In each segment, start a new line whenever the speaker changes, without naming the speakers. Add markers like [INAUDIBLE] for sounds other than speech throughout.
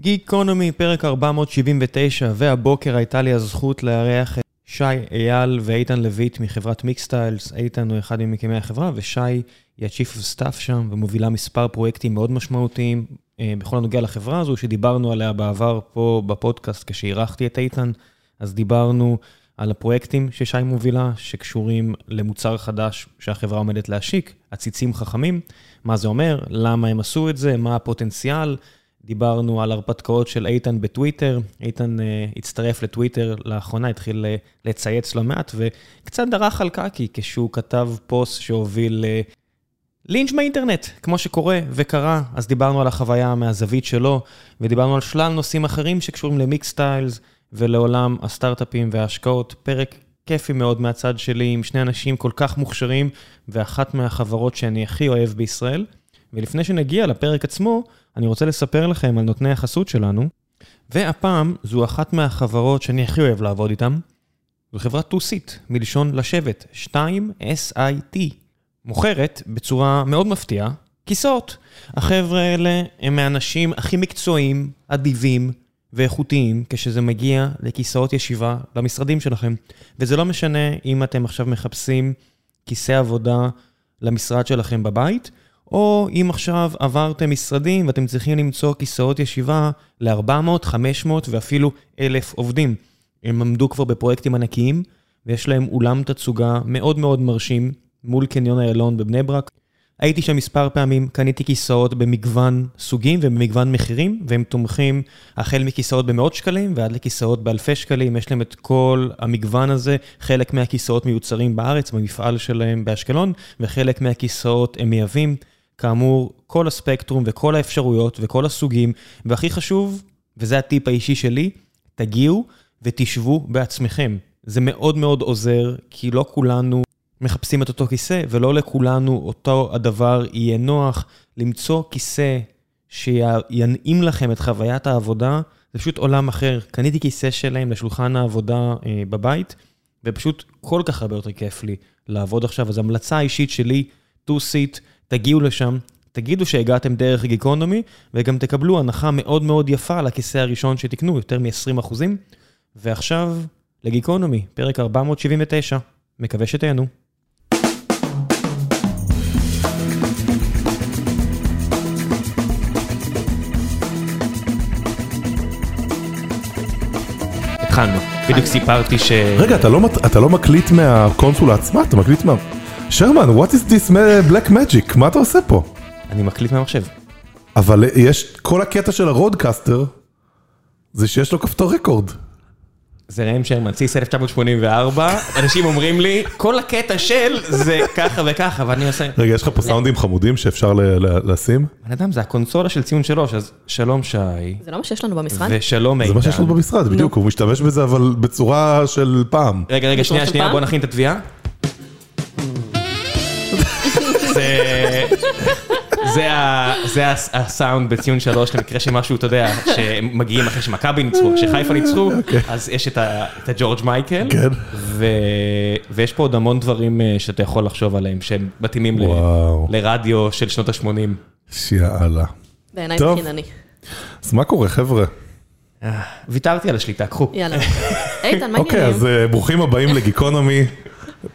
גיקונומי, פרק 479, והבוקר הייתה לי הזכות לארח את שי אייל ואיתן לויט מחברת מיקסטיילס. איתן הוא אחד ממקימי החברה, ושי היא ה-Chief of Staff שם, ומובילה מספר פרויקטים מאוד משמעותיים אה, בכל הנוגע לחברה הזו, שדיברנו עליה בעבר פה בפודקאסט כשאירחתי את איתן. אז דיברנו על הפרויקטים ששי מובילה, שקשורים למוצר חדש שהחברה עומדת להשיק, עציצים חכמים. מה זה אומר, למה הם עשו את זה, מה הפוטנציאל. דיברנו על הרפתקאות של איתן בטוויטר, איתן uh, הצטרף לטוויטר לאחרונה, התחיל uh, לצייץ לא מעט, וקצת דרך על קקי כשהוא כתב פוסט שהוביל uh, לינץ' באינטרנט, כמו שקורה וקרה, אז דיברנו על החוויה מהזווית שלו, ודיברנו על שלל נושאים אחרים שקשורים למיקס סטיילס ולעולם הסטארט-אפים וההשקעות. פרק כיפי מאוד מהצד שלי, עם שני אנשים כל כך מוכשרים, ואחת מהחברות שאני הכי אוהב בישראל. ולפני שנגיע לפרק עצמו, אני רוצה לספר לכם על נותני החסות שלנו, והפעם זו אחת מהחברות שאני הכי אוהב לעבוד איתן. זו חברת 2-Sit, מלשון לשבת, 2SIT. מוכרת בצורה מאוד מפתיעה כיסאות. החבר'ה האלה הם מהאנשים הכי מקצועיים, אדיבים ואיכותיים כשזה מגיע לכיסאות ישיבה במשרדים שלכם. וזה לא משנה אם אתם עכשיו מחפשים כיסא עבודה למשרד שלכם בבית, או אם עכשיו עברתם משרדים ואתם צריכים למצוא כיסאות ישיבה ל-400, 500 ואפילו 1,000 עובדים. הם עמדו כבר בפרויקטים ענקיים, ויש להם אולם תצוגה מאוד מאוד מרשים מול קניון איילון בבני ברק. הייתי שם מספר פעמים, קניתי כיסאות במגוון סוגים ובמגוון מחירים, והם תומכים החל מכיסאות במאות שקלים ועד לכיסאות באלפי שקלים, יש להם את כל המגוון הזה, חלק מהכיסאות מיוצרים בארץ, במפעל שלהם באשקלון, וחלק מהכיסאות הם מייבאים. כאמור, כל הספקטרום וכל האפשרויות וכל הסוגים, והכי חשוב, וזה הטיפ האישי שלי, תגיעו ותשבו בעצמכם. זה מאוד מאוד עוזר, כי לא כולנו מחפשים את אותו כיסא, ולא לכולנו אותו הדבר יהיה נוח. למצוא כיסא שינעים לכם את חוויית העבודה, זה פשוט עולם אחר. קניתי כיסא שלהם לשולחן העבודה אה, בבית, ופשוט כל כך הרבה יותר כיף לי לעבוד עכשיו. אז המלצה אישית שלי, 2-Seat, תגיעו לשם, תגידו שהגעתם דרך גיקונומי, וגם תקבלו הנחה מאוד מאוד יפה לכיסא הראשון שתקנו, יותר מ-20 אחוזים. ועכשיו, לגיקונומי, פרק 479, מקווה שתהנו. התחלנו, בדיוק סיפרתי ש...
רגע, אתה לא, אתה לא מקליט מהקונסולה עצמה? אתה מקליט מה... שרמן, what is this black magic? מה אתה עושה פה?
אני מקליט מהמחשב.
אבל יש, כל הקטע של ה-RODECaster, זה שיש לו כפתור record.
זה ראם שרמן, ציס 1984, אנשים אומרים לי, כל הקטע של זה ככה וככה, ואני עושה...
רגע, יש לך פה סאונדים חמודים שאפשר לשים?
בן אדם, זה הקונסולה של ציון שלוש, אז שלום שי.
זה לא מה שיש לנו במשרד?
ושלום איתן.
זה מה שיש לנו במשרד, בדיוק, הוא משתמש בזה, אבל בצורה של פעם.
רגע, רגע, שנייה, שנייה, בוא נכין את התביעה. זה הסאונד בציון שלוש למקרה שמשהו, אתה יודע, שמגיעים אחרי שמכבי ניצחו, שחיפה ניצחו,
אוקיי.
אז יש את הג'ורג' מייקל,
כן.
ויש פה עוד המון דברים אה, שאתה יכול לחשוב עליהם, שהם מתאימים לרדיו של שנות ה-80.
שיאללה.
בעיניי זה חינני.
אז מה קורה, חבר'ה?
אה, ויתרתי על השליטה, קחו.
יאללה. איתן, מה
אוקיי, אז אה, ברוכים הבאים לגיקונומי.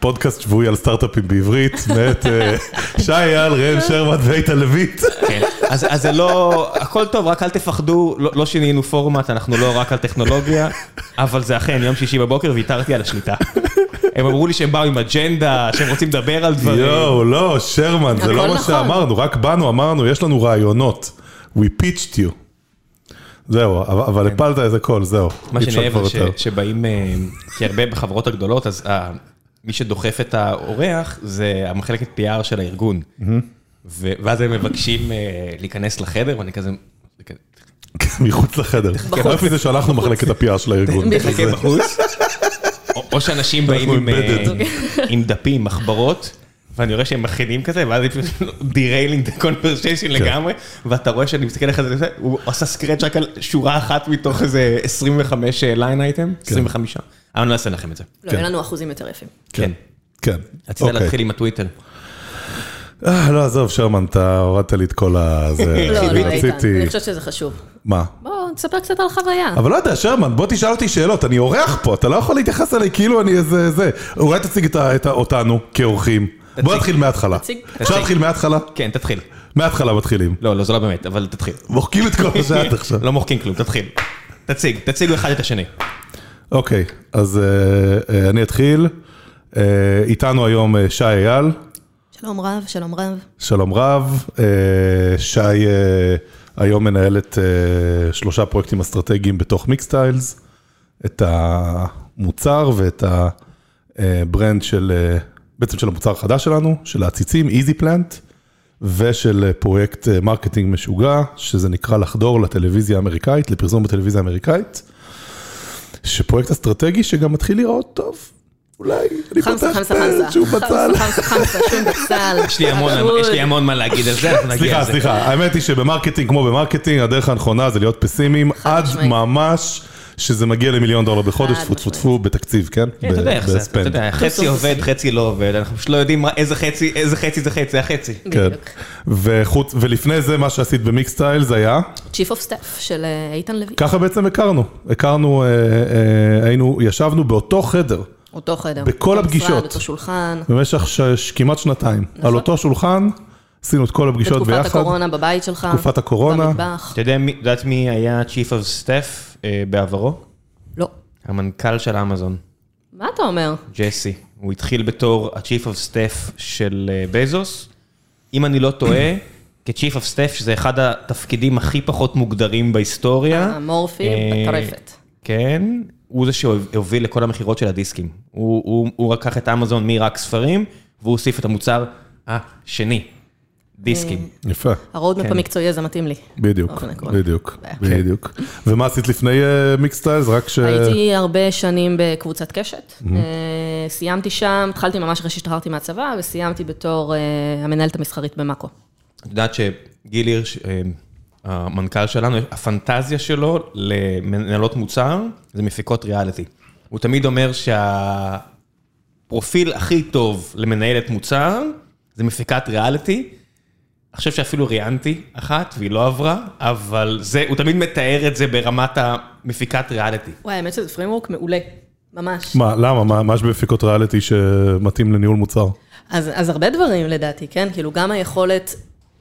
פודקאסט שבועי על סטארט-אפים בעברית, [LAUGHS] מאת שי אייל, ראם שרמן ואיתן לויט.
כן, אז זה לא, הכל טוב, רק אל תפחדו, לא שינינו פורמט, אנחנו לא רק על טכנולוגיה, אבל זה אכן, יום שישי בבוקר ויתרתי על השליטה. הם אמרו לי שהם באו עם אג'נדה, שהם רוצים לדבר על דברים.
יואו, לא, שרמן, זה לא מה שאמרנו, רק באנו, אמרנו, יש לנו רעיונות. We pitched you. זהו, אבל הפלת איזה קול, זהו.
מה שאני אוהב זה שבאים, כי הרבה בחברות הגדולות, אז מי שדוחף את האורח זה המחלקת PR של הארגון. ואז הם מבקשים להיכנס לחדר, ואני כזה...
מחוץ לחדר. רק מזה שאנחנו מחלקת ה-PR של הארגון.
מחכה בחוץ. או שאנשים באים עם דפים, מחברות. ואני רואה שהם מכינים כזה, ואז הם דיריילינג את הקונברסיישן לגמרי, ואתה רואה שאני מסתכל לך, הוא עשה scratch רק על שורה אחת מתוך איזה 25 line item, 25. אני לא אעשה לכם את זה.
לא, אין לנו אחוזים יותר יפים.
כן.
כן.
רצית להתחיל עם הטוויטר.
לא, עזוב, שרמן, אתה הורדת לי את כל ה... [LAUGHS]
לא, לא, איתן, אני חושבת שזה חשוב.
מה?
בוא תספר קצת על החוויה.
אבל לא יודע, שרמן, בוא תשאל אותי שאלות, אני אורח פה, אתה לא יכול להתייחס אליי כאילו אני איזה זה. אולי תציג אותנו כאורחים. בוא נתחיל מההתחלה.
תציג.
אפשר להתחיל מההתחלה?
כן, תתחיל.
מההתחלה מתחילים.
לא, לא, זה לא באמת, אבל תתחיל.
מוחקים את כל מה שאת [LAUGHS] עכשיו.
לא מוחקים כלום, תתחיל. תציג, תציגו אחד את השני.
אוקיי, אז אה, אה, אני אתחיל. אה, איתנו היום שי אייל,
שלום רב, שלום רב.
שלום רב. שי היום מנהלת שלושה פרויקטים אסטרטגיים בתוך Mixtiles, את המוצר ואת ה-brand של, בעצם של המוצר החדש שלנו, של העציצים, Easyplant, ושל פרויקט marketing משוגע, שזה נקרא לחדור לטלוויזיה האמריקאית, לפרסום בטלוויזיה האמריקאית. שפרויקט אסטרטגי שגם מתחיל להיראות טוב. אולי, אני פותח את
חמסה.
שהוא בצל.
חמסה, חמסה, שום בצל.
יש לי המון- מה להגיד על זה, אנחנו נגיע
סליחה,
לזה.
סליחה, האמת היא שב-marketing, כמו ב-marketing, הדרך הנכונה זה להיות פסימיים, עד. ממש שזה מגיע למיליון דולר בחודש, טפו טפו טפו, בתקציב, כן?
אתה יודע איך זה, אתה. יודע, חצי עובד, חצי לא עובד, אנחנו פשוט לא יודעים מה- איזה חצי, איזה חצי זה חצי, זה החצי.
כן.
בדיוק.
ולפני זה מה שעשית ב-Mixtiles זה היה,
Chief of Staff של אה, איתן לוי.
ככה בעצם הכרנו, הכרנו, אה, אה, היינו, ישבנו באותו חדר
אותו חדר.
בכל הפגישות.
משרד, אותו שולחן.
במשך כמעט שנתיים, על אותו שולחן, עשינו את כל הפגישות
בתקופת
ביחד,
הקורונה בבית שלך.
תקופת הקורונה.
במטבח.
אתה יודע מי- יודעת מי היה Chief of Staff אה, בעברו?
לא.
המנכ"ל של אמזון,
מה אתה אומר?
ג'סי. הוא התחיל בתור ה-Chief of Staff של אה, בזוס. אם אני לא טועה, כ-Chief of Staff, שזה אחד התפקידים הכי פחות מוגדרים בהיסטוריה.
אמורפי,
אה,
בטרפת.
כן, הוא זה שהוביל לכל המכירות של הדיסקים. הוא, הוא, הוא לקח את אמזון מרק ספרים, והוא הוסיף את המוצר השני, דיסקים.
יפה,
ה-roadmap
כן.
המקצועי הזה מתאים לי.
בדיוק. בדיוק,
כן.
בדיוק. ומה עשית לפני Mixtiles? זה רק ש...
הייתי הרבה שנים בקבוצת קשת. אה, סיימתי שם, התחלתי ממש אחרי שהשתחררתי מהצבא, וסיימתי בתור אה, המנהלת המסחרית במאקו.
את יודעת שגיל הירש, אה, המנכ"ל שלנו, הפנטזיה שלו למנהלות מוצר זה מפיקות ריאליטי. הוא תמיד אומר שהפרופיל הכי טוב למנהלת מוצר זה מפיקת ריאליטי. אני חושב שאפילו ראיינתי אחת והיא לא עברה, אבל זה, הוא תמיד מתאר את זה ברמת המפיקת ריאליטי.
וואי, האמת שזה פריימוורק מעולה, ממש.
מה, למה? מה- מה יש בפיקות ריאליטי שמתאים לניהול מוצר?
אז, אז הרבה דברים לדעתי, כן? כאילו גם היכולת,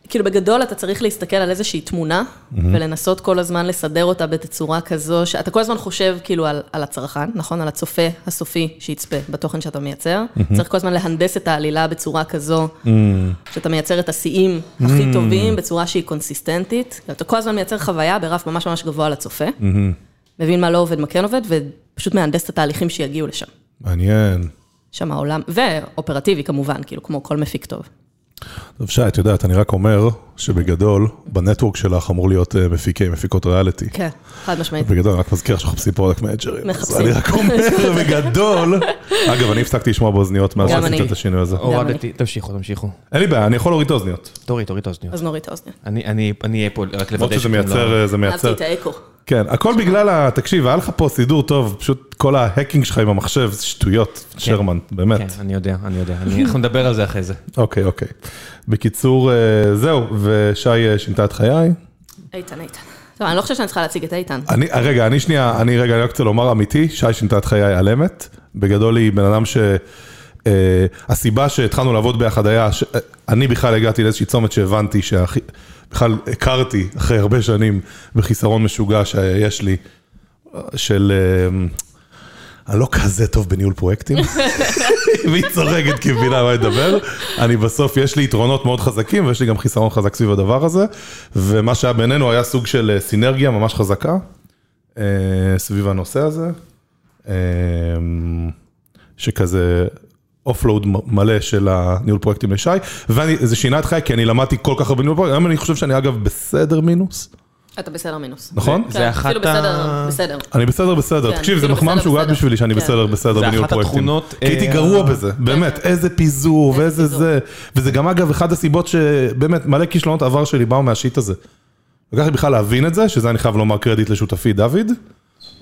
כאילו בגדול אתה צריך להסתכל על איזושהי תמונה, ולנסות כל הזמן לסדר אותה בתצורה כזו, שאתה כל הזמן חושב כאילו על, על הצרכן, נכון? על הצופה הסופי שיצפה בתוכן שאתה מייצר. צריך כל הזמן להנדס את העלילה בצורה כזו, שאתה מייצר את השיאים הכי טובים בצורה שהיא קונסיסטנטית. אתה כל הזמן מייצר חוויה ברף ממש ממש גבוה לצופה, מבין מה לא עובד, מה כן עובד, ופשוט מהנדס את התהליכים שיגיעו לשם.
מעניין.
שם העולם, ואופרטיבי כמובן, כאילו, כמו כל מפיק טוב.
טוב, שי, את יודעת, אני רק אומר שבגדול, ב-network שלך אמור להיות אה, מפיקי, מפיקות ריאליטי.
כן, חד משמעית.
בגדול, אני רק מזכיר שמחפשים product מנג'רים.
מחפשים.
אני רק אומר, [LAUGHS] בגדול, אגב, אני הפסקתי לשמוע באוזניות מאז שעשיתי. את השינוי הזה.
הורדתי, תמשיכו, תמשיכו.
אין לי בעיה, אני יכול להוריד את האוזניות.
תוריד, תוריד את האוזניות.
אז נוריד את האוזניה.
אני, אני, אני אהיה פה רק לוודא
שזה
לא-
מייצר, אה, זה
אהבתי. את האקו.
כן, הכל בגלל ה... תקשיב, היה לך פה סידור טוב, פשוט כל ההקינג שלך עם המחשב, זה שטויות, שרמן,
כן,
באמת.
אני יודע, אני יודע. אנחנו נדבר על זה אחרי זה.
אוקיי, אוקיי. בקיצור, אה, זהו, ושי אה, שינתה את חיי.
איתן, איתן. טוב, אני לא חושבת שאני צריכה להציג את איתן.
אני, רגע, אני שנייה, אני רגע, אני רק רוצה לומר אמיתי, שי שינתה את חיי על אמת. בגדול היא בן אדם ש... אה, הסיבה שהתחלנו לעבוד ביחד היה, ש... אה, אני בכלל הגעתי לאיזושהי צומת שהבנתי שהכי... בכלל הכרתי אחרי הרבה שנים בחיסרון משוגע שיש לי, של... אה, אני לא כזה טוב בניהול פרויקטים, [LAUGHS] והיא צוחקת כי מבינה מה לדבר. אני בסוף, יש לי יתרונות מאוד חזקים ויש לי גם חיסרון חזק סביב הדבר הזה, ומה שהיה בינינו היה סוג של אה, סינרגיה ממש חזקה אה, סביב הנושא הזה, אה, שכזה offload מלא של הניהול פרויקטים לשי, וזה שינה את חיי כי אני למדתי כל כך הרבה ניהול פרויקטים, היום אני חושב שאני אגב בסדר מינוס,
אתה בסדר מינוס.
נכון?
זה
כן,
אחת
אפילו
ה-
בסדר, בסדר.
אני בסדר בסדר,
כן,
תקשיב, זה מחמאה משוגעת. בשבילי שאני
כן.
בסדר בסדר
זה
בניהול
אחת
פרויקטים.
התכונות,
כי הייתי
אה,
גרוע בזה, באמת, איזה פיזור ואיזה
פיזור.
זה. וזה גם אגב אחד הסיבות שבאמת מלא כישלונות עבר שלי באו מה-shit הזה. לקח לי בכלל להבין את זה, שזה אני חייב לומר קרדיט לשותפי דוד.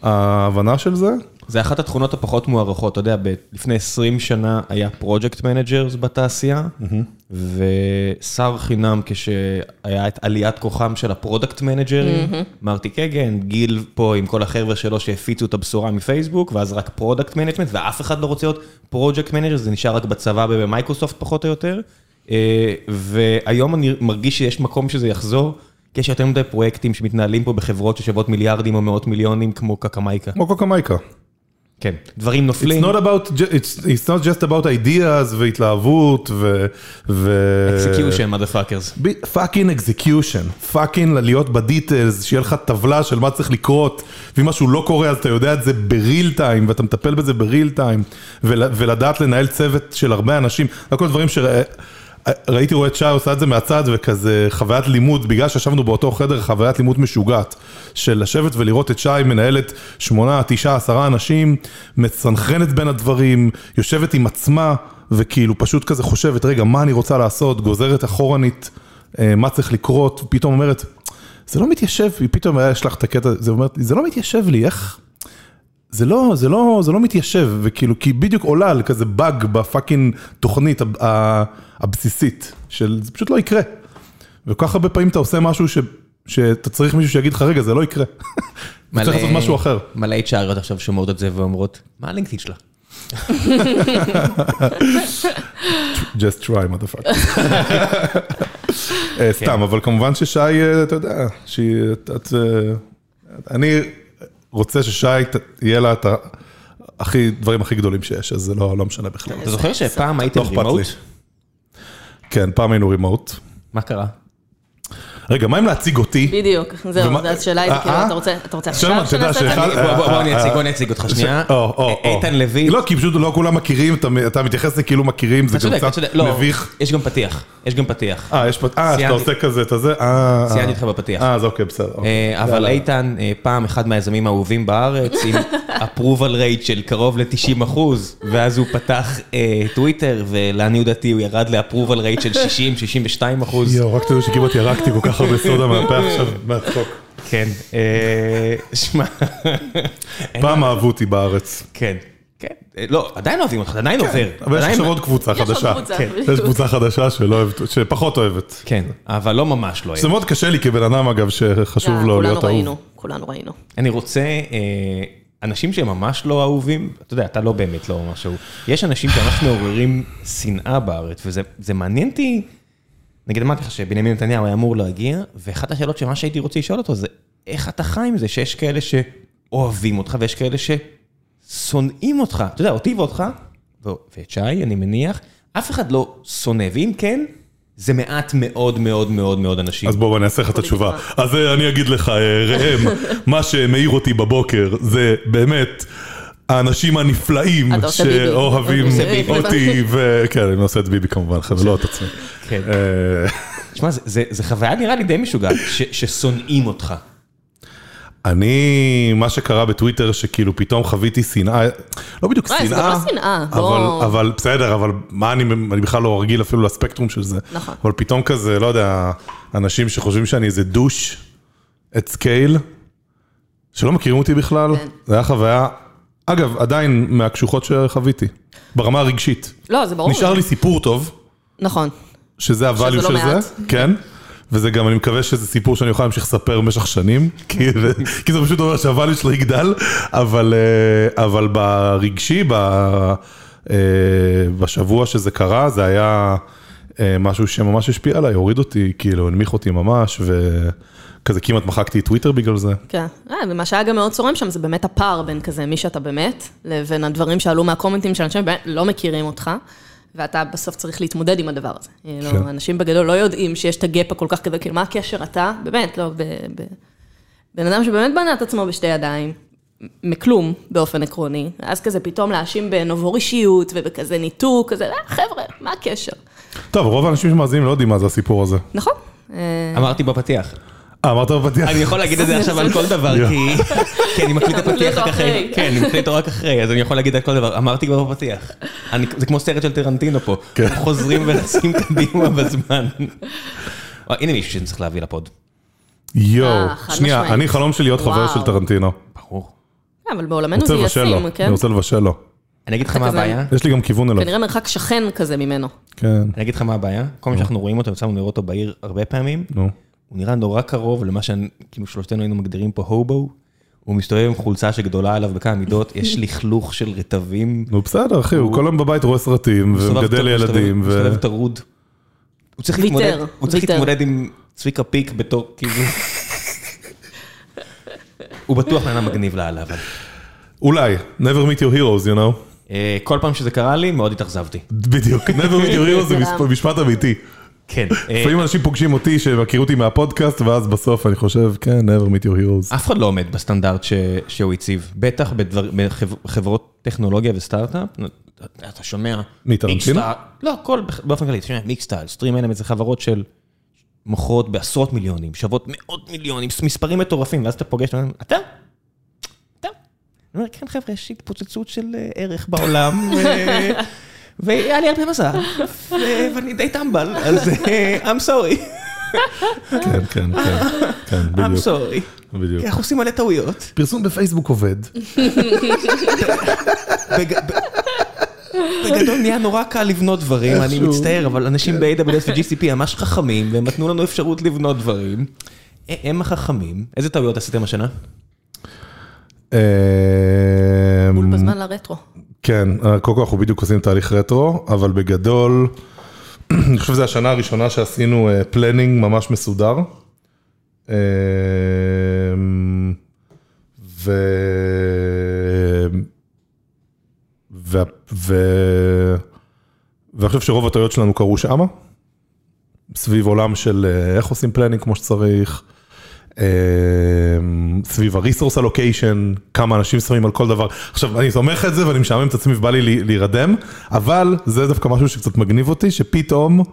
ההבנה של זה.
זה אחת התכונות הפחות מוערכות, אתה יודע, ב- לפני 20 שנה היה project managers בתעשייה, ושר חינם כשהיה את עליית כוחם של ה-product מנג'רים, מרטי קגן, גיל פה עם כל החבר'ה שלו שהפיצו את הבשורה מפייסבוק, ואז רק product management, ואף אחד לא רוצה להיות project manager, זה נשאר רק בצבא ובמייקרוסופט פחות או יותר. אה, והיום אני מרגיש שיש מקום שזה יחזור, כי יש יותר מדי פרויקטים שמתנהלים פה בחברות ששוות מיליארדים או מאות מיליונים, כמו קקמייקה.
כמו קוקמייקה.
כן, דברים
It's
נופלים.
not about, it's, it's not just about ideas והתלהבות ו... ו...
execution, motherfuckers.
fucking execution, fucking להיות ב details, שיהיה לך טבלה של מה צריך לקרות, ואם משהו לא קורה אז אתה יודע את זה ב real time, ואתה מטפל בזה ב real time, ול, ולדעת לנהל צוות של הרבה אנשים, זה כל דברים שראיתי רואה את שי עושה את זה מהצד, וכזה חוויית לימוד, בגלל שישבנו באותו חדר, חוויית לימוד משוגעת, של לשבת ולראות את שי מנהלת שמונה, תשעה, עשרה אנשים, מסנכרנת בין הדברים, יושבת עם עצמה, וכאילו פשוט כזה חושבת, רגע, מה אני רוצה לעשות, גוזרת אחורנית. אה, מה צריך לקרות, ופתאום אומרת, זה לא מתיישב, היא פתאום היה יש לך את הקטע, זה אומרת, זה לא מתיישב לי, איך? זה לא, זה לא, זה לא מתיישב, וכאילו, כי בדיוק עולה על כזה באג בפאקינג תוכנית הבסיסית, של זה פשוט לא יקרה. וכל כך הרבה פעמים אתה עושה משהו ש, שאתה צריך מישהו שיגיד לך, רגע, זה לא יקרה. [LAUGHS] אתה צריך לעשות משהו אחר.
מלא HRיות עכשיו שומעות את זה ואומרות, מה הלינקדאין שלה? [LAUGHS]
just try, motherfucker. [LAUGHS] אה, סתם, אבל כמובן ששי, אה, אתה יודע, שהיא, אה, אני רוצה ששי יהיה לה את הכי, דברים הכי גדולים שיש, אז זה לא לא משנה בכלל.
אתה זוכר שפעם הייתם
לא.
רימוט?
כן, פעם היינו רימוט.
מה קרה?
רגע, מה אם להציג אותי?
בדיוק, זהו, אז השאלה היא,
אה,
כאילו,
אה?
אתה רוצה אתה עכשיו
אתה
שנעשה את זה?
בוא- אני אציג,
אה,
בוא אני אציג אותך שנייה. איתן לוי.
לא, כי פשוט לא כולם מכירים, אתה- אתה מתייחס לכאילו מכירים, זה
אתה
גם
אתה
קצת.
לא,
מביך.
יש גם פתיח. יש גם פתיח.
אה, יש פה, אה, שאתה. עושה כזה את הזה, אה,
ציינתי
אה.
אותך בפתיח.
אה, אז אוקיי, בסדר. אוקיי.
אבל. איתן, פעם אחד מהיזמים האהובים בארץ, עם [LAUGHS] approval rate של קרוב ל-90 אחוז, ואז הוא פתח טוויטר, ולעניות דעתי הוא ירד ל-approval rate של 60-62 אחוז.
יואו, רק תדעו שכמעט ירקתי כל כך הרבה סודה מהפה [LAUGHS] עכשיו, מהצחוק.
כן. אה, שמע,
פעם אהבו אותי בארץ.
כן. כן. אה, לא, עדיין אוהבים אותך, עדיין עובר.
אבל יש עכשיו עוד קבוצה חדשה. כן. יש קבוצה חדשה שלא אוהבת, שפחות אוהבת.
כן, אבל לא ממש לא.
זה מאוד קשה לי כבן אדם, אגב, שחשוב
אה,
לו
כולנו
להיות
ראינו,
אהוב.
כולנו ראינו.
אני רוצה, אנשים שהם ממש לא אהובים, אתה יודע, אתה לא באמת לא ממש אהוב. יש אנשים שממש מעוררים שנאה בארץ, וזה זה מעניין אותי, נגיד אמרתי לך שבנימין נתניהו היה אמור להגיע, ואחת השאלות שממש הייתי רוצה לשאול אותו זה, איך אתה חי עם זה שיש כאלה שאוהבים אותך ויש כאלה ששונאים אותך? אתה יודע, אותי ואותך, ואת שי, אני מניח, אף אחד לא שונא, ואם כן, זה מעט מאוד מאוד מאוד מאוד אנשים.
אז בואו אני אעשה לך את התשובה. אז אה, אני אגיד לך, אה, ראם, מה שמעיר אותי בבוקר זה באמת האנשים הנפלאים. שאוהבים. אותי, וכן, אני עושה את ביבי כמובן, לא את עצמי.
כן.
אה,
תשמע, זה- זה זה חוויה נראה לי די משוגעת, ששונאים אותך.
אני, מה שקרה בטוויטר, שכאילו פתאום חוויתי שנאה, לא בדיוק
אה, זה
שנאה,
גם לא שנאה,
אבל,
בוא-
אבל בסדר, אבל מה אני, אני בכלל לא רגיל אפילו לספקטרום של זה.
נכון.
אבל פתאום כזה, לא יודע, אנשים שחושבים שאני איזה דוש את סקייל, שלא מכירים אותי בכלל,
כן.
זה היה חוויה, אגב, עדיין מהקשוחות שחוויתי, ברמה הרגשית.
לא, זה ברור.
נשאר לי סיפור טוב,
נכון.
שזה הvalue
לא
של זה,
מעט.
כן. וזה גם, אני מקווה שזה סיפור שאני אוכל להמשיך לספר במשך שנים, כי כי זה פשוט אומר שהvalue שלו יגדל, אבל, אה, אבל ברגשי, ב, אה, בשבוע שזה קרה, זה היה אה, משהו שממש השפיע עליי, הוריד אותי, כאילו, הנמיך אותי ממש, וכזה כמעט מחקתי את טוויטר בגלל זה.
כן, אה, ומה שהיה גם מאוד צורם שם זה באמת הפער בין כזה מי שאתה באמת, לבין הדברים שעלו מהקומנטים של אנשים שבאמת לא מכירים אותך, ואתה בסוף צריך להתמודד עם הדבר הזה. כאילו,
כן.
אנשים בגדול לא יודעים שיש את הגאפ הכל כך כזה, כאילו, מה הקשר אתה? באמת, לא, ב... ב... בן אדם שבאמת בנה את עצמו בשתי ידיים, מכלום באופן עקרוני, אז כזה פתאום להאשים בנובו אישיות ובכזה ניתוק, כזה, אה, חבר'ה, מה הקשר?
טוב, רוב האנשים שמאזינים לא יודעים מה זה הסיפור הזה.
נכון? אה,
אמרתי בפתיח.
אה, אמרת בפתיח?
אני יכול להגיד את זה עכשיו על כל דבר, כי כי אני מקליט את הפתיח
אותו
רק אחרי. כן, אני מקליט אותו רק אחרי, אז אני יכול להגיד על כל דבר. אמרתי כבר בפתיח. אני- זה כמו סרט של טרנטינו פה.
כן.
חוזרים ורצים קדימה בזמן. אה, הנה מישהו שאני צריך להביא לפוד.
יואו,
אה,
שנייה. אני חלום שלי להיות חבר. של טרנטינו.
ברור.
אבל בעולמנו זה ישים, כן?
אני רוצה לבשל לו.
אני אגיד לך מה הבעיה.
יש לי גם כיוון אליו.
כנראה מרחק שכן כזה ממנו.
כן,
אני אגיד לך מה הבעיה. כל פעם שאנחנו רואים אותו, יצא לנו לראות אותו בעיר הרבה פעמים,
נו.
הוא נראה נורא קרוב למה שכאילו שלושתנו היינו מגדירים פה הובו. הוא מסתובב עם חולצה שגדולה עליו בכמה מידות, [LAUGHS] יש לכלוך של רטבים.
נו בסדר, אחי, הוא כל היום בבית רואה סרטים, ומגדל ילדים, ו...
מסתובב טרוד. הוא צריך להתמודד, הוא צריך. להתמודד עם צביקה פיק בתור, כאילו... הוא בטוח אדם מגניב לאללה, אבל...
אולי, never meet your heroes, you know?
אה, כל פעם שזה קרה לי, מאוד התאכזבתי.
בדיוק, never meet your heroes זה. [LAUGHS] משפט אמיתי.
כן. אה,
לפעמים אנשים פוגשים אותי שמכירו אותי מהפודקאסט, ואז בסוף אני חושב, כן, never meet your heroes.
אף אחד לא עומד בסטנדרט שהוא הציב, בטח בחברות טכנולוגיה וסטארט-אפ. אתה שומע...
מי, טרנטינו?
מיקסטייל- לא, הכל באופן כללי, אתה שומע מיקסטייל, סטרים אלמנט זה חברות של מוכרות בעשרות מיליונים, שוות מאות מיליונים, מספרים מטורפים, ואז אתה פוגש, אתה אתה? אני אומר, כן חבר'ה, יש התפוצצות של אה, ערך בעולם, והיה לי הרבה מזל, ואני די טמבל, אז I'm sorry,
כן, כן, כן, כן,
I'm
בדיוק,
sorry.
בדיוק.
כי אנחנו עושים מלא טעויות.
פרסום בפייסבוק עובד.
בגדול נהיה נורא קל לבנות דברים, אני. מצטער, אבל אנשים ב-AWS ו-GCP ממש חכמים, והם נתנו לנו אפשרות לבנות דברים. הם החכמים. איזה טעויות עשיתם השנה?
אמ,
בול בזמן לרטרו.
כן, קודם כל אנחנו בדיוק עושים תהליך רטרו, אבל בגדול, [CLEARS THROAT] אני חושב שזו השנה הראשונה שעשינו planning ממש מסודר. אמ, ו... ו... ו... ואני חושב שרוב הטעויות שלנו קרו שמה, סביב עולם של אה, איך עושים פלנינג כמו שצריך, אה, סביב ה-resource allocation, כמה אנשים שמים על כל דבר. עכשיו, אני סומך את זה ואני משעמם את עצמי ובא לי להירדם, אבל זה דווקא משהו שקצת מגניב אותי, שפתאום,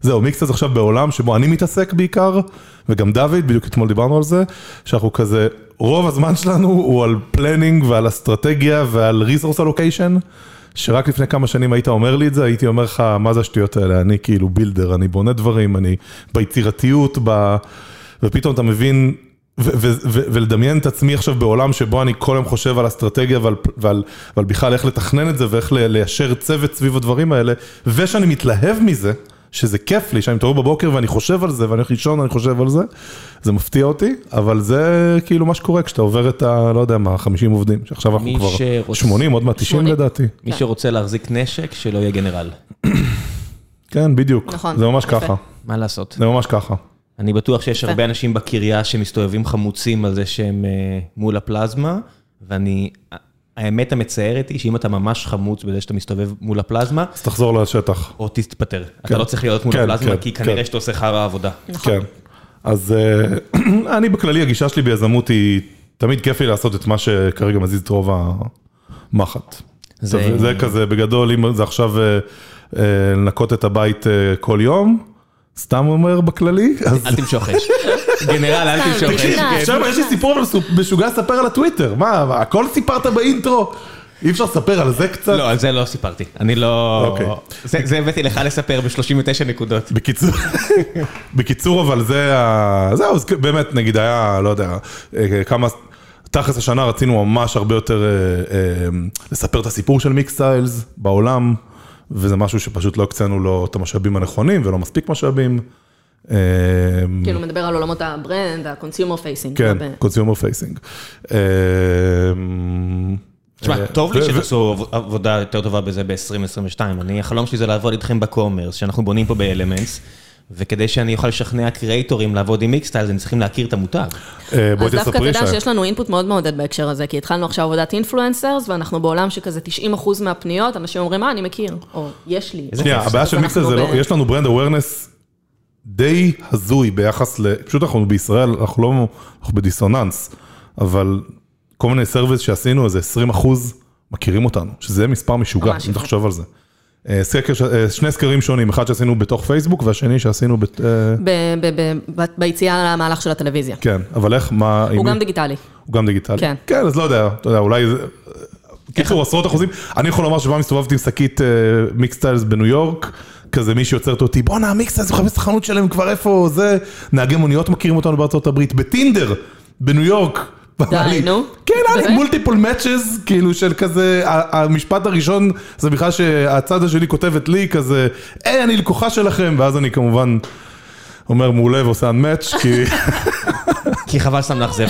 זהו, מיקסט עכשיו בעולם שבו אני מתעסק בעיקר, וגם דוד, בדיוק אתמול דיברנו על זה, שאנחנו כזה, רוב הזמן שלנו הוא על planning ועל אסטרטגיה ועל resource allocation. שרק לפני כמה שנים היית אומר לי את זה, הייתי אומר לך, מה זה השטויות האלה? אני כאילו builder, אני בונה דברים, אני ביצירתיות, ב... ופתאום אתה מבין, ו- ו- ו- ולדמיין את עצמי עכשיו בעולם שבו אני כל היום חושב על אסטרטגיה ועל, ועל, ועל בכלל איך לתכנן את זה ואיך ל- ליישר צוות סביב הדברים האלה, ושאני מתלהב מזה, שזה כיף לי, שאני מתעורר בבוקר ואני חושב על זה, ואני הולך לישון ואני חושב על זה, זה מפתיע אותי, אבל זה כאילו מה שקורה כשאתה עובר את ה... לא יודע מה, 50 עובדים, שעכשיו אנחנו כבר
שרוצה-
80, עוד מעט 90
80.
לדעתי.
מי שרוצה להחזיק נשק, שלא יהיה גנרל.
כן, בדיוק.
נכון,
זה ממש
יפה.
ככה.
מה לעשות?
זה ממש ככה.
אני בטוח שיש. הרבה אנשים בקריה שמסתובבים חמוצים על זה שהם אה, מול הפלזמה, ואני... האמת המצערת היא שאם אתה ממש חמוץ בזה שאתה מסתובב מול הפלזמה,
אז תחזור לשטח.
או תתפטר. אתה
כן.
לא צריך להיות מול
כן,
הפלזמה,
כן,
כי כנראה
כן.
שאתה עושה חרא עבודה.
נכון.
כן. אז אה, [CLEARS THROAT] אני בכללי, הגישה שלי ביזמות היא, תמיד כיף לי לעשות את מה שכרגע מזיז את רוב המחט.
זה-
זה, זה כזה, בגדול, אם זה עכשיו אה, לנקות את הבית כל יום, סתם אומר בכללי, אז...
אל תמשוך אש. גנרל, אל תמשוך אש.
תקשיב.
עכשיו יש לי סיפור משוגע לספר על הטוויטר, מה, מה, הכל סיפרת באינטרו? אי אפשר לספר על זה קצת?
לא, על זה לא סיפרתי. אני לא...
אוקיי.
זה זה הבאתי לך לספר ב-39 נקודות.
בקיצור, [LAUGHS] בקיצור, אבל זה, ה- זהו, באמת, נגיד היה, לא יודע, אה, כמה, תכלס השנה רצינו ממש הרבה יותר אה, אה, לספר את הסיפור של מיקס סטיילס בעולם, וזה משהו שפשוט לא הקצינו לו את המשאבים הנכונים ולא מספיק משאבים. אה,
כאילו מדבר על עולמות ה brand, ה-consumer facing.
כן, consumer facing. אה,
תשמע,
אה,
טוב לי שתעשו עב- עבודה יותר טובה בזה ב-2022. אני, החלום שלי זה לעבוד איתכם ב commerce, שאנחנו בונים פה באלמנטס, וכדי שאני אוכל לשכנע קריאייטורים לעבוד עם מיקסטיילס, הם צריכים להכיר את המותג.
אה,
אז דווקא
שי.
שיש לנו input מאוד מעודד בהקשר הזה, כי התחלנו עכשיו עבודת influencers, ואנחנו בעולם שכזה 90% מהפניות, אנשים אומרים, מה, אני מכיר, או יש לי.
שנייה, הבעיה של
אנחנו
זה לא,
ב-
יש לנו brand awareness די הזוי ביחס ל... פשוט אנחנו בישראל, אנחנו לא, אנחנו בדיסוננס, אבל כל מיני surveys שעשינו, איזה 20 אחוז מכירים אותנו, שזה מספר משוגע, אם. תחשוב על זה. אה, סקר, אה, שני סקרים שונים, אחד שעשינו בתוך פייסבוק והשני שעשינו, בת- אה,
ב- ב- ב- ביציאה למהלך של הטלוויזיה.
כן, אבל איך, מה,
הוא
מי-
גם דיגיטלי.
הוא גם דיגיטלי.
כן.
כן, אז לא יודע, אתה יודע, אולי זה... קיצור, עשרות אחוזים. אני יכול לומר שפעם הסתובבתי עם שקית מיקסטיילס בניו יורק, כזה מישהי עוצרת אותי, בואנה, מיקסטיילס, מחפש את החנות שלהם כבר איפה זה, נהגי מוניות מכירים אותנו בארצות הברית, בטינדר, בניו יורק, לי,
נו.
כן, היה לי? מולטיפול מאצ'ז, כאילו של כזה, המשפט הראשון זה בכלל שהצד השני כותבת לי כזה, היי, אני לקוחה שלכם, ואז אני כמובן אומר מעולה ועושה unmatch, כי [LAUGHS]
כי חבל סתם לאכזב.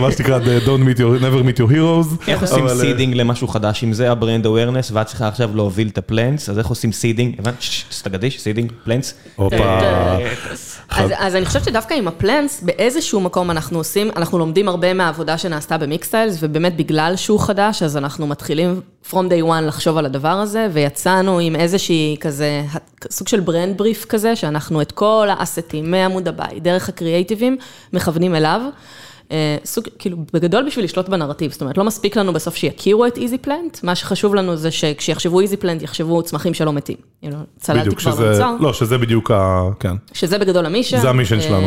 מה שנקרא, Don't meet your, never meet your heroes.
איך עושים
אבל, אה,
seeding למשהו חדש, אם זה ה brand awareness, ואת צריכה עכשיו להוביל את ה plants, אז איך עושים seeding? הבנת? סטגדיש, seeding,
plants.
אז אני חושבת שדווקא עם ה plants, באיזשהו מקום אנחנו עושים, אנחנו לומדים הרבה מהעבודה שנעשתה במיקסטיילס, ובאמת בגלל שהוא חדש, אז אנחנו מתחילים from day one לחשוב על הדבר הזה, ויצאנו עם איזושהי כזה, סוג של brand brief כזה, שאנחנו את כל האסטים, מעמוד הבית, דרך הקריאייטיבים, מכוונים אליו. אה, סוג, כאילו, בגדול בשביל לשלוט בנרטיב, זאת אומרת, לא מספיק לנו בסוף שיכירו את Easy Plant, מה שחשוב לנו זה שכשיחשבו Easy Plant, יחשבו צמחים שלא מתים. כאילו, צללתי כבר במוצר.
לא, שזה בדיוק ה... כן.
שזה בגדול ה mission.
זה ה mission
שלנו.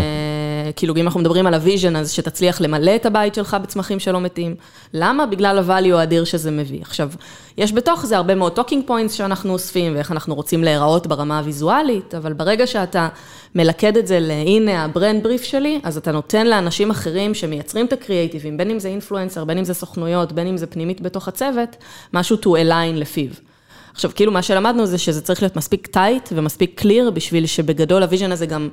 כאילו, אם אנחנו מדברים על ה vision, אז שתצליח למלא את הבית שלך בצמחים שלא מתים. למה? בגלל ה value האדיר שזה מביא. עכשיו, יש בתוך זה הרבה מאוד talking points שאנחנו אוספים, ואיך אנחנו רוצים להיראות ברמה הוויזואלית, אבל ברגע שאתה מלכד את זה להנה ה brand brief שלי, אז אתה נותן לאנשים אחרים שמייצרים את הקריאייטיבים, בין אם זה influencer, בין אם זה סוכנויות, בין אם זה פנימית בתוך הצוות, משהו to align לפיו. עכשיו, כאילו, מה שלמדנו זה שזה צריך להיות מספיק tight ומספיק clear, בשביל שבגדול ה vision הזה גם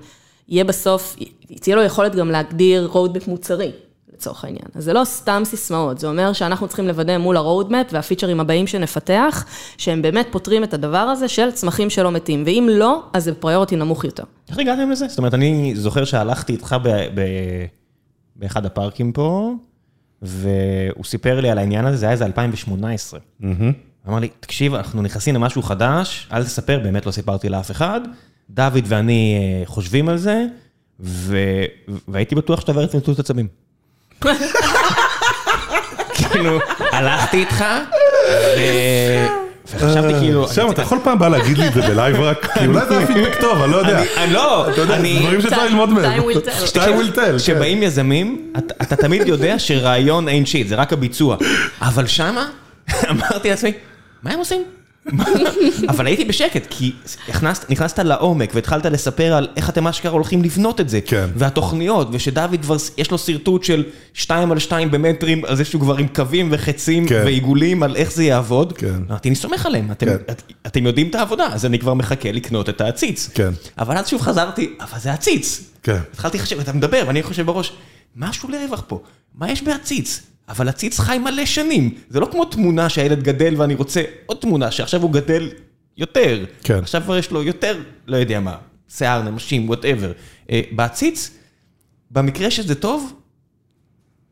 יהיה בסוף, תהיה לו יכולת גם להגדיר roadmap מוצרי, לצורך העניין. אז זה לא סתם סיסמאות, זה אומר שאנחנו צריכים לוודא מול ה-roadmap והפיצ'רים הבאים שנפתח, שהם באמת פותרים את הדבר הזה של צמחים שלא מתים, ואם לא, אז זה priority נמוך יותר.
איך הגעתם לזה? זאת אומרת, אני זוכר שהלכתי איתך ב- ב- באחד הפארקים פה, והוא סיפר לי על העניין הזה, זה היה איזה 2018. אמר לי, תקשיב, אנחנו נכנסים למשהו חדש, אל תספר, באמת לא סיפרתי לאף אחד. דוד ואני אה, חושבים על זה, ו- והייתי בטוח שאתה עובר את צנטוט עצבים. כאילו, הלכתי איתך, ו- וחשבתי כאילו...
שם, אתה יכול פעם בא להגיד לי את זה בלייב רק? כי אולי זה היה פידבק טוב, אני לא יודע.
אני- לא,
אתה יודע,
אני...
דברים שצריך ללמוד מהם. שתיים will tell. כן.
כשבאים יזמים, אתה תמיד יודע שרעיון אין שיט, זה רק הביצוע. אבל שמה, [LAUGHS] אמרתי לעצמי, מה הם עושים? אבל הייתי בשקט, כי נכנסת לעומק והתחלת לספר על איך אתם אשכרה הולכים לבנות את זה.
כן.
והתוכניות, ושדוד כבר, יש לו שרטוט של 2 על 2 במטרים, על זה שהוא כבר עם קווים וחצים
כן.
ועיגולים על איך זה יעבוד.
כן.
אמרתי, אני סומך עליהם, אתם,
כן.
את, אתם יודעים את העבודה, אז אני כבר מחכה לקנות את העציץ.
כן.
אבל אז שוב חזרתי, אבל זה עציץ.
כן.
התחלתי לחשב, אתה מדבר, ואני חושב בראש, משהו לרווח פה, מה יש בעציץ? אבל עציץ חי מלא שנים, זה לא כמו תמונה שהילד גדל ואני רוצה עוד תמונה שעכשיו הוא גדל יותר.
כן.
עכשיו כבר יש לו יותר, לא יודע מה, שיער, נמשים, וואטאבר. בעציץ, במקרה שזה טוב,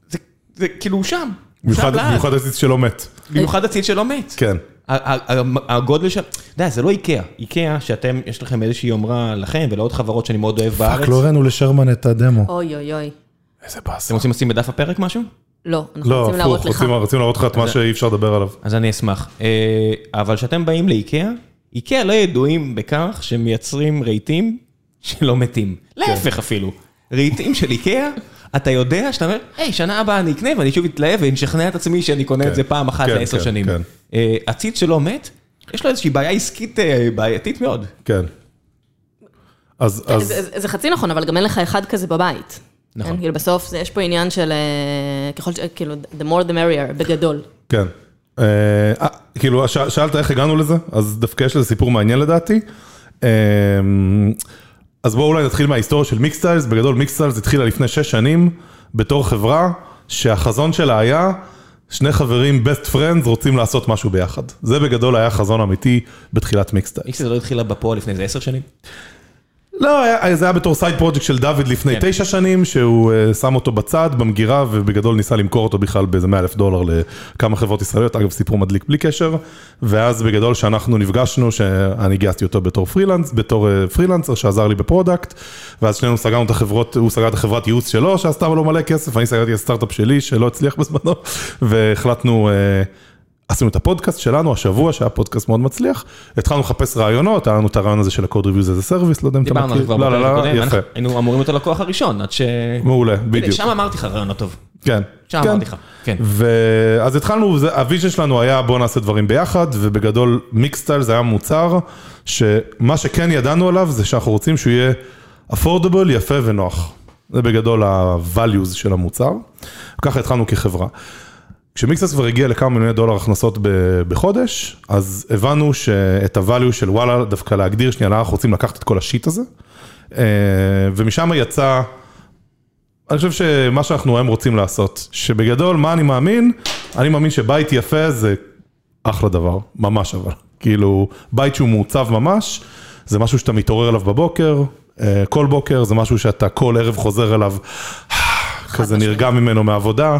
זה, זה כאילו הוא שם.
במיוחד עציץ שלא מת.
במיוחד עציץ שלא מת.
כן.
הגודל של... אתה יודע, זה לא איקאה. איקאה, שאתם, יש לכם איזושהי יומרה לכם ולעוד חברות שאני מאוד אוהב בארץ.
fuck, לא הראינו לשרמן את הדמו.
אוי אוי אוי.
איזה באסה.
אתם רוצים לשים בדף הפרק משהו?
לא, אנחנו
לא,
רוצים להראות לך.
רוצים רוצים להראות לך את מה שאי אפשר לדבר עליו.
אז אני אשמח. אה, אבל כשאתם באים לאיקאה, איקאה לא ידועים בכך שמייצרים רהיטים שלא מתים. להפך אפילו. רהיטים של איקאה, אתה יודע שאתה אומר, היי, שנה הבאה אני אקנה ואני שוב אתלהב ואני אשכנע את עצמי שאני קונה את
כן.
זה פעם אחת
כן,
לעשר
כן,
שנים.
כן.
אה, עציץ שלא מת, יש לו איזושהי בעיה עסקית אה, בעייתית מאוד.
כן. אז, אז,
זה, זה, זה חצי נכון, אבל גם אין לך אחד כזה בבית.
נכון.
כן, כאילו בסוף זה, יש פה עניין של אה, ככל ש... כאילו, the more the merrier, בגדול.
כן. אה, אה, כאילו, שאלת איך הגענו לזה? אז דווקא יש לזה סיפור מעניין לדעתי. אז בואו אולי נתחיל מההיסטוריה של מיקסטיילס. בגדול מיקסטיילס התחילה לפני שש שנים בתור חברה שהחזון שלה היה שני חברים best friends רוצים לעשות משהו ביחד. זה בגדול היה חזון אמיתי בתחילת מיקסטיילס.
זה לא התחילה בפועל לפני איזה עשר שנים?
לא, היה- זה היה בתור side project של דוד לפני
כן.
תשע שנים, שהוא אה, שם אותו בצד במגירה ובגדול ניסה למכור אותו בכלל באיזה 100 אלף דולר לכמה חברות ישראליות, אגב סיפור מדליק בלי קשר, ואז בגדול שאנחנו נפגשנו, שאני גייסתי אותו בתור פרילנס, בתור אה, פרילנסר שעזר לי ב product, ואז שנינו סגרנו את החברות, הוא סגר את החברת ייעוץ שלו שעשתה לו מלא כסף, אני סגרתי את הסטארט-אפ שלי שלא הצליח [LAUGHS] בזמנו, והחלטנו... אה, עשינו את הפודקאסט שלנו השבוע, שהיה פודקאסט מאוד מצליח, התחלנו לחפש רעיונות, היה לנו את הרעיון הזה של ה-code reviews as a service, לא יודע אם אתה
דיברנו על זה כבר
לא, לא,
בפרק
לא,
הקודם, היינו אמורים להיות הלקוח הראשון, עד ש...
מעולה, בדיוק,
שם אמרתי לך רעיון לא טוב.
כן,
שם
כן.
אמרתי לך, כן.
ואז התחלנו, ה-vision שלנו היה בוא נעשה דברים ביחד, ובגדול מיקסטייל זה היה מוצר, שמה שכן ידענו עליו זה שאנחנו רוצים שהוא יהיה אפורדבל, יפה ונוח. זה בגדול ה-values של המוצר. ככה התחלנו כחברה. כשמיקסס כבר הגיע לכמה מיליוני דולר הכנסות בחודש, אז הבנו שאת ה-value של וואלה, דווקא להגדיר שנייה, אנחנו רוצים לקחת את כל השיט הזה, אה, ומשם יצא, אני חושב שמה שאנחנו היום רוצים לעשות, שבגדול, מה אני מאמין? אני מאמין שבית יפה זה אחלה דבר, ממש אבל. כאילו, בית שהוא מעוצב ממש, זה משהו שאתה מתעורר אליו בבוקר, אה, כל בוקר, זה משהו שאתה כל ערב חוזר אליו, כזה נרגע ממנו מעבודה.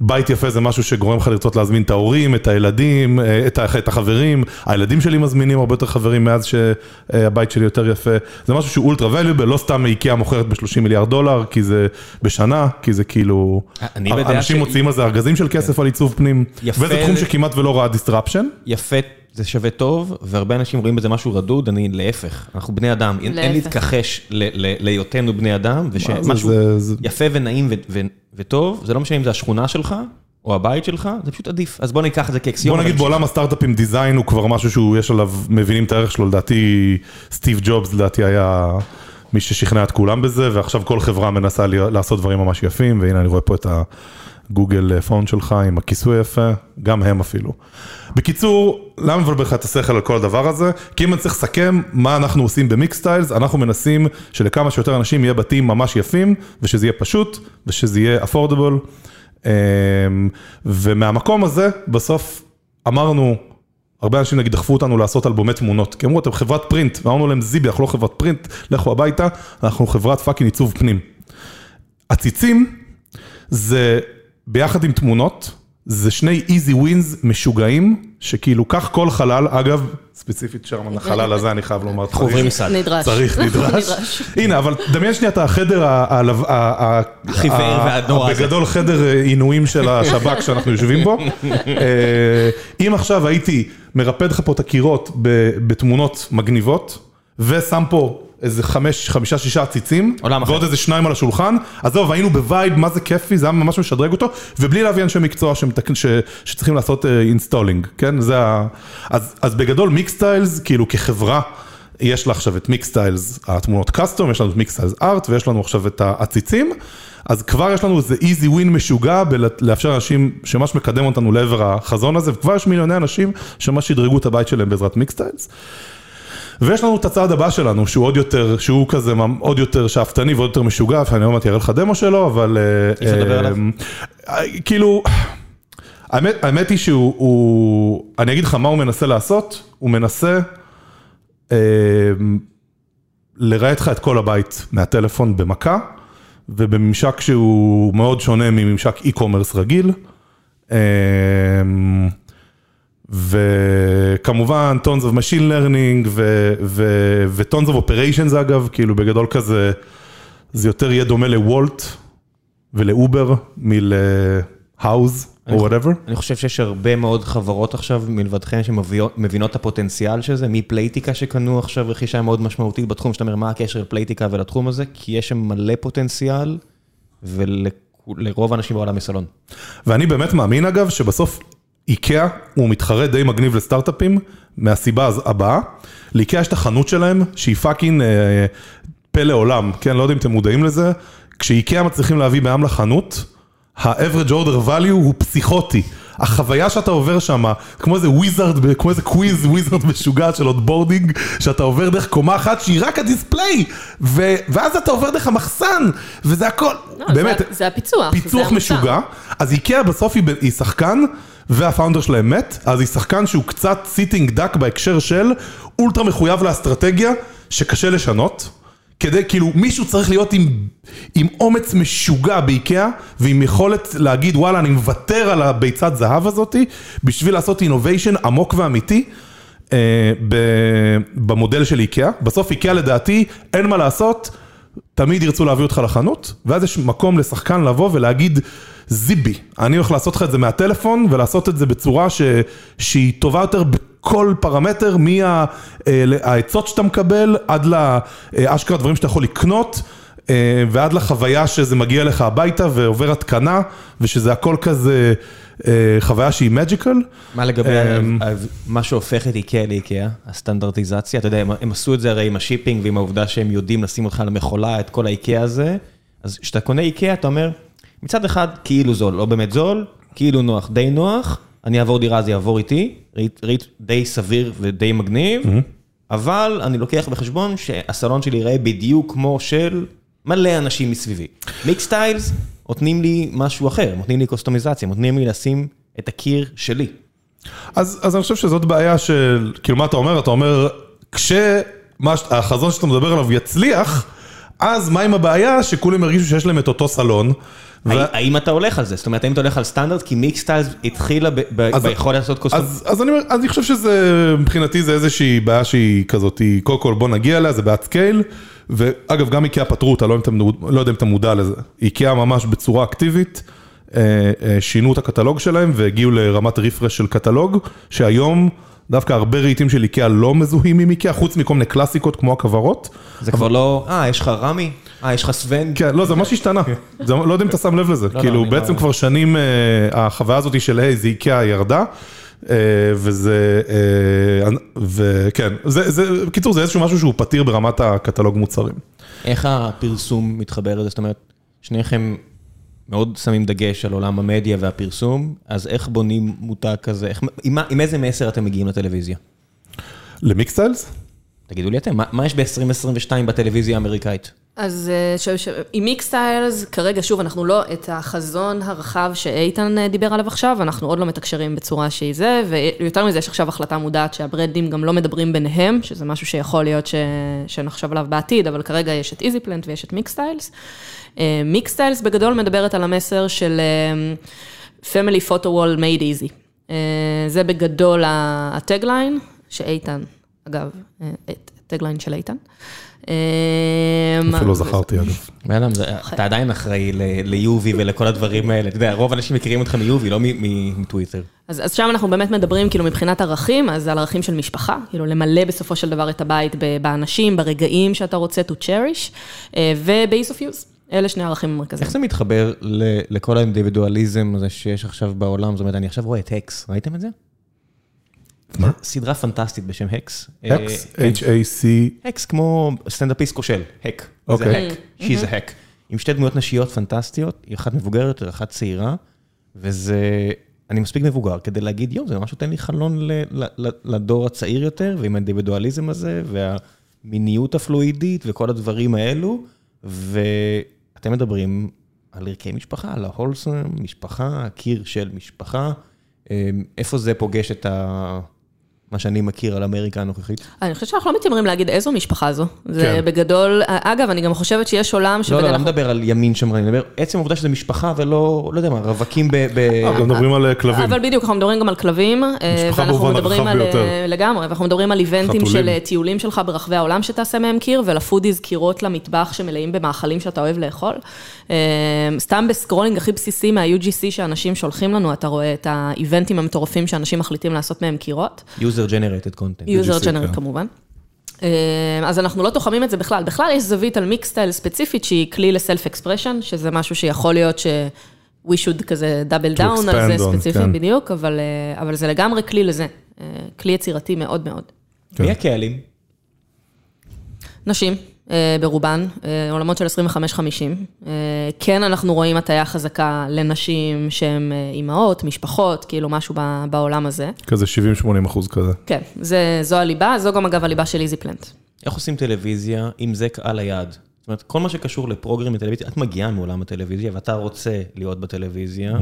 בית יפה זה משהו שגורם לך לרצות להזמין את ההורים, את הילדים, אה, את, ה- את החברים. הילדים שלי מזמינים הרבה יותר חברים מאז שהבית שלי יותר יפה. זה משהו שהוא אולטרה valuable, לא סתם איקאה מוכרת ב-30 מיליארד דולר, כי זה בשנה, כי זה כאילו...
בדעה
אנשים
ש-
מוציאים על זה ארגזים של כסף על עיצוב פנים,
יפה
וזה תחום שכמעט ולא ראה disruption.
יפה, זה שווה טוב, והרבה אנשים רואים בזה משהו רדוד, אני להפך, אנחנו בני אדם, אין-. להתכחש ל- ל- להיותנו בני אדם, ושמשהו
זה- זה-
יפה ונעים ו- ו- וטוב, זה לא משנה אם זה השכונה שלך, או הבית שלך, זה פשוט עדיף. אז בוא ניקח את זה כאקסיומה.
בוא נגיד. בעולם הסטארט-אפים דיזיין הוא כבר משהו שהוא, יש עליו, מבינים את הערך שלו, לדעתי סטיב ג'ובס לדעתי היה מי ששכנע את כולם בזה, ועכשיו כל חברה מנסה לעשות דברים ממש יפים, והנה אני רואה פה את הגוגל פון שלך עם הכיסוי היפה, גם הם אפילו. בקיצור, למה מבלבל לך את השכל על כל הדבר הזה? כי אם אני צריך לסכם מה אנחנו עושים במיקס סטיילס, אנחנו מנסים שלכמה שיותר אנשים יהיה בתים ממש יפים, ושזה יהיה פשוט, ושזה יהיה אפורדבול. ומהמקום הזה, בסוף אמרנו, הרבה אנשים נגיד דחפו אותנו לעשות אלבומי תמונות, כי אמרו, אתם חברת פרינט, ואמרנו להם, זיבי, אנחנו לא חברת פרינט, לכו הביתה, אנחנו חברת fucking עיצוב פנים. עציצים זה ביחד עם תמונות, זה שני easy wins משוגעים, שכאילו קח כל חלל, אגב, ספציפית שרמן, החלל הזה אני חייב לומר,
אנחנו עוברים מסעד.
נדרש.
צריך, [LAUGHS] נדרש. הנה, אבל דמיין שנייה את החדר,
החיוור והנורא הזה.
בגדול חדר אה, עינויים של השב"כ [LAUGHS] שאנחנו יושבים בו. אה, אם עכשיו הייתי מרפד לך פה את הקירות ב- בתמונות מגניבות, ושם פה איזה חמש, חמישה, שישה עציצים. ועוד איזה שניים על השולחן, עזוב, היינו ב-vibe, מה זה כיפי, זה היה ממש משדרג אותו, ובלי להביא אנשי מקצוע שמתקן, ש, שצריכים לעשות אינסטולינג, כן? זה ה... אז, אז בגדול מיקסטיילס, כאילו כחברה, יש לה עכשיו את מיקסטיילס, התמונות custom, יש לנו את מיקסטיילס art, ויש לנו עכשיו את העציצים, אז כבר יש לנו איזה easy win משוגע בלאפשר לאנשים שממש מקדם אותנו לעבר החזון הזה, וכבר יש מיליוני אנשים שממש שדרגו את הבית שלהם בעזרת מיקסטיילס. ויש לנו את הצעד הבא שלנו, שהוא עוד יותר, שהוא כזה עוד יותר שאפתני ועוד יותר משוגע, ואני עוד מעט אראה לך דמו שלו, אבל...
אי אפשר לדבר עליו?
אה, כאילו, האמת, האמת היא שהוא, הוא, אני אגיד לך מה הוא מנסה לעשות, הוא מנסה אה, לרהט לך את כל הבית מהטלפון במכה, ובממשק שהוא מאוד שונה מממשק e-commerce רגיל. אה, וכמובן, tons of machine learning ו- ו- ו-tons of operations אגב, כאילו בגדול כזה, זה יותר יהיה דומה לוולט ולאובר מלהאוז או whatever.
אני חושב שיש הרבה מאוד חברות עכשיו מלבדכם שמבינות את הפוטנציאל של זה, מפלייטיקה שקנו עכשיו רכישה מאוד משמעותית בתחום, שאתה אומר מה הקשר לפלייטיקה ולתחום הזה, כי יש שם מלא פוטנציאל, ולרוב האנשים בעולם יש סלון.
ואני באמת מאמין אגב שבסוף איקאה הוא מתחרה די מגניב לסטארט-אפים מהסיבה הבאה. לאיקאה יש את החנות שלהם שהיא fucking אה, פלא עולם, כן? לא יודע אם אתם מודעים לזה. כשאיקאה מצליחים להביא בעם לחנות, ה-average order value הוא פסיכוטי. החוויה שאתה עובר שם, כמו איזה wizard, כמו איזה quiz wizard משוגע של onboarding, שאתה עובר דרך קומה אחת שהיא רק ה-display, ו- ואז אתה עובר דרך המחסן, וזה הכל,
לא, זה-
באמת,
זה הפיצוח. זה
פיצוח
המוצר.
משוגע, אז איקאה בסוף היא, היא שחקן, וה-founder שלהם מת, אז היא שחקן שהוא קצת sitting duck בהקשר של אולטרה מחויב לאסטרטגיה, שקשה לשנות. כדי, כאילו, מישהו צריך להיות עם, עם אומץ משוגע באיקאה, ועם יכולת להגיד, וואלה, אני מוותר על הביצת זהב הזאתי, בשביל לעשות innovation עמוק ואמיתי. אה, ב- במודל של איקאה. בסוף איקאה לדעתי, אין מה לעשות, תמיד ירצו להביא אותך לחנות, ואז יש מקום לשחקן לבוא ולהגיד, זיבי, אני הולך לעשות לך את זה מהטלפון, ולעשות את זה בצורה ש... שהיא טובה יותר בכל פרמטר, מהעצות שאתה מקבל, עד לאשכרה דברים שאתה יכול לקנות. אה, ועד לחוויה שזה מגיע לך הביתה ועובר התקנה, ושזה הכל כזה אה, חוויה שהיא magical.
מה לגבי
אמ,
מה שהופך את איקאה לאיקאה, הסטנדרטיזציה, אתה יודע, הם- הם עשו את זה הרי עם ה-shipping ועם העובדה שהם יודעים לשים אותך על המכולה, את כל האיקאה הזה, אז כשאתה קונה איקאה, אתה אומר, מצד אחד, כאילו זול, לא באמת זול, כאילו נוח, די נוח, אני אעבור דירה, זה יעבור איתי, רהיט די סביר ודי מגניב, אבל אני לוקח בחשבון שהסלון שלי ייראה בדיוק כמו של מלא אנשים מסביבי. מיקסטיילס נותנים לי משהו אחר, נותנים לי קסטומיזציה, נותנים לי לשים את הקיר שלי.
אז, אז אני חושב שזאת בעיה של, כאילו מה אתה אומר? אתה אומר, כשהחזון שאתה מדבר עליו יצליח, אז מה עם הבעיה שכולם ירגישו שיש להם את אותו סלון?
ו... האם אתה הולך על זה? זאת אומרת, האם אתה הולך על סטנדרט? כי מיקסטיילס התחילה ביכולת לעשות custom.
אז, אז אני, אני חושב שזה, מבחינתי זה איזושהי בעיה שהיא כזאת, היא, קודם כל בוא נגיע אליה, זה בעד scale. ואגב, גם איקאה פתרו אותה, לא, לא יודע אם אתה מודע לזה. איקאה ממש בצורה אקטיבית, אה, אה, שינו את הקטלוג שלהם והגיעו לרמת רפרש של קטלוג, שהיום דווקא הרבה רהיטים של איקאה לא מזוהים עם איקאה, חוץ מכל מיני קלאסיקות כמו הכוורות.
זה כבר לא, אה, יש לך רמי? אה, יש לך סוון?
כן, לא, זה ממש השתנה. לא יודע אם אתה שם לב לזה. לא, לא, כאילו, בעצם כבר שנים, אה, החוויה הזאת של, היי, זה איקאה ירדה. וזה, וכן, זה, בקיצור, זה איזשהו משהו שהוא פתיר ברמת הקטלוג מוצרים.
איך הפרסום מתחבר לזה? זאת אומרת, שניכם מאוד שמים דגש על עולם המדיה והפרסום, אז איך בונים מותג כזה? איך, עם, עם איזה מסר אתם מגיעים לטלוויזיה?
למיקסטיילס?
תגידו לי אתם, מה, מה יש ב-2022 בטלוויזיה האמריקאית?
אז אה, עם מיקסטיילס, כרגע שוב, אנחנו לא, את החזון הרחב שאיתן אה, דיבר עליו עכשיו, אנחנו עוד לא מתקשרים בצורה שהיא זה, ויותר מזה, יש עכשיו החלטה מודעת שהברנדים גם לא מדברים ביניהם, שזה משהו שיכול להיות ש, שנחשוב עליו בעתיד, אבל כרגע יש את איזיפלנט ויש את מיקסטיילס. מיקסטיילס אה, בגדול מדברת על המסר של Family Photo Wall Made Easy. זה בגדול הטגליין, שאיתן, אגב, הטגליין של איתן.
אמ, אפילו לא זכרתי אגב.
בן אדם, אתה עדיין אחראי ליובי ולכל הדברים האלה. אתה יודע, רוב האנשים מכירים אותך מיובי, לא מטוויטר.
אז שם אנחנו באמת מדברים, כאילו, מבחינת ערכים, אז על ערכים של משפחה, כאילו, למלא בסופו של דבר את הבית באנשים, ברגעים שאתה רוצה to cherish, אה, וב-ease of use. אלה שני הערכים המרכזיים.
איך זה מתחבר לכל האינדיבידואליזם הזה שיש עכשיו בעולם? זאת אומרת, אני עכשיו רואה את הקס, ראיתם את זה? מה? סדרה פנטסטית בשם הקס.
הקס? H-A-C?
הקס כמו סטנדאפיסט כושל, הק. זה הק, she's a hack. עם שתי דמויות נשיות פנטסטיות, היא אחת מבוגרת אחת צעירה, וזה... אני מספיק מבוגר כדי להגיד, יואו, זה ממש נותן לי חלון לדור הצעיר יותר, ועם האינדיבידואליזם הזה, והמיניות הפלואידית וכל הדברים האלו, ואתם מדברים על ערכי משפחה, על ההולסם, משפחה, הקיר של משפחה, איפה זה פוגש את ה... מה שאני מכיר על אמריקה הנוכחית.
אני חושבת שאנחנו לא מתיימרים להגיד איזו משפחה זו. זה כן. בגדול, אגב, אני גם חושבת שיש עולם
שבדרך... לא, לא, לא מדבר על ימין שמרני, אני מדבר, עצם העובדה שזה משפחה ולא, לא יודע מה, רווקים ב...
אנחנו מדברים על אה, כלבים.
אבל בדיוק, אנחנו מדברים גם על כלבים.
אה, משפחה במובן הרחב
אה, ביותר. לגמרי, ואנחנו מדברים על event-ים של טיולים שלך ברחבי העולם שתעשה מהם קיר, ול-foodies קירות למטבח שמלאים במאכלים שאתה אוהב לאכול. סתם ב-scrolling הכי בסיסי מה-UGC שאנשים שולחים לנו, אתה רואה את ה-event-ים המטורפים שאנשים מחליטים לעשות מהם קירות.
user generated content.
user generated כן. כמובן. אה, אז אנחנו לא תוחמים את זה בכלל. בכלל יש זווית על מיקסטייל ספציפית שהיא כלי ל-self expression, שזה משהו שיכול להיות ש... we should כזה double down על זה ספציפית כן. בדיוק, אבל, אה, אבל זה לגמרי כלי לזה. אה, כלי יצירתי מאוד מאוד.
מי הקהלים?
נשים. אה, ברובן, אה, עולמות של 25-50. אה, כן, אנחנו רואים הטיה חזקה לנשים שהן אימהות, משפחות, כאילו משהו בעולם הזה.
כזה 70-80 אחוז כזה.
כן, זה, זו הליבה, זו גם אגב הליבה של איזי פלנט.
איך עושים טלוויזיה עם זה קהל היעד? זאת אומרת, כל מה שקשור ל-program בטלוויזיה, את מגיעה מעולם הטלוויזיה ואתה רוצה להיות בטלוויזיה.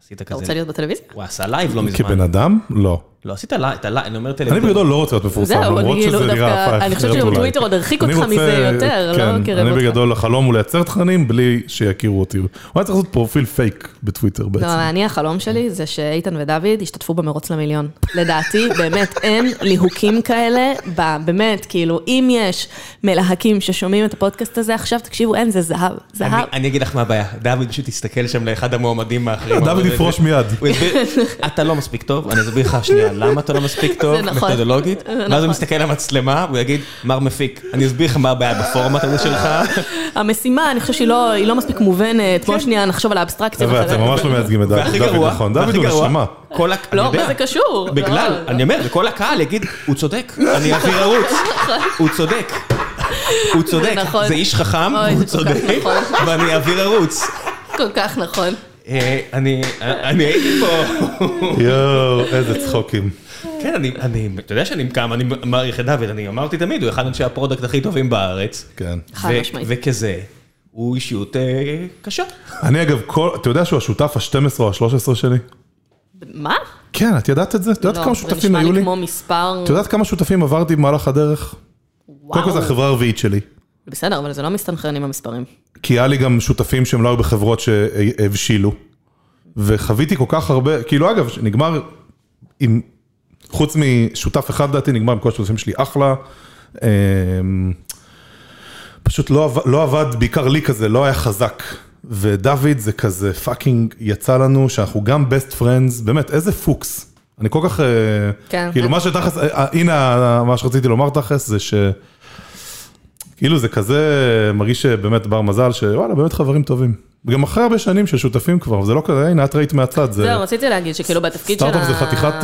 עשית כזה... אתה רוצה להיות בטלוויזיה?
הוא עשה live לא מזמן.
כבן אדם? לא.
לא, עשית live, אני אומר טלוויזיה.
אני בגדול לא רוצה להיות מפורסם, למרות שזה נראה הפך.
אני חושבת שטוויטר עוד הרחיק אותך מזה יותר, לא קרב
אותך. אני בגדול, החלום הוא לייצר תכנים בלי שיכירו אותי. הוא היה צריך לעשות פרופיל פייק בטוויטר בעצם.
לא, אני, החלום שלי זה שאיתן ודוד ישתתפו במרוץ למיליון. לדעתי, באמת, אין ליהוקים כאלה, באמת, כאילו, אם יש מלהקים ששומעים את הפודקאסט הזה עכשיו, תקשיבו, אין, זה זהב, זהב.
אני אגיד לך מה הבעיה, דוד פשוט תסתכל שם לאחד המועמדים האחרים.
דוד יפרוש מיד.
אתה לא מספיק טוב, אני אסביר לך שנייה למה אתה לא מספיק טוב, נכון. מתודולוגית, ואז הוא נכון. מסתכל על המצלמה, והוא יגיד, מר מפיק, אני אסביר לך מה הבעיה בפורמט הזה שלך.
המשימה, אני חושב שהיא לא, לא מספיק מובנת, בוא כן. שנייה נחשוב על האבסטרקציה.
אתם ממש לא מייצגים את דוד, נכון, דוד הוא נשמה.
לא, מה זה קשור?
בגלל, אני אומר, וכל הקהל יגיד, הוא צודק, אני אעביר ערוץ, הוא צודק. הוא צודק,
נכון.
זה איש חכם, הוא
כל
צודק,
נכון.
ואני אעביר ערוץ.
כל כך נכון.
אה, אני אני הייתי פה,
יואו, איזה צחוקים.
כן, אני, אני, אתה יודע שאני כמה, אני מעריך את דוד, אני אמרתי תמיד, הוא אחד אנשי ה-product הכי טובים בארץ.
כן.
חד משמעית.
וכזה, הוא אישיות אה, קשה.
אני אגב, כל- אתה יודע שהוא השותף ה-12 או ה-13 שלי?
מה?
כן, את ידעת את זה? את יודעת
לא,
כמה
זה
שותפים
נשמע
היו לי?
לי כמו מספר...
את יודעת כמה שותפים עברתי במהלך הדרך? קודם כל זו
וואו.
החברה הרביעית שלי.
בסדר, אבל זה לא מסתנכרן עם המספרים.
כי היה לי גם שותפים שהם לא היו בחברות שהבשילו. וחוויתי כל כך הרבה, כאילו אגב, נגמר עם, חוץ משותף אחד לדעתי, נגמר עם כל השותפים שלי אחלה. אמ, פשוט לא, לא עבד, בעיקר לי כזה, לא היה חזק. ודוד זה כזה fucking יצא לנו שאנחנו גם best friends, באמת, איזה פוקס. אני כל כך, אה,
כן,
כאילו
כן.
מה שתכלס, אה, הנה מה שרציתי לומר תכלס זה ש... כאילו זה כזה מרגיש שבאמת בר מזל, שוואלה, באמת חברים טובים. גם אחרי הרבה שנים של שותפים כבר, זה לא כזה, הנה, את ראית מהצד, זה...
זהו, רציתי להגיד שכאילו בתפקיד של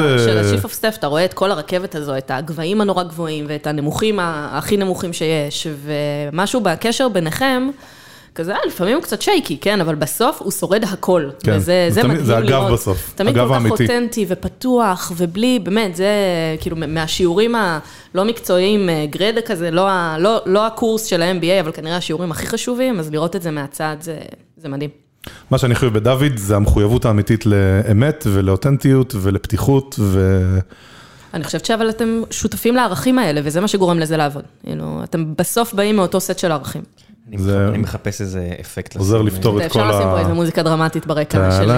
אה,
של ה-Chief of Staff, אתה רואה את כל הרכבת הזו, את הגבהים הנורא גבוהים ואת הנמוכים הכי נמוכים שיש, ומשהו בקשר ביניכם, כזה, אה, לפעמים הוא קצת שייקי, כן, אבל בסוף הוא שורד הכל.
כן,
וזה
זה
מדהים
זה הגב
לראות.
בסוף,
תמיד כל כך. אותנטי ופתוח, ובלי, באמת, זה כאילו מהשיעורים הלא מקצועיים, אה, גרדה כזה, לא, לא, לא הקורס של ה-MBA, אבל כנראה השיעורים הכי חשובים, אז לראות את זה מהצד, זה, זה מדהים.
מה שאני חושב בדוד זה המחויבות האמיתית לאמת ולאותנטיות ולפתיחות ו...
אני חושבת שאבל אתם שותפים לערכים האלה, וזה מה שגורם לזה לעבוד. כאילו, אתם בסוף באים מאותו סט של ערכים.
אני אני מחפש איזה אפקט.
עוזר לפתור את כל
ואפשר לשים פה
ה...
איזה מוזיקה דרמטית ברקע של...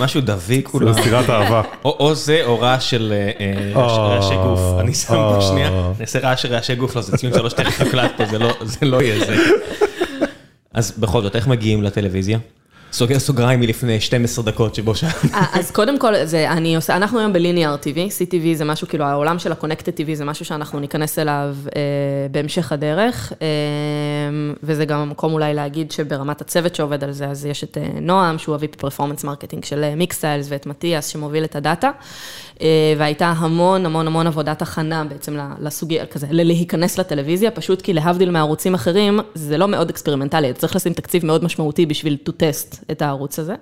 משהו- דביק כולו.
זה סירת אהבה.
או זה או רעש של אה, אה, רעש-
אה,
רעשי גוף. אני שם פה. שנייה, נעשה רעש של רעשי גוף, לא, זה ציון שלוש תכף הקלט פה, זה זה לא יהיה זה. אז בכל זאת, איך מגיעים לטלוויזיה? סוגר סוגריים מלפני 12 דקות שבו שם.
אה, אז קודם כל, זה, אני עושה, אנחנו היום ב linear TV, CTV זה משהו, כאילו העולם של ה-Connected TV זה משהו שאנחנו ניכנס אליו אה, בהמשך הדרך, אה, וזה גם המקום אולי להגיד שברמת הצוות שעובד על זה, אז יש את אה, נועם, שהוא ה-VP performance marketing של מיקסטיילס, ואת מתיאס שמוביל את ה data, אה, והייתה המון המון המון עבודת הכנה בעצם לסוגיה, כזה, ללהיכנס לטלוויזיה, פשוט כי להבדיל מערוצים אחרים, זה לא מאוד אקספרימנטלי, אתה צריך לשים תקציב מאוד משמעותי בשביל to test את הערוץ הזה.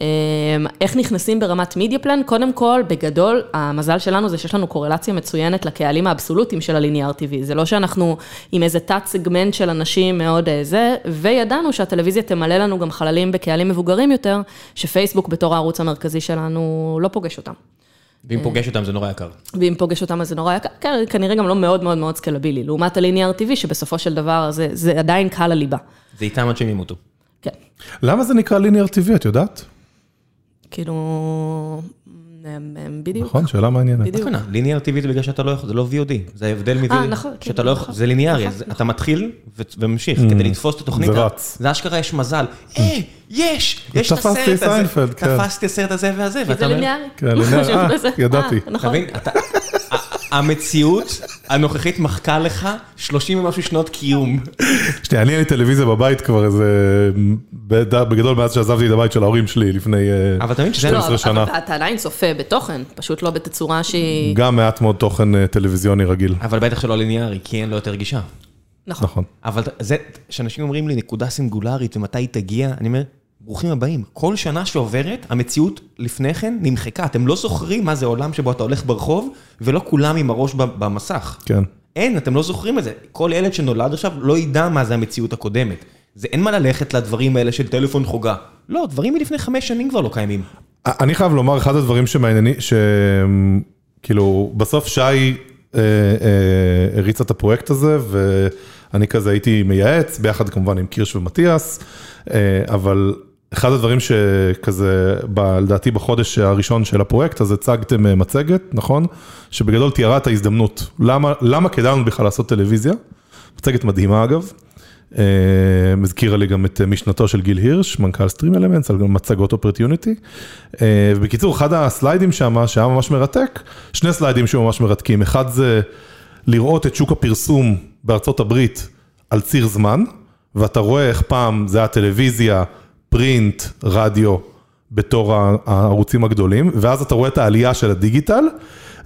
אמ, איך נכנסים ברמת media plan? קודם כל, בגדול, המזל שלנו זה שיש לנו קורלציה מצוינת לקהלים האבסולוטיים של ה linear TV. זה לא שאנחנו עם איזה תת סגמנט של אנשים מאוד אה, זה, וידענו שהטלוויזיה תמלא לנו גם חללים בקהלים מבוגרים יותר, שפייסבוק בתור הערוץ המרכזי שלנו לא פוגש אותם.
ואם פוגש אותם זה נורא יקר.
ואם פוגש אותם אז זה נורא יקר, כן, כנראה גם לא מאוד מאוד מאוד סקלבילי, לעומת הליניאר TV, שבסופו של דבר זה, זה עדיין קהל הליבה.
זה איתם עד שהם ימותו.
כן.
למה זה נקרא ליניאר טבעי, את יודעת?
כאילו, בדיוק.
נכון, שאלה מעניינת.
בדיוק.
ליניאר טבעי זה בגלל שאתה לא יכול, זה לא VOD, זה ההבדל מ-VOD.
אה, נכון,
שאתה
כן,
לא
נכון.
יכול, זה ליניארי,
נכון, נכון.
אתה מתחיל וממשיך, כדי לתפוס את התוכנית.
זה רץ.
זה אשכרה יש מזל. אה, יש! יש את
תפסתי
הסרט
את
הזה.
סיינפלד, כן.
תפסתי את הסרט הזה והזה,
כי
ואתה
זה
אומר...
ליניארי.
כן, ליניארי, אה. ידעתי.
אה, נכון.
המציאות הנוכחית מחקה לך 30 ומשהו שנות קיום.
שנייה, אני אין לי טלוויזיה בבית כבר איזה, בגדול מאז שעזבתי את הבית של ההורים שלי לפני אה,
אבל אתה מבין שזה...
לא,
12 שנה.
אבל אתה עדיין צופה בתוכן, פשוט לא בתצורה שהיא...
גם מעט מאוד תוכן אה, טלוויזיוני רגיל.
אבל בטח שלא ליניארי, כי אין לו יותר גישה.
נכון.
נכון.
אבל זה, כשאנשים אומרים לי נקודה סינגולרית ומתי היא תגיע, אני אומר, ברוכים הבאים. כל שנה שעוברת, המציאות לפני כן נמחקה. אתם לא זוכרים מה זה עולם שבו אתה הולך ברחוב, ולא כולם עם הראש במסך.
כן.
אין, אתם לא זוכרים את זה. כל ילד שנולד עכשיו לא ידע מה זה המציאות הקודמת. זה אין מה ללכת לדברים האלה של טלפון חוגה. לא, דברים מלפני חמש שנים כבר לא קיימים.
אני חייב לומר, אחד הדברים שמעניינים, שכאילו, בסוף שי אה, אה, את הפרויקט הזה, ואני כזה הייתי מייעץ, ביחד כמובן עם קירש ומתיאס, אה, אבל אחד הדברים שכזה, ב- לדעתי בחודש הראשון של הפרויקט, אז הצגתם אה, מצגת, נכון? שבגדול תיארה את ההזדמנות. למה, למה כדאי לנו בכלל לעשות טלוויזיה? מצגת מדהימה אגב. אה, הזכירה לי גם את משנתו של גיל הירש, מנכ"ל סטרים אלמנטס, על מצגות אופרטיוניטי. ובקיצור, אחד הסליידים שם, שהיה ממש מרתק, שני סליידים שהיו ממש מרתקים. אחד זה לראות את שוק הפרסום בארצות הברית על ציר זמן, ואתה רואה איך פעם זה היה טלוויזיה, פרינט, רדיו, בתור הערוצים הגדולים, ואז אתה רואה את העלייה של הדיגיטל,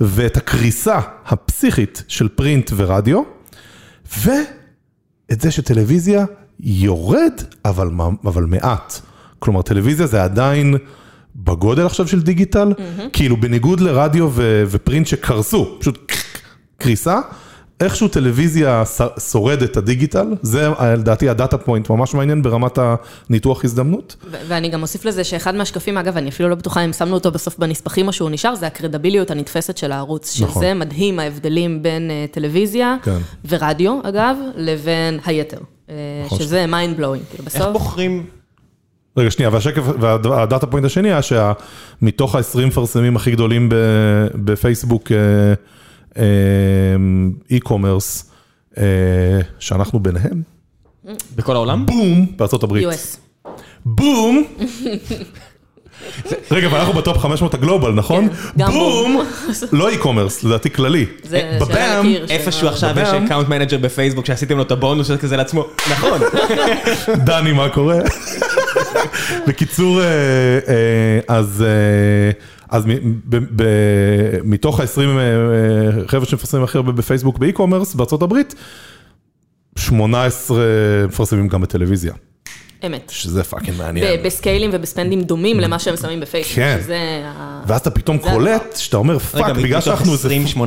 ואת הקריסה הפסיכית של פרינט ורדיו. ואת זה שטלוויזיה יורד, אבל, אבל מעט. כלומר, טלוויזיה זה עדיין בגודל עכשיו של דיגיטל, כאילו בניגוד לרדיו ו- ופרינט שקרסו, פשוט קריסה, איכשהו טלוויזיה ש- שורד את הדיגיטל, זה לדעתי הדאטה פוינט ממש מעניין ברמת הניתוח הזדמנות.
ואני גם אוסיף לזה שאחד מהשקפים, אגב, אני אפילו לא בטוחה אם שמנו אותו בסוף בנספחים או שהוא נשאר, זה הקרדביליות הנתפסת של הערוץ.
נכון.
שזה מדהים, ההבדלים בין אה, טלוויזיה,
כן.
ורדיו, אגב, לבין היתר. אה,
נכון.
שזה mind blowing, כאילו
איך
בסוף.
בוחרים?
רגע, שנייה, והשקף, וה data point השני היה שמתוך ה-20 מפרסמים הכי גדולים בפייסבוק אה, e-commerce, אה, שאנחנו ביניהם,
בכל העולם?
בום, בארצות הברית.
US.
בום! [LAUGHS] רגע, אבל אנחנו ב top 500 ה global, נכון?
כן,
בום! לא e-commerce, לדעתי כללי.
זה
אה,
שאלה
בבאם,
איפשהו עכשיו יש. אקאונט מנג'ר בפייסבוק שעשיתם לו את הבונוס כזה לעצמו. נכון. [LAUGHS]
דני, מה קורה? [LAUGHS] בקיצור, אה, אה, אז אה, אז מ- ב- ב- מתוך ה-20 חבר'ה שמפרסמים הכי הרבה בפייסבוק ב e-commerce בארצות הברית, 18 מפרסמים גם בטלוויזיה,
אמת.
שזה fucking מעניין.
ב- בסקיילים ובספנדים דומים למה שהם שמים בפייסבוק.
כן.
שזה ה-
ואז אתה פתאום קולט שאתה אומר, fuck,
רגע,
בגלל
מתוך
שאנחנו איזה...
20-18?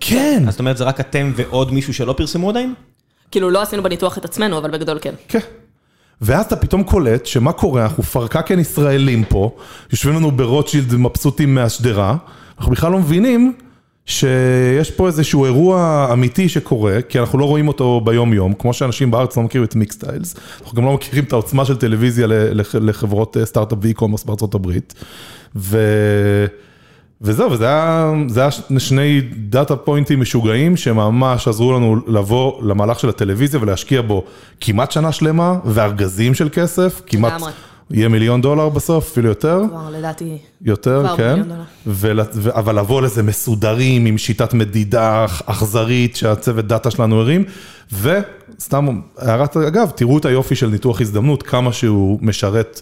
כן.
אז זאת אומרת זה רק אתם ועוד מישהו שלא פרסמו עדיין?
כאילו, לא עשינו בניתוח את עצמנו, אבל בגדול כן.
כן. ואז אתה פתאום קולט שמה קורה, אנחנו פרחחים ישראלים פה, יושבים לנו ברוטשילד מבסוטים מהשדרה, אנחנו בכלל לא מבינים שיש פה איזשהו אירוע אמיתי שקורה, כי אנחנו לא רואים אותו ביום יום, כמו שאנשים בארץ לא מכירים את מיקסטיילס, אנחנו גם לא מכירים את העוצמה של טלוויזיה לחברות אה, סטארט-אפ ו e-commerce בארצות הברית. ו... וזהו, וזה היה, זה היה שני data פוינטים משוגעים שממש עזרו לנו לבוא למהלך של הטלוויזיה ולהשקיע בו כמעט שנה שלמה וארגזים של כסף, כמעט
לגמרי.
יהיה מיליון דולר בסוף, אפילו יותר,
כבר לדעתי,
יותר,
כבר
כן. ול, ו, אבל לבוא לזה מסודרים עם שיטת מדידה אכזרית שהצוות data שלנו הרים, וסתם הערת אגב, תראו את היופי של ניתוח הזדמנות, כמה שהוא משרת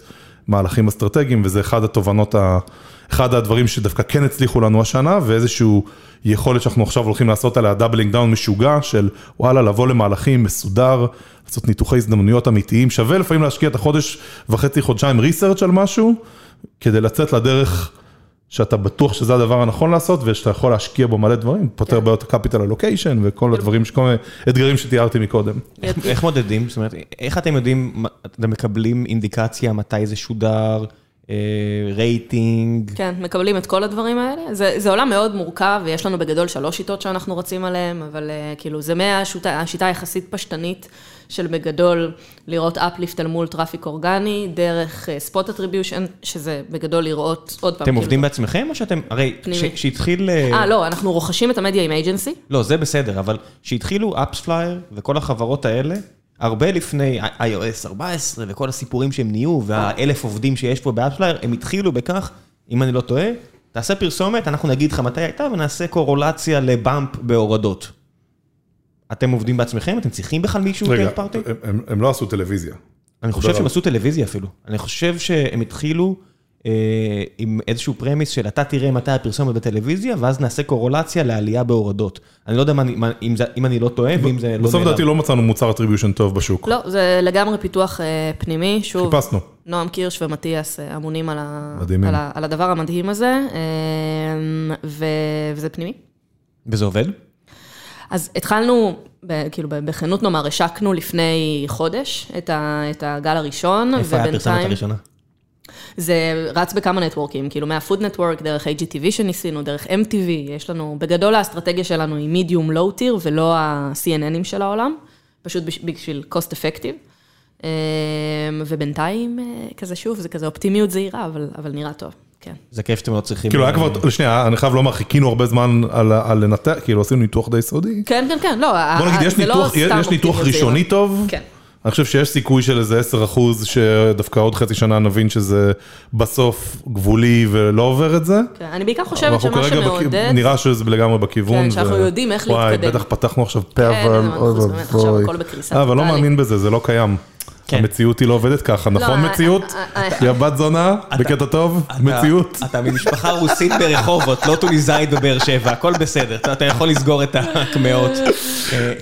מהלכים אסטרטגיים, וזה אחד התובנות, ה, אחד הדברים שדווקא כן הצליחו לנו השנה, ואיזשהו יכולת שאנחנו עכשיו הולכים לעשות עליה doubling down משוגע, של וואלה, לבוא למהלכים מסודר, לעשות ניתוחי הזדמנויות אמיתיים, שווה לפעמים להשקיע את החודש וחצי, חודשיים research על משהו, כדי לצאת לדרך שאתה בטוח שזה הדבר הנכון לעשות, ושאתה יכול להשקיע בו מלא דברים, פותר בעיות ה capital allocation וכל הדברים, כל מיני אתגרים שתיארתי מקודם.
איך- מודדים? זאת אומרת, איך אתם יודעים, אתם מקבלים אינדיקציה מתי זה שודר, רייטינג?
כן, מקבלים את כל הדברים האלה. זה, זה עולם מאוד מורכב, ויש לנו בגדול שלוש שיטות שאנחנו רצים עליהן, אבל אה, כאילו, זה מהשיטה השיטה היחסית פשטנית של בגדול לראות uplift אל מול traffic אורגני, דרך spot attribution, שזה בגדול לראות עוד פעם.
אתם
כאילו-
עובדים בעצמכם או שאתם, הרי. כשהתחיל,
אה, לא, אנחנו רוכשים את המדיה עם agency.
לא, זה בסדר, אבל כשהתחילו אפספלייר וכל החברות האלה, הרבה לפני iOS 14 וכל הסיפורים שהם נהיו, והאלף עובדים שיש פה באפספלייר, הם התחילו בכך, אם אני לא טועה, תעשה פרסומת, אנחנו נגיד לך מתי הייתה ונעשה קורלציה ל bump בהורדות. אתם עובדים בעצמכם? אתם צריכים בכלל מישהו
רגע,
party?
הם- הם- הם לא עשו טלוויזיה.
אני חושב שהם עשו טלוויזיה אפילו. אני חושב שהם התחילו עם איזשהו premise של אתה תראה מתי הפרסומת בטלוויזיה, ואז נעשה קורלציה לעלייה בהורדות. אני לא יודע מה, מה, אם, זה, אם אני לא טועה, ואם זה לא
בסוף
נעלם.
לדעתי לא מצאנו מוצר attribution טוב בשוק.
לא, זה לגמרי פיתוח אה, פנימי, שוב.
חיפשנו.
נועם קירש ומתיאס אה, אמונים על, ה... על, ה... על הדבר המדהים הזה, אה, ו... וזה פנימי.
וזה עובד?
אז התחלנו, ב... כאילו בכנות נאמר, השקנו לפני חודש את, ה... את הגל הראשון,
איפה היה הפרסומת הראשונה?
זה רץ בכמה נטוורקים, כאילו מהפוד נטוורק, דרך AGTV שניסינו, דרך MTV, יש לנו, בגדול האסטרטגיה שלנו היא מידיום לואו טיר ולא ה-CNNים של העולם, פשוט בש- בשביל cost effective. אה, ובינתיים, אה, כזה שוב, זה כזה אופטימיות זהירה, אבל, אבל נראה טוב, כן.
זה כיף שאתם לא צריכים...
כאילו היה כבר, שנייה, אני חייב לומר, חיכינו הרבה זמן על לנתח, כאילו עשינו ניתוח די סודי.
כן, כן, כן, לא,
בוא נגיד, יש
לא
ניתוח, יש ניתוח ראשוני
זהירה.
טוב.
כן.
אני חושב שיש סיכוי של איזה 10 אחוז, שדווקא עוד חצי שנה נבין שזה בסוף גבולי ולא עובר את זה.
כן, אני בעיקר חושבת
אנחנו
שמה
כרגע בכ-
שמעודד,
נראה שזה לגמרי בכיוון.
כן, שאנחנו
ו-
יודעים איך
וואי,
להתקדם.
בטח פתחנו עכשיו פה,
כן,
אבל
אנחנו
אוי
באמת עכשיו. הכל בקריסה
אה, אבל לא. מאמין בזה, זה לא קיים.
כן.
המציאות היא לא עובדת ככה, נכון
אה,
מציאות?
אה, אה,
יא בת זונה, בקטע טוב,
אתה-
מציאות.
אתה ממשפחה רוסית ברחובות, לא טוניסאית בבאר שבע, הכל בסדר, אתה- יכול לסגור את הקמעות.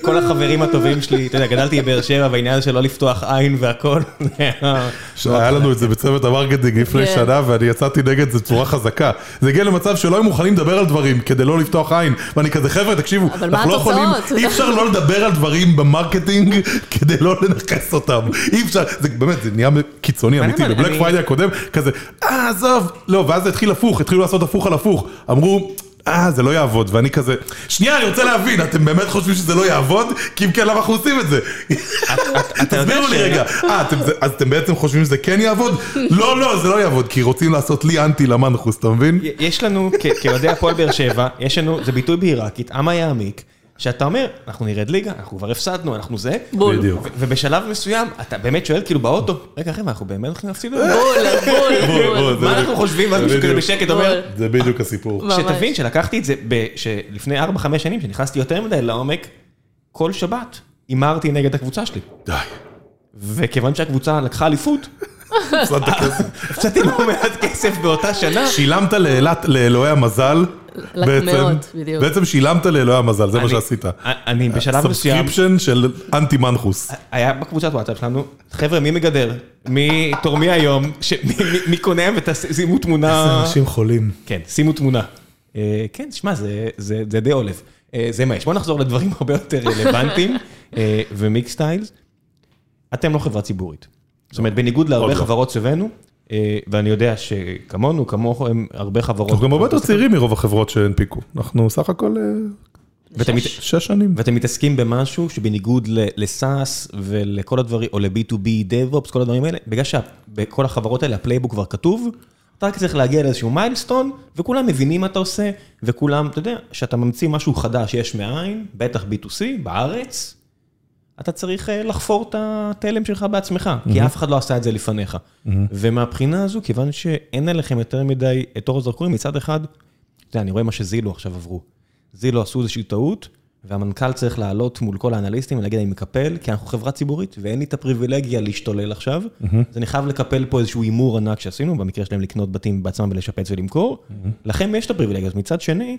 כל החברים הטובים שלי, אתה יודע, גדלתי בבאר שבע, והעניין של לא לפתוח עין והכל, [LAUGHS] היה...
לנו את זה בצוות המרקטינג לפני
כן.
שנה, ואני יצאתי נגד זה בצורה חזקה. זה הגיע למצב שלא היו מוכנים לדבר על דברים כדי לא לפתוח עין. ואני כזה, חבר'ה, תקשיבו, אנחנו לא יכולים? אי אפשר לא לדבר על דברים ב marketing [LAUGHS] כדי לא לנכס אותם. אי אפשר, זה באמת, זה נהיה קיצוני אמיתי. ב
Black
Friday הקודם, כזה, אה, עזוב, לא, ואז זה התחיל הפוך, התחילו לעשות הפוך על הפוך. אמרו... אה, זה לא יעבוד, ואני כזה, שנייה, אני רוצה להבין, אתם באמת חושבים שזה לא יעבוד? כי אם כן, למה אנחנו עושים את זה? תסבירו לי רגע, אה, אז אתם בעצם חושבים שזה כן יעבוד? לא, לא, זה לא יעבוד, כי רוצים לעשות לי אנטי למנחוס, אתה מבין?
יש לנו, כאוהדי הפועל באר שבע, יש לנו, זה ביטוי בעיראקית, אמה יעמיק, שאתה אומר, אנחנו נרד ליגה, אנחנו כבר הפסדנו, אנחנו זה,
בול.
בדיוק.
ובשלב מסוים, אתה באמת שואל כאילו באוטו, רגע חבר'ה, אנחנו באמת הולכים להפסיד? [LAUGHS]
בול, בול,
בול,
מה. אנחנו חושבים? ואז
זה
מישהו כזה
בדיוק.
בשקט אומר,
זה בדיוק הסיפור.
שתבין שלקחתי את זה, ב- שלפני 4-5 שנים, שנכנסתי יותר מדי לעומק, כל שבת הימרתי נגד הקבוצה שלי.
די.
וכיוון שהקבוצה לקחה אליפות,
הפסדת כסף.
הפסדתי לא מעט כסף באותה שנה.
שילמת לאלוהי המזל, בעצם.
בדיוק.
בעצם שילמת לאלוהי המזל, זה מה
אני-
שעשית.
אני בשלב מסוים,
subscription של אנטי מנחוס.
היה בקבוצת וואטסאפ שלנו, חבר'ה, מי מגדר? מי תורמי היום? ש- מי- מי- מי קונה ותשימו תמונה...
חולים.
כן, שימו תמונה. אה, כן, שמע, זה- זה זה די עולב. אה, זה מה יש. בוא נחזור לדברים הרבה יותר רלוונטיים. אה, ומיקס סטיילס, אתם לא חברה ציבורית. זאת אומרת, בניגוד להרבה
לא.
חברות סביבנו, אה, ואני יודע שכמונו, כמוכם, הרבה חברות...
אנחנו גם הרבה יותר צעירים מרוב החברות שהנפיקו. אנחנו סך הכל אה, שש שנים.
ואתם מתעסקים במשהו שבניגוד ל SaaS ולכל הדברים, או ל-B2B, DevOps, כל הדברים האלה, בגלל שבכל החברות האלה ה playbook כבר כתוב, אתה רק צריך להגיע לאיזשהו milestone, וכולם מבינים מה אתה עושה, וכולם, אתה יודע, כשאתה ממציא משהו חדש יש מאין, בטח B2C, בארץ, אתה צריך אה, לחפור את התלם שלך בעצמך, כי אף אחד לא עשה את זה לפניך. ומהבחינה הזו, כיוון שאין עליכם יותר מדי את אור הזרקורים, מצד אחד, אתה יודע, אני רואה מה שזילו עכשיו עברו. זילו עשו איזושהי טעות, והמנכ"ל צריך לעלות מול כל האנליסטים ולהגיד, אני מקפל, כי אנחנו חברה ציבורית, ואין לי את הפריבילגיה להשתולל עכשיו, אז אני חייב לקפל פה איזשהו הימור ענק שעשינו, במקרה שלהם לקנות בתים בעצמם ולשפץ ולמכור, לכם יש את הפריבילגיה, אז מצד שני,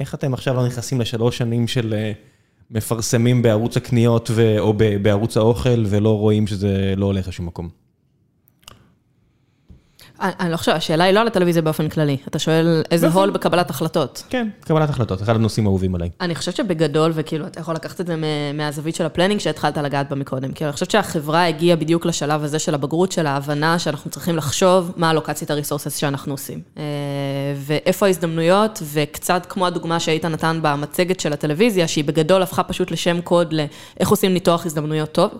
איך אתם עכשיו לא נכנסים לשלוש שנים של אה, מפרסמים בערוץ הקניות ו- או בערוץ האוכל, ולא רואים שזה לא הולך לשום מקום?
אני לא חושבת, השאלה היא לא על הטלוויזיה באופן כללי. אתה שואל איזה הול בקבלת החלטות.
כן, קבלת החלטות, אחד הנושאים האהובים עליי.
אני חושבת שבגדול, וכאילו, אתה יכול לקחת את זה מהזווית של ה planning שהתחלת לגעת בה מקודם. כי אני חושבת שהחברה הגיעה בדיוק לשלב הזה של הבגרות, של ההבנה שאנחנו צריכים לחשוב מה ה allocation של ה resources שאנחנו עושים. אה, ואיפה ההזדמנויות, וקצת כמו הדוגמה שאיתן נתן במצגת של הטלוויזיה, שהיא בגדול הפכה פשוט לשם קוד לאיך עושים ניתוח הזדמנויות טוב.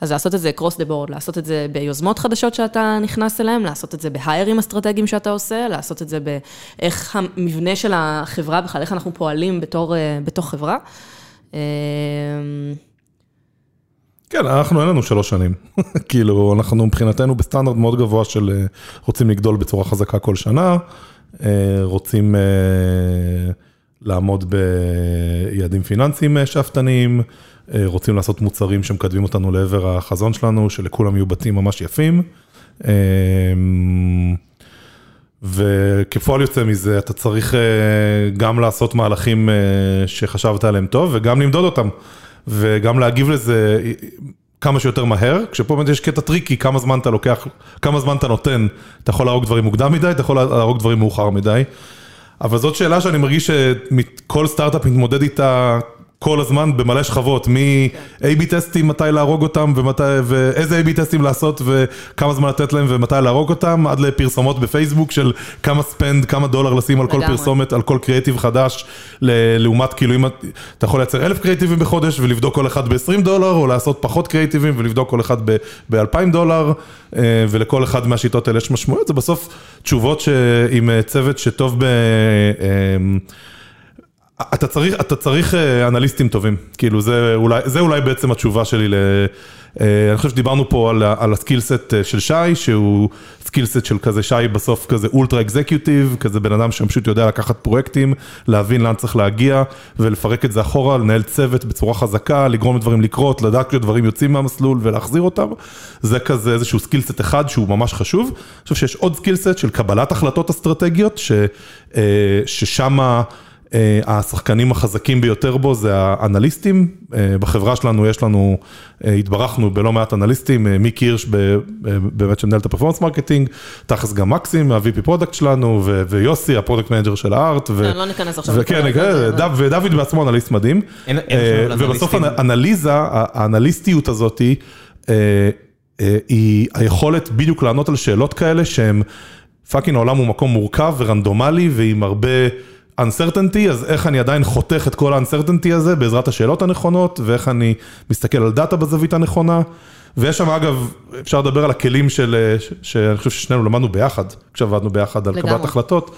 אז לעשות את זה across the board, לעשות את זה ביוזמות חדשות שאתה נכנס אליהן, לעשות את זה ב hire ים אסטרטגיים שאתה עושה, לעשות את זה באיך המבנה של החברה בכלל, איך אנחנו פועלים בתור, אה, בתור חברה. אה,
כן, אנחנו אין לנו שלוש שנים. [LAUGHS] כאילו, אנחנו מבחינתנו בסטנדרט מאוד גבוה של אה, רוצים לגדול בצורה חזקה כל שנה, רוצים לעמוד ביעדים פיננסיים שאפתניים, רוצים לעשות מוצרים שמקדמים אותנו לעבר החזון שלנו, שלכולם יהיו בתים ממש יפים. אה, וכפועל יוצא מזה, אתה צריך אה, גם לעשות מהלכים אה, שחשבת עליהם טוב, וגם למדוד אותם, וגם להגיב לזה אה, כמה שיותר מהר, שפה באמת יש קטע טריקי, כמה זמן אתה לוקח, כמה זמן אתה נותן, אתה יכול להרוג דברים מוקדם מדי, אתה יכול להרוג דברים מאוחר מדי. אבל זאת שאלה שאני מרגיש שכל סטארט-אפ מתמודד איתה כל הזמן במלא שכבות, מ- AB test ים, מתי להרוג אותם, ומתי, ואיזה AB test ים לעשות, וכמה זמן לתת להם, ומתי להרוג אותם, עד לפרסומות בפייסבוק של כמה ספנד, כמה דולר לשים על כל
לגמרי.
פרסומת, על כל קריאיטיב חדש, לעומת כאילו אם את- אתה יכול לייצר אלף קריאיטיבים בחודש, ולבדוק כל אחד ב-20 דולר, או לעשות פחות קריאיטיבים, ולבדוק כל אחד ב-2,000 דולר, אה, ולכל אחד מהשיטות האלה יש משמעויות, זה בסוף תשובות שעם אה, צוות שטוב ב... אתה צריך, אתה צריך אה, אנליסטים טובים, כאילו זה אולי, זה אולי בעצם התשובה שלי ל... אה, אני חושב שדיברנו פה על, על הסקילסט אה, של שי, שהוא skill skillset של כזה שי בסוף כזה ultra executive, כזה בן אדם שפשוט יודע לקחת פרויקטים, להבין לאן צריך להגיע ולפרק את זה אחורה, לנהל צוות בצורה חזקה, לגרום לדברים לקרות, לדעת שדברים יוצאים מהמסלול ולהחזיר אותם. זה כזה איזשהו skillset אחד שהוא ממש חשוב. אני חושב שיש עוד skillset של קבלת החלטות אסטרטגיות, ש, ששמה... אה, השחקנים החזקים ביותר בו זה האנליסטים, אה, בחברה שלנו יש לנו, אה, התברכנו בלא מעט אנליסטים, מיק הירש באמת שמנהל את ה performance marketing, תכלס גם מקסים, ה-VP product שלנו, ויוסי, ה product manager של הארט.
כן, לא ניכנס עכשיו.
וכן, ודוד בעצמו אנליסט מדהים. ובסוף האנליזה, האנליסטיות הזאתי, היא היכולת בדיוק לענות על שאלות כאלה שהן, fucking העולם הוא מקום מורכב ורנדומלי ועם הרבה... uncertainty, אז איך אני עדיין חותך את כל ה-uncertainty הזה בעזרת השאלות הנכונות, ואיך אני מסתכל על data בזווית הנכונה. ויש שם אגב, אפשר לדבר על הכלים של, שאני חושב ששנינו למדנו ביחד, כשעבדנו ביחד על קבלת החלטות,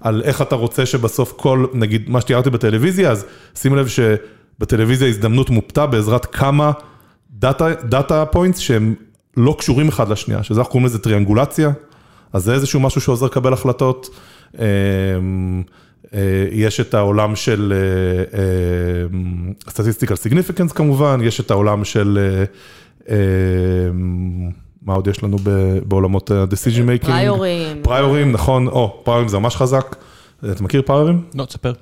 על איך אתה רוצה שבסוף כל, נגיד, מה שתיארתי בטלוויזיה, אז שים לב שבטלוויזיה הזדמנות מופתה בעזרת כמה data points שהם לא קשורים אחד לשנייה, שזה אנחנו קוראים לזה טריאנגולציה, אז זה איזשהו משהו שעוזר לקבל החלטות. אה, יש את העולם של סטטיסטיקל uh, סיגניפיקנס uh, כמובן, יש את העולם של, מה עוד יש לנו בעולמות ה-decision making?
פריורים.
פריורים, נכון, או, פריורים זה ממש חזק. אתה מכיר פריורים?
לא, תספר.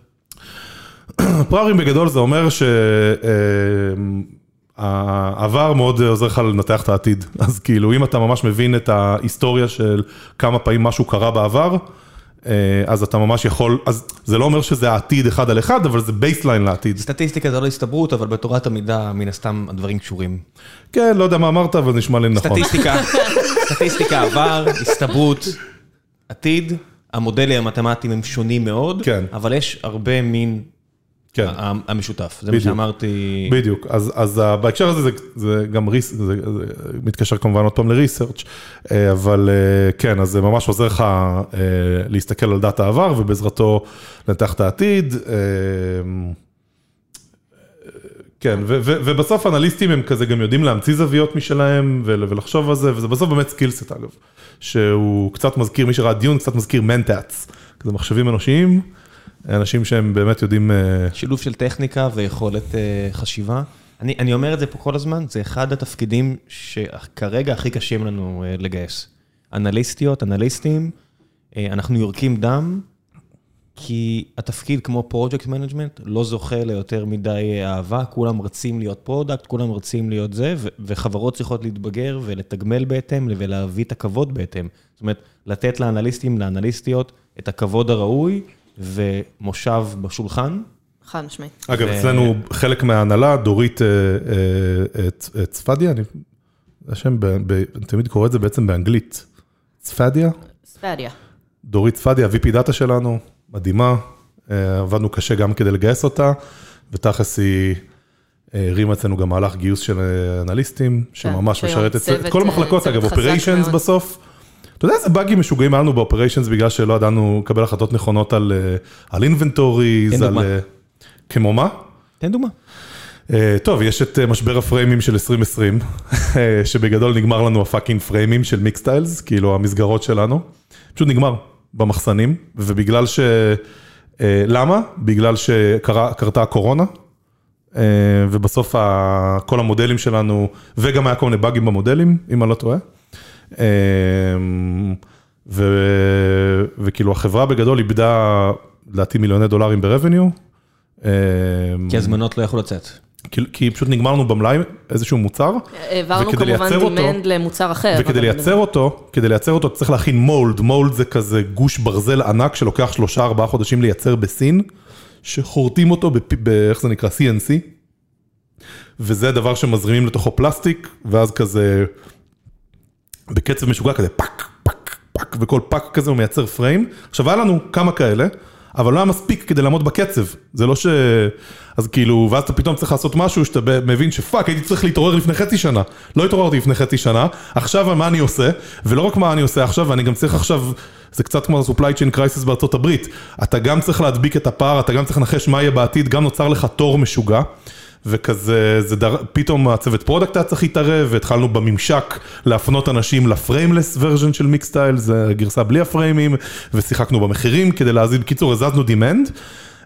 [CLEARS THROAT]
פריורים בגדול זה אומר שהעבר מאוד עוזר לך לנתח את העתיד. [LAUGHS] אז כאילו, אם אתה ממש מבין את ההיסטוריה של כמה פעמים משהו קרה בעבר, אה, אז אתה ממש יכול, אז זה לא אומר שזה העתיד אחד על אחד, אבל זה baseline לעתיד.
סטטיסטיקה זה לא הסתברות, אבל בתורת המידה, מן הסתם, הדברים קשורים.
כן, לא יודע מה אמרת, אבל נשמע לי נכון.
סטטיסטיקה, סטטיסטיקה עבר, הסתברות, עתיד, המודלים המתמטיים הם שונים מאוד, כן. אבל יש הרבה מין כן. המשותף, זה בדיוק. מה שאמרתי.
בדיוק, אז, אז בהקשר הזה זה, זה גם res, זה, זה מתקשר כמובן עוד פעם ל research, אה, אבל אה, כן, אז זה ממש עוזר לך אה, להסתכל על data העבר ובעזרתו לנתח את העתיד. כן, ו- ו- ובסוף אנליסטים הם כזה גם יודעים להמציא זוויות משלהם ולחשוב על זה, וזה בסוף באמת skillset אגב, שהוא קצת מזכיר, מי שראה Dune, קצת מזכיר Mentats, כזה מחשבים אנושיים. אנשים שהם באמת יודעים... אה,
שילוב של טכניקה ויכולת אה, חשיבה. אני, אני אומר את זה פה כל הזמן, זה אחד התפקידים שכרגע הכי קשים לנו אה, לגייס. אנליסטיות, אנליסטים, אנחנו יורקים דם, כי התפקיד כמו project management לא זוכה ליותר מדי אהבה, כולם רצים להיות product, כולם רצים להיות זה, וחברות צריכות להתבגר ולתגמל בהתאם ולהביא את הכבוד בהתאם. זאת אומרת, לתת לאנליסטים, לאנליסטיות, את הכבוד הראוי. ומושב בשולחן.
חד משמעית.
אגב, אצלנו חלק מההנהלה, דורית אה, אה, צפדיה, אני השם, אני תמיד קורא את זה בעצם באנגלית. צפדיה?
צפדיה.
דורית צפדיה, VP דאטה שלנו, מדהימה, אה, עבדנו קשה גם כדי לגייס אותה, ותכלס היא הרימה אצלנו גם מהלך גיוס של אנליסטים, כן, שממש משרת את כל המחלקות, אגב, אופריישנס בסוף. אתה יודע איזה באגים משוגעים היה לנו ב operations בגלל שלא ידענו לקבל החלטות נכונות על inventories, על... דוגמה. כמו מה?
תן דוגמה.
אה, טוב, יש את אה, משבר ה frame ים של 2020, אה, שבגדול נגמר לנו ה fucking frame ים של מיקסטיילס, כאילו המסגרות שלנו. פשוט נגמר במחסנים, ובגלל ש... למה? בגלל שקרתה הקורונה, ובסוף כל המודלים שלנו, וגם היה כל מיני באגים במודלים, אם אני לא טועה. אמ, ו, וכאילו החברה בגדול איבדה, לדעתי מיליוני דולרים ברבניו.
אמ, כי הזמנות לא יכלו לצאת.
כי, כי פשוט נגמר לנו במלאי איזשהו מוצר.
העברנו כמובן דימנד למוצר אחר.
וכדי לייצר אותו, כדי לייצר אותו צריך להכין מולד, מולד זה כזה גוש ברזל ענק שלוקח שלושה ארבעה חודשים לייצר בסין, שחורטים אותו, ב, ב, איך זה נקרא? CNC. וזה דבר שמזרימים לתוכו פלסטיק, ואז כזה בקצב משוגע כזה פאק, פאק, פאק, וכל פאק כזה הוא מייצר פריים. עכשיו היה לנו כמה כאלה, אבל לא היה מספיק כדי לעמוד בקצב. זה לא ש... אז כאילו, ואז אתה פתאום צריך לעשות משהו שאתה מבין שפאק, הייתי צריך להתעורר לפני חצי שנה. לא התעוררתי לפני חצי שנה, עכשיו מה אני עושה, ולא רק מה אני עושה עכשיו, אני גם צריך עכשיו, זה קצת כמו ה-supply chain crisis בארצות הברית. אתה גם צריך להדביק את הפער, אתה גם צריך לנחש מה יהיה בעתיד, גם נוצר לך תור משוגע. וכזה, זה דר... פתאום הצוות product היה צריך להתערב, והתחלנו בממשק להפנות אנשים ל frameless version של מיקסטייל, זה גרסה בלי הפריימים, ושיחקנו במחירים כדי להזין, בקיצור, הזזנו demand.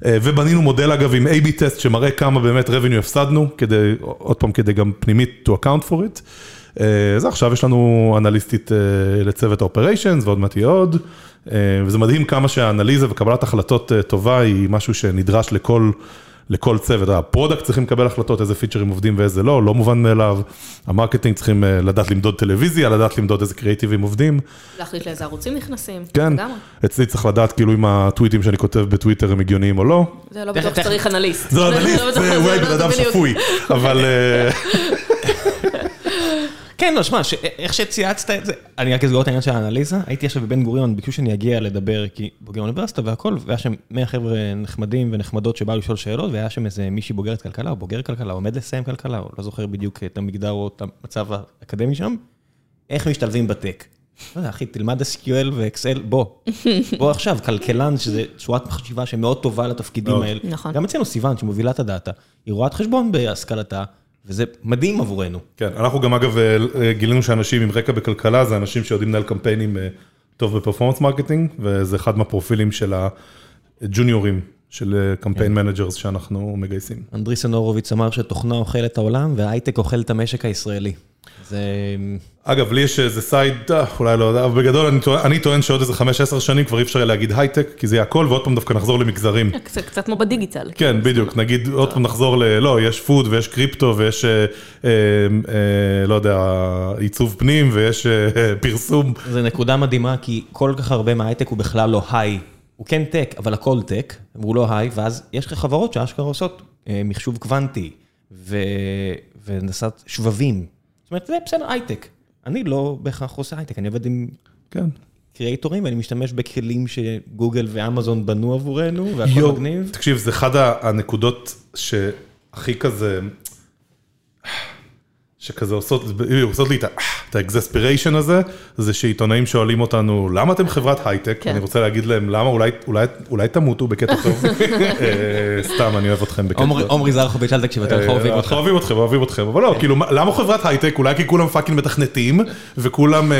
ובנינו מודל אגב עם A-B test שמראה כמה באמת revenue הפסדנו, כדי, עוד פעם, כדי גם פנימית to account for it. אז עכשיו יש לנו אנליסטית לצוות ה-operations ועוד מעט יהיה עוד. וזה מדהים כמה שהאנליזה וקבלת החלטות טובה היא משהו שנדרש לכל... לכל צוות, ה product צריכים לקבל החלטות איזה פיצ'רים עובדים ואיזה לא, לא מובן מאליו, ה marketing צריכים לדעת למדוד טלוויזיה, לדעת למדוד איזה קריאייטיבים עובדים.
להחליט לאיזה ערוצים נכנסים,
כן, אצלי צריך לדעת כאילו אם הטוויטים שאני כותב בטוויטר הם הגיוניים או לא.
זה לא בטוח שצריך אנליסט.
זה לא אנליסט, זה אולי בן אדם שפוי, אבל... [LAUGHS]
כן, לא, שמע, איך שצייצת את זה, אני רק אסגור את העניין של האנליזה, הייתי עכשיו בבן גוריון, ביקשו שאני אגיע לדבר, כי בוגר אוניברסיטה והכל, והיה שם 100 חבר'ה נחמדים ונחמדות שבאו לשאול שאלות, והיה שם איזה מישהי בוגרת כלכלה, או בוגר כלכלה, או עומד לסיים כלכלה, או לא זוכר בדיוק את המגדר או את המצב האקדמי שם, איך משתלבים בטק. לא יודע, אחי, תלמד SQL ואקסל, בוא. בוא עכשיו, כלכלן, שזה צורת חשיבה שמאוד טובה לתפקידים האלה.
נכון.
גם אצלנו סיוון, שמובילה את הדאטה, היא רואת חשבון בהשכלתה. וזה מדהים עבורנו.
כן, אנחנו גם אגב גילינו שאנשים עם רקע בכלכלה זה אנשים שיודעים לנהל קמפיינים טוב ב performance marketing, וזה אחד מהפרופילים של הג'וניורים של campaign managers שאנחנו מגייסים.
אנדריסן הורוביץ אמר שתוכנה אוכלת את העולם וההייטק אוכל את המשק הישראלי. זה...
אגב, לי יש איזה side, אולי לא יודע, אבל בגדול אני טוען, אני טוען שעוד איזה 5-10 שנים כבר אי אפשר להגיד הייטק, כי זה יהיה הכל, ועוד פעם דווקא נחזור למגזרים. [LAUGHS]
זה קצת כמו בדיגיטל.
כן, בדיוק, נגיד עוד פעם נחזור ל... לא, יש food ויש קריפטו ויש, אה, אה, לא יודע, עיצוב פנים ויש אה, פרסום.
זה נקודה מדהימה, כי כל כך הרבה מההייטק הוא בכלל לא היי. הוא כן טק, אבל הכל טק, והוא לא היי, ואז יש לך חברות שאשכרה עושות מחשוב קוונטי, והנדסת שבבים. זאת אומרת, זה בסדר, הייטק. אני לא בהכרח עושה הייטק, אני עובד עם
כן.
קריאייטורים, ואני משתמש בכלים שגוגל ואמזון בנו עבורנו, והכל מגניב.
תקשיב, זה אחד הנקודות שהכי כזה, שכזה עושות, עושות לי את ה exasperation הזה, זה שעיתונאים שואלים אותנו, למה אתם חברת הייטק? אני רוצה להגיד להם, למה? אולי תמותו בקטע טוב. [LAUGHS] סתם, אני אוהב אתכם בקטע טוב.
עומרי זרחוביץ', אל תקשיב, אנחנו אוהבים אותך.
אנחנו אוהבים אתכם, אוהבים אתכם, אבל לא, כאילו, למה חברת הייטק? אולי כי כולם fucking מתכנתים, וכולם,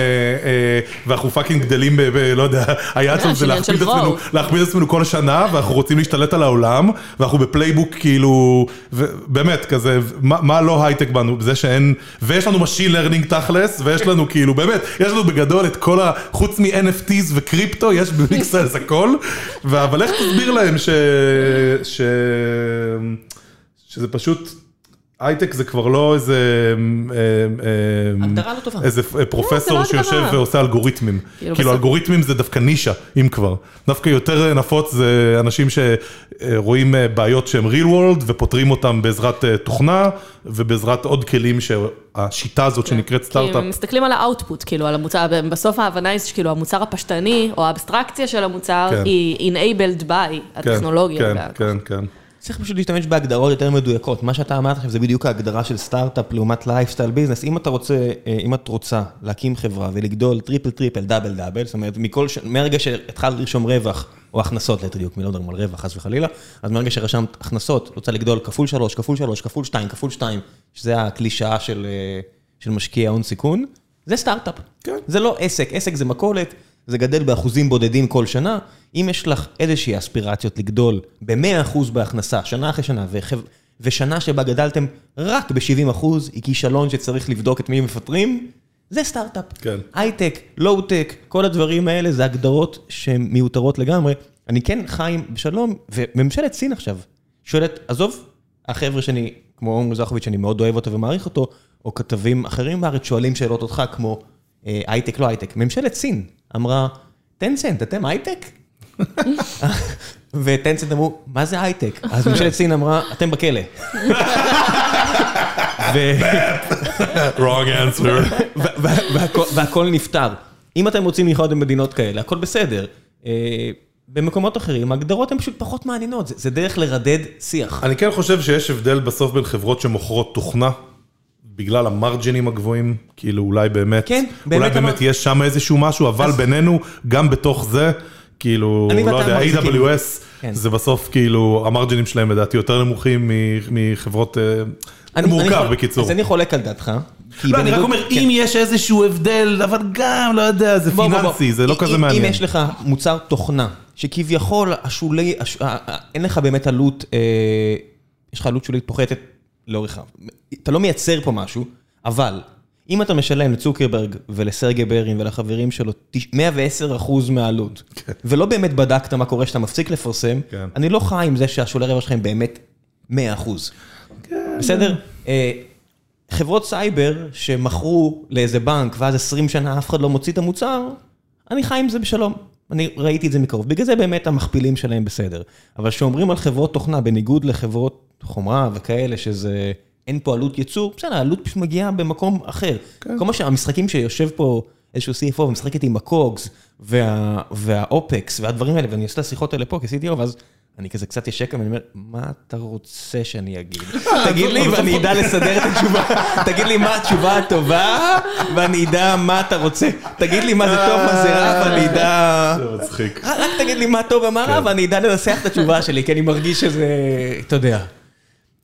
ואנחנו fucking גדלים ב... לא יודע, היעד שלנו זה להכפיל את עצמנו כל השנה, ואנחנו רוצים להשתלט על העולם, ואנחנו ב playbook, כאילו, באמת, כזה, מה לא הייטק בנו? זה שאין... ויש לנו Machine Learning תכלס, ויש לנו כאילו, באמת, יש לנו בגדול את כל ה... חוץ מ-NFTs וקריפטו, יש במיקסלס הכל, אבל איך תסביר להם ש... ש... שזה פשוט... הייטק זה כבר לא איזה...
הגדרה לא טובה.
איזה פרופסור שיושב ועושה אלגוריתמים. כאילו אלגוריתמים זה דווקא נישה, אם כבר. דווקא יותר נפוץ זה אנשים שרואים בעיות שהם real world ופותרים אותם בעזרת תוכנה ובעזרת עוד כלים שהשיטה הזאת שנקראת סטארט-אפ.
כי מסתכלים על האוטפוט, כאילו על המוצר, בסוף ההבנה היא שכאילו המוצר הפשטני או האבסטרקציה של המוצר היא enabled by הטכנולוגיה.
כן, כן, כן.
צריך פשוט להשתמש בהגדרות יותר מדויקות, מה שאתה אמרת עכשיו זה בדיוק ההגדרה של סטארט-אפ לעומת lifestyle business, אם אתה רוצה, אם את רוצה להקים חברה ולגדול triple triple double double, זאת אומרת מהרגע שהתחלת לרשום רווח או הכנסות ליתר דיוק, לא מדברים על רווח חס וחלילה, אז מהרגע שרשמת הכנסות, רוצה לגדול כפול שלוש, כפול שלוש, כפול שתיים, כפול שתיים, שזה הקלישאה של משקיע הון סיכון, זה סטארט-אפ, זה לא עסק, עסק זה מכולת. זה גדל באחוזים בודדים כל שנה, אם יש לך איזושהי אספירציות לגדול ב-100% בהכנסה, שנה אחרי שנה, ושנה שבה גדלתם רק ב-70%, היא כישלון שצריך לבדוק את מי מפטרים, זה סטארט-אפ.
כן.
הייטק, לואו-טק, כל הדברים האלה זה הגדרות שהן מיותרות לגמרי. אני כן חי בשלום, וממשלת סין עכשיו שואלת, עזוב, החבר'ה שאני, כמו עומרי זרחוביץ', שאני מאוד אוהב אותו ומעריך אותו, או כתבים אחרים בארץ שואלים שאלות אותך כמו הייטק, לא הייטק. ממשלת סין אמרה, טנסנט, אתם הייטק? וטנסנט אמרו, מה זה הייטק? אז ממשלת סין אמרה, אתם בכלא.
wrong answer.
והכל נפתר. אם אתם רוצים לחיות במדינות כאלה, הכל בסדר. במקומות אחרים, ההגדרות הן פשוט פחות מעניינות, זה דרך לרדד שיח.
אני כן חושב שיש הבדל בסוף בין חברות שמוכרות תוכנה. בגלל המרג'ינים הגבוהים, כאילו אולי באמת,
כן,
אולי באמת יש שם איזשהו משהו, אבל בינינו, גם בתוך זה, כאילו, לא יודע. AWS,
כן.
זה בסוף כאילו, המרג'ינים שלהם לדעתי יותר נמוכים מחברות, אה,
אני-
מורכב
אני
בקיצור.
אז אני חולק על דעתך.
לא, אני רק
בניגוד-
אומר,
כן.
אם יש איזשהו הבדל, אבל גם, לא יודע, זה
בוא, בוא, בוא.
פיננסי, זה לא
אם-
כזה
אם-
מעניין.
אם יש לך מוצר תוכנה, שכביכול השולי, הש- אין לך באמת עלות, אה, יש לך עלות שולית פוחתת לאורך ה... אתה לא מייצר פה משהו, אבל אם אתה משלם לצוקרברג ולסרגי ברין ולחברים שלו תש- 110 אחוז מהעלות, ולא באמת בדקת מה קורה כשאתה מפסיק לפרסם,
כן.
אני לא חי עם זה שהשולי רווח שלך הם באמת 100 אחוז. בסדר? אה, חברות סייבר שמכרו לאיזה בנק ואז 20 שנה אף אחד לא מוציא את המוצר, אני חי עם זה בשלום. אני ראיתי את זה מקרוב. בגלל זה באמת המכפילים שלהם בסדר. אבל כשאומרים על חברות תוכנה, בניגוד לחברות חומרה וכאלה, שזה... אין פה עלות ייצור, בסדר, העלות פשוט מגיעה במקום אחר. כל מה שהמשחקים שיושב פה איזשהו CFO ומשחק איתי עם הקוגס וה, והאופקס והדברים האלה, ואני עושה את השיחות האלה פה כ-CTO, ואז אני כזה קצת ישק ואני אומר, מה אתה רוצה שאני אגיד? [LAUGHS] תגיד לי ואני אדע לסדר את התשובה. [LAUGHS] תגיד לי מה התשובה הטובה, ואני אדע מה אתה רוצה. תגיד לי מה זה טוב, מה זה רע, ואני אדע...
זה מצחיק.
רק רק תגיד לי מה טוב ומה רע,
כן.
ואני אדע לנסח את התשובה שלי, כי אני מרגיש שזה, אתה יודע.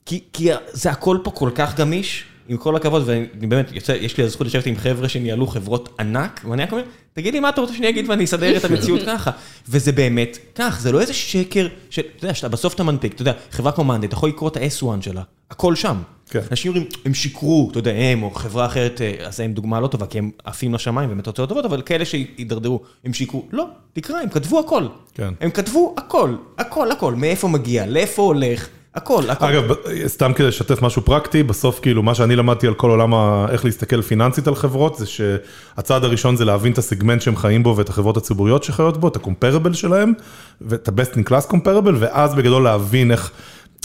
כי, כי זה הכל פה כל כך גמיש, עם כל הכבוד, ואני באמת, יוצא, יש לי הזכות לשבת עם חבר'ה שניהלו חברות ענק, ואני רק אומר, תגיד לי מה אתה רוצה שאני אגיד ואני אסדר את המציאות [LAUGHS] ככה. וזה באמת כך, זה לא איזה שקר, של, אתה יודע, שאתה בסוף אתה מנפיק, אתה יודע, חברה כמו מאנדי, אתה יכול לקרוא את ה-S1 שלה, הכל שם.
כן.
אנשים אומרים, הם שיקרו, אתה יודע, הם או חברה אחרת, אה, אז הם דוגמה לא טובה, כי הם עפים לשמיים והם תוצאות טובות, אבל כאלה שהידרדרו, הם שיקרו. לא, תקרא, הם כתבו הכל.
כן.
הם כתבו הכל, הכל, הכל, מאיפה מגיע, לאיפה הולך, הכל, הכל.
אגב, סתם כדי לשתף משהו פרקטי, בסוף כאילו מה שאני למדתי על כל עולם ה- איך להסתכל פיננסית על חברות, זה שהצעד הראשון זה להבין את הסגמנט שהם חיים בו ואת החברות הציבוריות שחיות בו, את ה-comparable שלהם, ואת ה-best in class comparable, ואז בגדול להבין איך,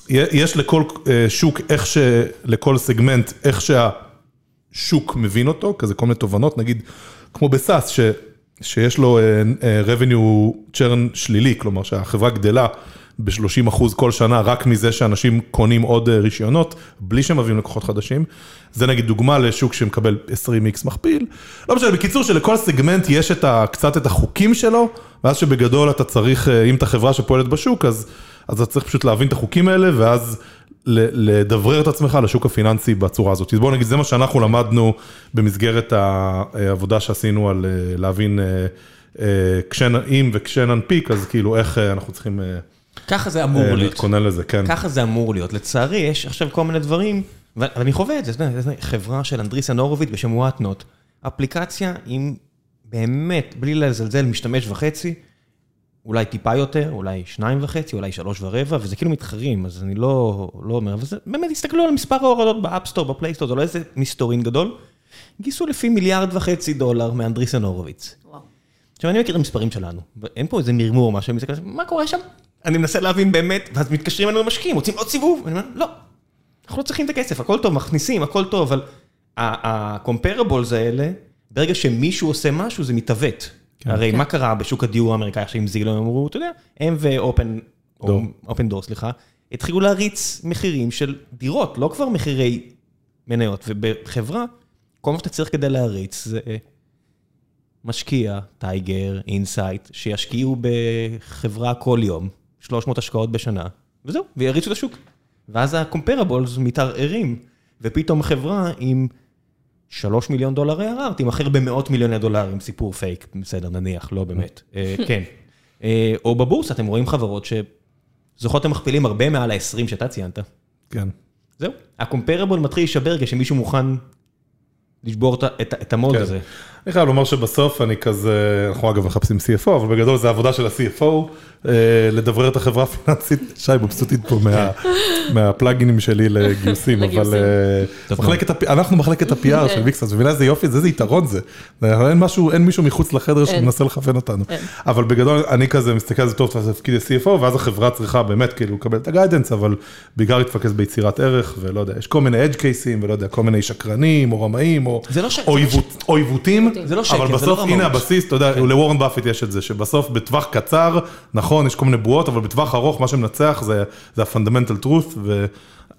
יש לכל אה, שוק, איך ש... לכל סגמנט, איך שהשוק מבין אותו, כזה כל מיני תובנות, נגיד, כמו בסאס, ש... שיש לו אה, אה, revenue churn שלילי, כלומר שהחברה גדלה ב-30 אחוז כל שנה רק מזה שאנשים קונים עוד אה, רישיונות, בלי שהם מביאים לקוחות חדשים. זה נגיד דוגמה לשוק שמקבל 20x מכפיל. לא משנה, בקיצור שלכל סגמנט יש את ה, קצת את החוקים שלו, ואז שבגדול אתה צריך, אה, אם אתה חברה שפועלת בשוק, אז, אז אתה צריך פשוט להבין את החוקים האלה, ואז לדברר את עצמך לשוק הפיננסי בצורה הזאת. אז בואו נגיד, זה מה שאנחנו למדנו במסגרת העבודה שעשינו על אה, להבין אה, אה, כשנ, אם וכשננפיק, אז כאילו איך אנחנו צריכים
ככה זה אמור
אה,
להיות.
להתכונן לזה, כן.
ככה זה אמור להיות. לצערי, יש עכשיו כל מיני דברים, ואני חווה את זה, אתה יודע, חברה של אנדריסן הורוביץ בשם וואטנוט. אפליקציה עם באמת, בלי לזלזל, משתמש וחצי, אולי טיפה יותר, אולי שניים וחצי, אולי שלוש ורבע, וזה כאילו מתחרים, אז אני לא, לא אומר, אבל זה באמת, תסתכלו על מספר ההורדות באפסטור, בפלייסטור, זה לא איזה מסתורין גדול. גייסו לפי מיליארד וחצי דולר מאנדריסן הורוביץ.
וואו.
עכשיו, אני מכיר את המספרים שלנו, אין פה איזה מרמור או משהו, מה קורה שם? אני מנסה להבין באמת, ואז מתקשרים אלינו משקיעים, רוצים עוד סיבוב? אני אומר, לא, אנחנו לא צריכים את הכסף, הכל טוב, מכניסים, הכל טוב, אבל ה-comparables האלה, ברגע שמישהו עושה משהו, זה מתעוות. הרי מה קרה בשוק הדיור האמריקאי עכשיו עם זילו, הם אמרו, אתה יודע, הם ואופן, אופן דור, סליחה, התחילו להריץ מחירים של דירות, לא כבר מחירי מניות, ובחברה, כל מה שאתה צריך כדי להריץ זה משקיע, טייגר, אינסייט, שישקיעו בחברה כל יום, 300 השקעות בשנה, וזהו, ויריצו את השוק. ואז ה-comparables מתערערים, ופתאום חברה עם 3 מיליון דולר ARR תימכר במאות מיליוני דולרים, סיפור פייק, בסדר, נניח, לא באמת, [LAUGHS] אה, כן. אה, או בבורסה, אתם רואים חברות שזוכות המכפילים הרבה מעל ה-20 שאתה ציינת.
כן.
זהו, ה-comparable מתחיל להישבר כשמישהו מוכן לשבור את את את המולד
כן.
הזה.
אני חייב לומר שבסוף אני כזה, אנחנו אגב מחפשים CFO, אבל בגדול זה עבודה של ה-CFO, אה, לדברר את החברה הפיננסית. שי מבסוטית פה מה- [LAUGHS] מהפלאגינים שלי לגיוסים, [LAUGHS] אבל. אה, ה- אנחנו מחלקת ה-PR של מיקסטאס, מבינה איזה יופי, זה איזה יתרון זה. אין מישהו מחוץ לחדר שמנסה לכוון אותנו. אבל בגדול אני כזה מסתכל על זה טוב, תפקיד ה-CFO, ואז החברה צריכה באמת כאילו לקבל את הגיידנס, אבל בעיקר להתפקס ביצירת ערך, ולא יודע, יש כל מיני edge cases, ולא יודע, כל מיני שקרנים, או רמאים, או
לא לא
או עיוותים,
זה לא שקר,
אבל
זה
בסוף,
לא
הנה. הבסיס, אתה יודע, לוורן באפט יש את זה, שבסוף בטווח קצר, נכון, יש כל מיני בועות, אבל בטווח ארוך, מה שמנצח זה זה ה-fundamental truth,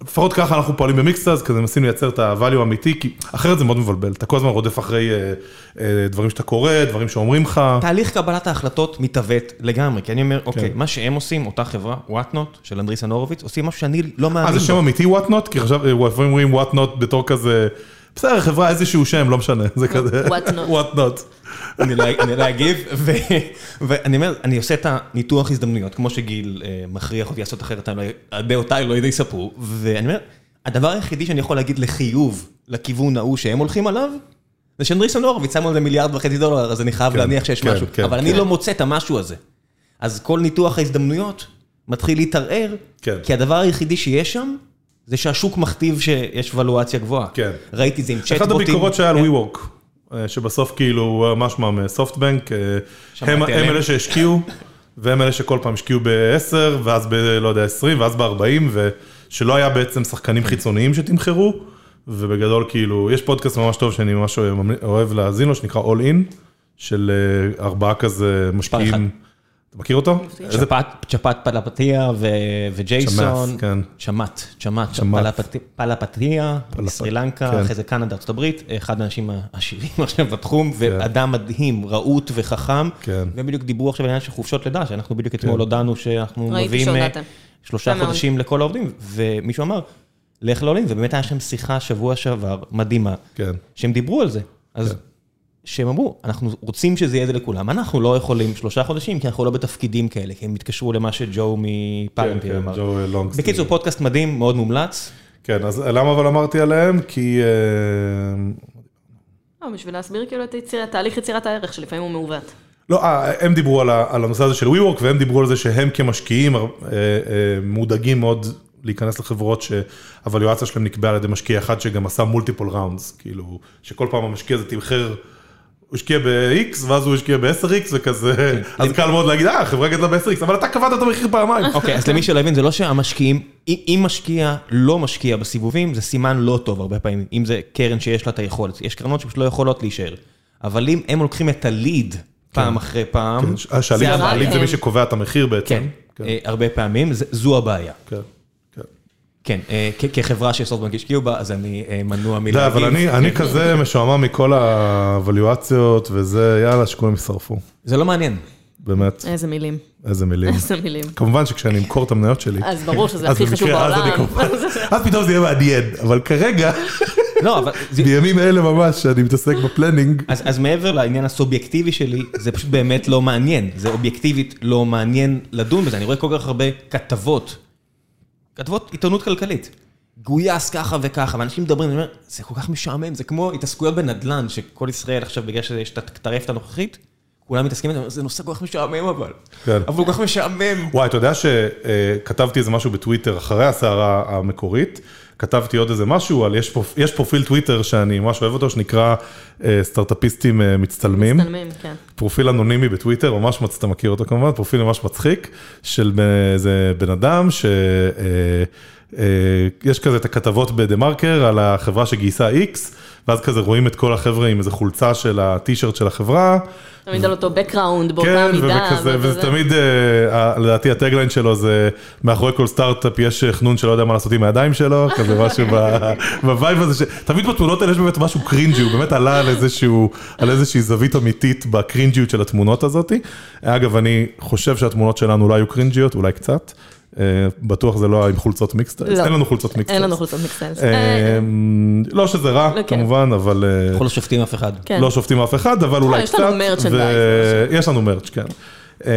לפחות ככה אנחנו פועלים במיקסטאז, כזה מנסים לייצר את ה-value האמיתי, כי אחרת זה מאוד מבלבל, אתה כל הזמן רודף אחרי אה, אה, דברים שאתה קורא, דברים שאומרים לך.
תהליך קבלת ההחלטות מתעוות לגמרי, כי אני אומר,
כן.
אוקיי, מה שהם עושים, אותה חברה, וואטנוט, של אנדריסן הורוביץ, עושים משהו שאני לא
אה,
מאמין
זה שם
בו.
אמיתי וואטנוט? כי עכשיו לפעמים אומרים וואטנוט בתור כזה, בסדר, חברה איזשהו שם, לא משנה, זה כזה.
Whatnot.
וואטנוט.
אני לא- אני לא אגיב, ו- ואני אומר, אני עושה את הניתוח הזדמנויות, כמו שגיל אה, מכריח אותי לעשות אחרת, לא- דעותיי לא יספרו, ואני אומר, הדבר היחידי שאני יכול להגיד לחיוב לכיוון ההוא שהם הולכים עליו, זה שאנדריסון הורוביץ שמו על זה מיליארד וחצי דולר, אז אני חייב
כן,
להניח שיש
כן,
משהו,
כן,
אבל אני. לא מוצא את המשהו הזה. אז כל ניתוח ההזדמנויות מתחיל להתערער. כי הדבר היחידי שיש שם, זה שהשוק מכתיב שיש ולואציה גבוהה.
כן.
ראיתי את זה עם צ'טבוטים.
אחת הביקורות שהיה על
כן.
WeWork, אה, שבסוף כאילו, מה שמם, סופטבנק, הם. אלה שהשקיעו, והם אלה שכל פעם השקיעו ב-10, ואז ב, לא יודע, 20, ואז ב-40, ושלא היה בעצם שחקנים חיצוניים שתמחרו, ובגדול כאילו, יש פודקאסט ממש טוב שאני ממש אוהב- להאזין לו, שנקרא All In, של אה, ארבעה כזה. משקיעים. אתה מכיר אותו? איזה
צ'פט, פלפתיה ו- וג'ייסון.
כן. צ'מאט.
פלפת- פלפתיה, מסרי לנקה,
כן.
אחרי זה קנדה, ארצות הברית, אחד האנשים העשירים [LAUGHS] עכשיו בתחום,
כן.
ואדם מדהים, רהוט וחכם.
כן.
והם בדיוק דיברו עכשיו על העניין של חופשות לידה, שאנחנו בדיוק אתמול הודענו שאנחנו מביאים אה. שלושה. חודשים לכל העובדים, ומישהו אמר, לך לעולים, ובאמת היה שם שיחה שבוע שעבר, מדהימה,
כן.
שהם דיברו על זה. אז
כן.
שהם אמרו, אנחנו רוצים שזה יהיה זה לכולם, אנחנו לא יכולים שלושה חודשים, כי אנחנו לא בתפקידים כאלה, כי הם התקשרו למה שג'ו
כן,
מפלנטיר
כן,
אמר.
ג'ו לונגסטין.
בקיצור, פודקאסט מדהים, מאוד מומלץ.
כן, אז למה אבל אמרתי עליהם? כי... אה,
לא, בשביל להסביר כאילו את יצירת, תהליך יצירת הערך שלפעמים הוא מעוות.
לא, אה, הם דיברו על, הנושא הזה של WeWork, והם דיברו על זה שהם כמשקיעים אה, מודאגים מאוד להיכנס לחברות שהוואליואציה שלהם נקבעה על ידי משקיע אחד שגם עשה מולטיפול ראונדס, כאילו, שכל פעם המשקיע הזה תמחר, הוא השקיע ב-X, ואז הוא השקיע ב-10X וכזה, אז קל מאוד להגיד, אה, החברה גדלה ב-10X, אבל אתה קבעת את המחיר פעמיים.
אוקיי, אז למי שלא הבין, זה לא שהמשקיעים, אם משקיע לא משקיע בסיבובים, זה סימן לא טוב הרבה פעמים, אם זה קרן שיש לה את היכולת. יש קרנות שפשוט לא יכולות להישאר. אבל אם הם לוקחים את הליד פעם אחרי פעם,
אה, שהליד
זה
רק
הליד זה. מי שקובע את המחיר בעצם.
כן, אה, הרבה פעמים, זה- זו הבעיה.
כן, כן.
כן, אה, כחברה שסופטבנק השקיעו בה, אז אני אה, מנוע
לא,
מלהגיב.
אבל אני, אני כזה משועמם מכל הוואליואציות וזה, יאללה, שכולם ישרפו.
זה לא מעניין.
באמת,
איזה מילים,
איזה מילים.
איזה מילים.
כמובן שכשאני אמכור את המניות שלי,
אז ברור שזה
אז
הכי חשוב
במקרה, אז אני
בעולם.
כמובן- אז פתאום זה יהיה מעניין, אבל כרגע,
לא, אבל...
בימים אלה ממש, שאני מתעסק ב planning,
אז, אז מעבר לעניין הסובייקטיבי שלי, זה פשוט באמת לא מעניין. זה אובייקטיבית לא מעניין לדון בזה. אני רואה כל כך הרבה כתבות, כתבות עיתונות כלכלית. גויס ככה וככה, ואנשים מדברים, אני אומר, זה כל כך משעמם, זה כמו התעסקויות בנדל"ן, שכל ישראל עכשיו, בגלל שיש את הטרפת הנוכחית, כולם מתעסקים בזה, זה נושא כל כך משעמם אבל.
כן.
אבל הוא כל כך משעמם.
וואי, אתה יודע שכתבתי איזה משהו בטוויטר אחרי הסערה המקורית, כתבתי עוד איזה משהו על, יש, פרופיל, יש פרופיל טוויטר שאני ממש אוהב אותו, שנקרא אה, סטארט-אפיסטים אה, מצטלמים.
מצטלמים, כן.
פרופיל אנונימי בטוויטר, ממש, מצ- אתה מכיר אותו כמובן, פרופיל ממש מצחיק, של איזה בן אדם ש... אה, אה, יש כזה את הכתבות בדה מרקר על החברה שגייסה X, ואז כזה רואים את כל החבר'ה עם איזה חולצה של הטישרט של החברה.
תמיד על אותו background, באותה
כן,
מידה. ואתה
וזה
זה.
תמיד, אה, לדעתי ה tagline שלו זה, מאחורי כל סטארט-אפ יש חנון שלא יודע מה לעשות עם הידיים שלו, [LAUGHS] כזה משהו ב vibe הזה, ש- תמיד בתמונות האלה יש באמת משהו קרינג'י, הוא באמת עלה על איזושהי זווית אמיתית בקרינג'יות של התמונות הזאתי. אגב, אני חושב שהתמונות שלנו לא היו קרינג'יות, אולי קצת. אה, בטוח זה לא היה עם חולצות מיקסטיילס,
לא.
אין לנו חולצות מיקסטיילס.
אין לנו חולצות מיקסטיילס.
אה, לא שזה רע,
כן.
כמובן, אבל... אה,
אנחנו לא שופטים אף אחד.
כן.
לא שופטים אף אחד, אבל אולי
יש
קצת.
לנו merchandise,
ו- יש לנו merch, כן. אה,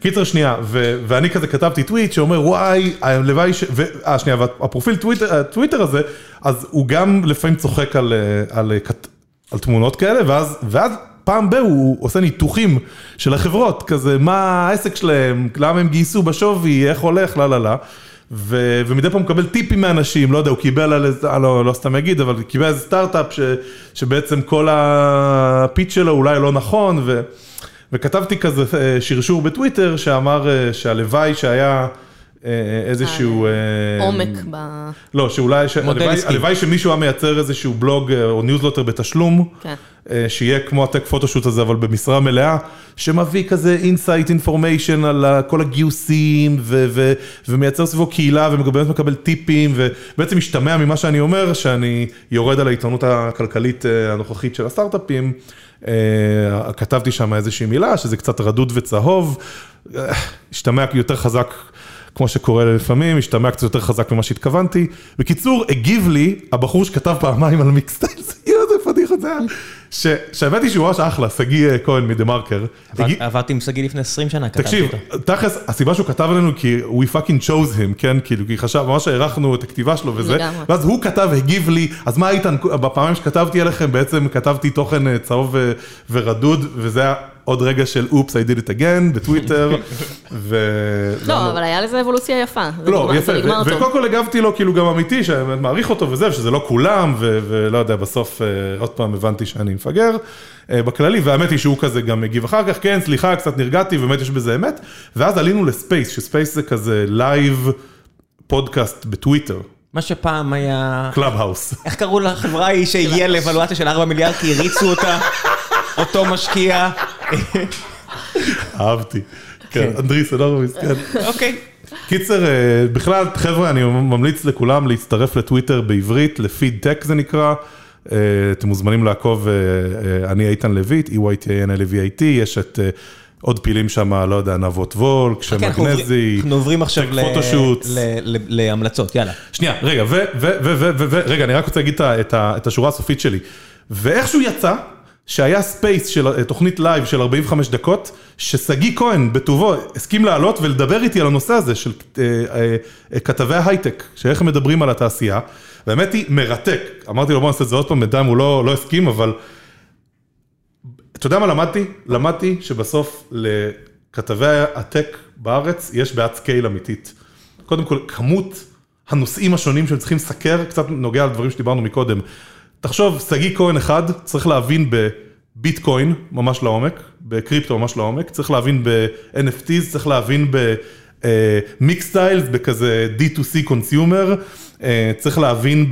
קיצר שנייה, ו- ואני כזה כתבתי טוויט שאומר וואי, הלוואי ש... אה, שנייה, והפרופיל טוויטר, הטוויטר הזה, אז הוא גם לפעמים צוחק על, אה, על, אה, כת- על תמונות כאלה, ואז, ואז פעם ב- הוא עושה ניתוחים של החברות, כזה מה העסק שלהם, למה הם גייסו בשווי, איך הולך, לא, לא, לא. ו- ומדי פעם הוא מקבל טיפים מאנשים, לא יודע, הוא קיבל על איזה, אה, לא, לא סתם אגיד, אבל קיבל איזה סטארט-אפ ש- שבעצם כל הפיץ שלו אולי לא נכון, ו- וכתבתי כזה אה, שרשור בטוויטר שאמר אה, שהלוואי שהיה איזשהו...
עומק ב...
לא, שאולי, הלוואי-
עסקי.
הלוואי שמישהו היה מייצר איזשהו בלוג או ניוזלוטר בתשלום,
כן.
אה, שיהיה כמו ה tech photoshoot הזה, אבל במשרה מלאה, שמביא כזה inside information על כל הגיוסים, ו- ו- ומייצר סביבו קהילה, ובאמת מקבל טיפים, ובעצם משתמע ממה שאני אומר, שאני יורד על העיתונות הכלכלית אה, הנוכחית של הסטארט-אפים. אה, כתבתי שם איזושהי מילה, שזה קצת רדוד וצהוב, השתמע יותר חזק. כמו שקורה לפעמים, השתמע קצת יותר חזק ממה שהתכוונתי. בקיצור, הגיב לי הבחור שכתב פעמיים על מיקסטיילס, פדיחה זה היה. ש- שהאמת היא שהוא ממש אחלה, שגיא אה, כהן מדה מרקר.
עבדתי עם שגיא לפני 20 שנה, כתבתי
תקשיב,
איתו.
תכלס, הסיבה שהוא כתב עלינו כי we fucking chose him, כן? כאילו, כי חשב, ממש הערכנו את הכתיבה שלו וזה,
לגמרי.
ואז הוא כתב, הגיב לי, אז מה איתן, בפעמים שכתבתי עליכם, בעצם כתבתי תוכן אה, צהוב ו- ורדוד, וזה היה עוד רגע של oops, I did it again, בטוויטר, ו...
לא, אבל היה לזה אבולוציה יפה.
לא, יפה. וקודם כל הגבתי לו כאילו גם אמיתי, שאני מעריך אותו וזה, שזה לא כולם, ולא יודע, בסוף אה, עוד פעם הבנתי שאני מפגר אה, בכללי, והאמת היא שהוא כזה גם הגיב אחר כך, כן, סליחה, קצת נרגעתי, באמת יש בזה אמת, ואז עלינו ל Space, ש Space זה כזה live פודקאסט בטוויטר,
מה שפעם היה...
קלאב האוס.
איך קראו לחברה ההיא שהגיעה לאבלואציה של 4 מיליארד כי הריצו אותה? אותו משקיע.
אהבתי. כן, אנדריס אנורוביס, כן.
אוקיי.
קיצר, אה, בכלל, חבר'ה, אני ממליץ לכולם להצטרף לטוויטר בעברית, לפיד טק זה נקרא. אה, אתם מוזמנים לעקוב, אה, אני איתן לויט, E-Y-T-A-N-L-V-I-T, יש את עוד פעילים שם, לא יודע, נבות וולק, שם
כן, עוברים-
מגנזי,
אנחנו עוברים עכשיו
טק
ל-
פוטושוטס.
ל- ל- להמלצות, יאללה.
שנייה, רגע, ו, ו, ו, ו, ו, ו, רגע, אני רק רוצה להגיד את השורה הסופית שלי. ואיכשהו יצא, שהיה Space של אה, תוכנית live של 45 דקות, ששגיא כהן בטובו הסכים לעלות ולדבר איתי על הנושא הזה של אה, אה, כתבי ההייטק, שאיך הם מדברים על התעשייה. והאמת היא, מרתק. אמרתי לו בוא נעשה את זה עוד פעם, בינתיים הוא לא, לא הסכים, אבל... אתה יודע מה למדתי? למדתי שבסוף לכתבי ה tech בארץ יש בעיית scale אמיתית. קודם כל, כמות הנושאים השונים שהם צריכים לסקר, קצת נוגע לדברים שדיברנו מקודם. תחשוב, שגיא כהן אחד צריך להבין בביטקוין ממש לעומק, בקריפטו ממש לעומק, צריך להבין ב-NFTs, צריך להבין במיקס סטיילס, בכזה D2C consumer, אה, צריך להבין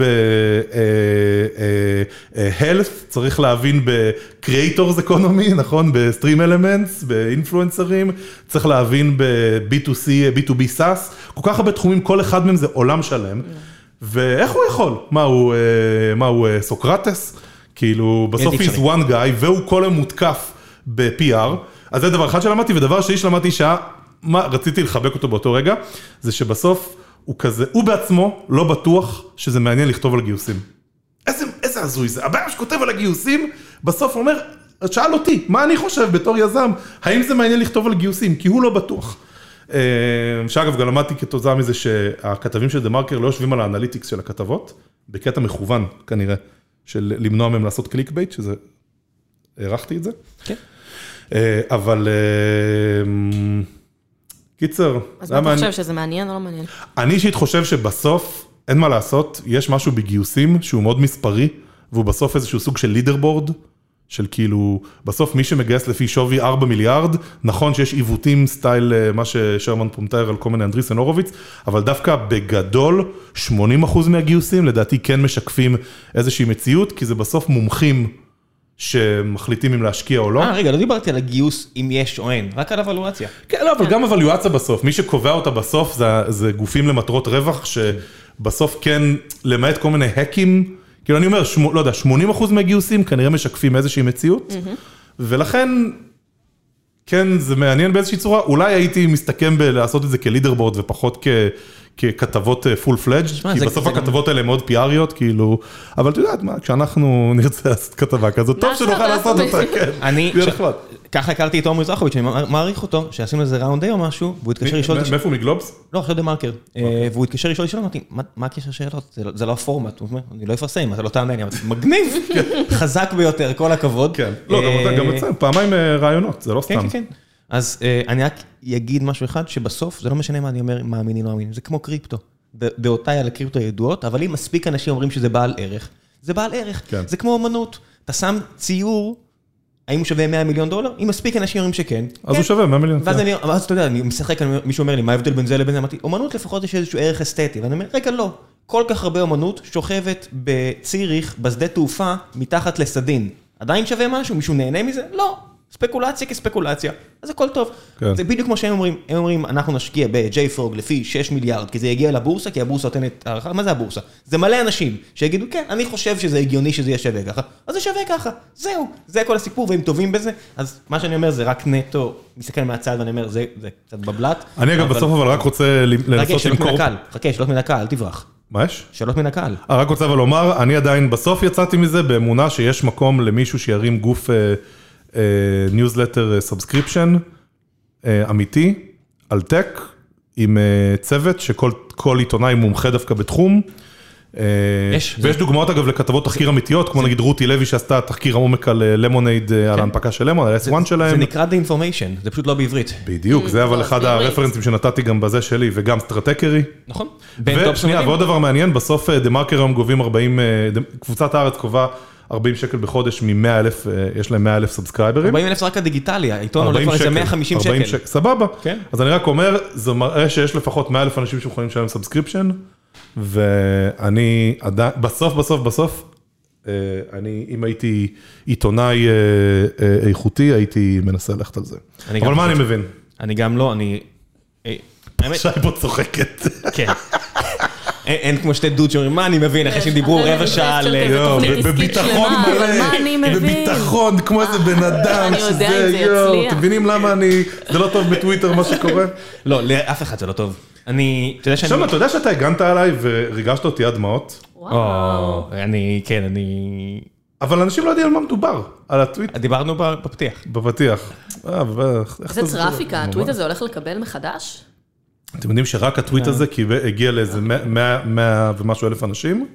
ב-health, צריך להבין ב-creators economy, [LAUGHS] נכון? ב-stream elements, באינפלואנסרים, צריך להבין ב-B2C, B2B SaaS, כל כך הרבה תחומים, כל אחד מהם זה עולם שלם. ואיך הוא יכול? מה הוא, אה, מה הוא אה, סוקרטס? כאילו, בסוף he's one guy, והוא כל היום מותקף ב-PR. אז זה דבר אחד שלמדתי, ודבר שני שלמדתי שהיה, מה רציתי לחבק אותו באותו רגע, זה שבסוף הוא כזה, הוא בעצמו לא בטוח שזה מעניין לכתוב על גיוסים. איזה, איזה הזוי זה, הבן שכותב על הגיוסים, בסוף אומר, שאל אותי, מה אני חושב בתור יזם, האם זה מעניין לכתוב על גיוסים? כי הוא לא בטוח. אה, שאגב, גם למדתי כתוצאה מזה שהכתבים של דה מרקר לא יושבים על ה analytics של הכתבות, בקטע מכוון כנראה, של למנוע מהם לעשות clickbait, שזה, הערכתי את זה.
כן.
אה, אבל אה, קיצר,
אז מה אתה. חושב, שזה מעניין או לא מעניין?
אני אישית חושב שבסוף, אין מה לעשות, יש משהו בגיוסים שהוא מאוד מספרי, והוא בסוף איזשהו סוג של לידרבורד, של כאילו, בסוף מי שמגייס לפי שווי 4 מיליארד, נכון שיש עיוותים סטייל אה, מה ששרמן פה מתאר על כל מיני אנדריסן הורוביץ, אבל דווקא בגדול, 80% מהגיוסים לדעתי כן משקפים איזושהי מציאות, כי זה בסוף מומחים שמחליטים אם להשקיע או לא.
אה, רגע, לא דיברתי על הגיוס אם יש או אין, רק על אבלואציה.
כן, לא, אבל גם אבלואציה בסוף, מי שקובע אותה בסוף זה, זה גופים למטרות רווח, שבסוף כן, למעט כל מיני האקים, כאילו אני אומר, לא יודע, 80% מהגיוסים כנראה משקפים איזושהי מציאות, ולכן, כן, זה מעניין באיזושהי צורה, אולי הייתי מסתכם בלעשות את זה כלידרבורד ופחות כ... ככתבות פול פלאג', כי
זה-
בסוף
זה גם-
הכתבות האלה הן מאוד פיאריות, כאילו, אבל את יודעת מה, כשאנחנו [LAUGHS] נרצה לעשות כתבה כזאת, טוב שנוכל. לעשות אותה, כן.
אני,
נחמד.
ככה הכרתי את עומר מזרחוביץ', אני מעריך אותו, שעשינו איזה ראונד דיי או משהו, והוא התקשר לשאול אותי,
מאיפה הוא מגלובס?
לא, עכשיו דה מרקר,
אוקיי.
אה, והוא התקשר לשאול אותי, אמרתי, "מה- מה הקשר שאלות? זה לא- זה לא הפורמט, הוא אומר, אני לא אפרסם, אתה לא תענה לי, אמרתי, מגניב, [LAUGHS] חזק ביותר, כל הכבוד.
כן, לא, גם
אה,
אתה- גם אצלנו, פעמיים אה, רעיונות, זה לא
כן,
סתם.
כן, כן. אז אה, אני רק אגיד משהו אחד, שבסוף זה לא משנה מה אני אומר, מאמינים לא מאמינים, זה כמו קריפטו. דעותיי על הקריפטו ידועות, אבל אם מספיק אנשים אומרים שזה בעל ערך, זה בעל ערך.
כן.
זה כמו אמנות. אתה שם ציור, האם הוא שווה 100 מיליון דולר? אם מספיק אנשים אומרים שכן.
אז
כן.
הוא שווה 100 מיליון.
ואז
כן.
אני, אז אתה יודע, אני משחק, אני- מישהו אומר לי, מה ההבדל בין זה לבין זה? אמרתי, אומנות לפחות יש איזשהו ערך אסתטי. ואני אומר, רגע, לא. כל כך הרבה אומנות שוכבת בציריך, בשדה תעופה, מתחת לסדין. עדיין שווה משהו? מישהו נהנה מזה? לא. ספקולציה כספקולציה, אז הכל טוב.
כן.
זה בדיוק כמו שהם אומרים, הם אומרים, אנחנו נשקיע ב-JFrog לפי 6 מיליארד, כי זה יגיע לבורסה, כי הבורסה נותנת הערכה, מה זה הבורסה? זה מלא אנשים שיגידו, כן, אני חושב שזה הגיוני שזה יהיה שווה ככה, אז זה שווה ככה, זהו, זה כל הסיפור, והם טובים בזה, אז מה שאני אומר זה רק נטו, מסתכל מהצד ואני אומר, זה זה קצת בבלת.
אני אגב בסוף אבל רק רוצה לנסות למכור...
חכה, שאלות מן הקהל, אל תברח.
מה יש?
שאלות מן הקהל.
אה, רק רוצה אבל לומר, אני עדיין בסוף יצאתי מזה באמונה שיש מקום למישהו שירים גוף newsletter subscription אמיתי, על tech, עם אה, צוות שכל כל עיתונאי מומחה דווקא בתחום. אה,
יש,
ויש דוגמאות אגב לכתבות תחקיר אמיתיות, כמו נגיד רותי לוי שעשתה תחקיר עומק על למונייד, על ההנפקה של למון, על ה-S1
כן. זה
שלהם.
נקרא The Information, זה פשוט לא בעברית.
בדיוק, זה אבל
לא,
אחד. הרפרנסים שנתתי גם בזה שלי, וגם Stratechery.
נכון?
ושנייה. ועוד דבר מעניין, בסוף דה מרקר היום גובים 40, אה, דה- קבוצת הארץ גובה 40 שקל בחודש מ-100 אלף, אה, יש להם 100 אלף סאבסקרייברים.
40 אלף זה רק הדיגיטלי, העיתון עולה
40
כבר איזה
שקל,
150
40
שקל.
סבבה.
כן.
אז אני רק אומר, זה מראה שיש לפחות 100 אלף אנשים שיכולים לשלם subscription, ואני עדיין, בסוף, בסוף, בסוף, אה, אני, אם הייתי עיתונאי אה, איכותי, הייתי מנסה ללכת על זה. אבל מה אני. מבין?
אני גם לא, אני...
שי פה צוחקת.
כן. אין כמו שתי דוד שאומרים, מה אני מבין, אחרי שהם דיברו רבע שעה על...
עסקית
בביטחון
שלמה,
מלא? בביטחון, כמו איזה בן [LAUGHS] אדם, שזה, יואו. אתם מבינים למה אני, זה לא טוב בטוויטר מה שקורה? [LAUGHS]
לא, לאף אחד זה לא טוב. אני, אתה יודע שאני...
עכשיו, אתה יודע שאתה הגנת עליי וריגשת אותי עד דמעות,
וואו.
או, אני, כן, אני...
אבל אנשים לא יודעים על מה מדובר, על הטוויט,
דיברנו בפתיח.
בפתיח. אה,
איזה? טראפיקה, הטוויט הזה הולך לקבל מחדש?
אתם יודעים שרק הטוויט הזה קיבל- הגיע לאיזה 100 100 ומשהו אלף אנשים,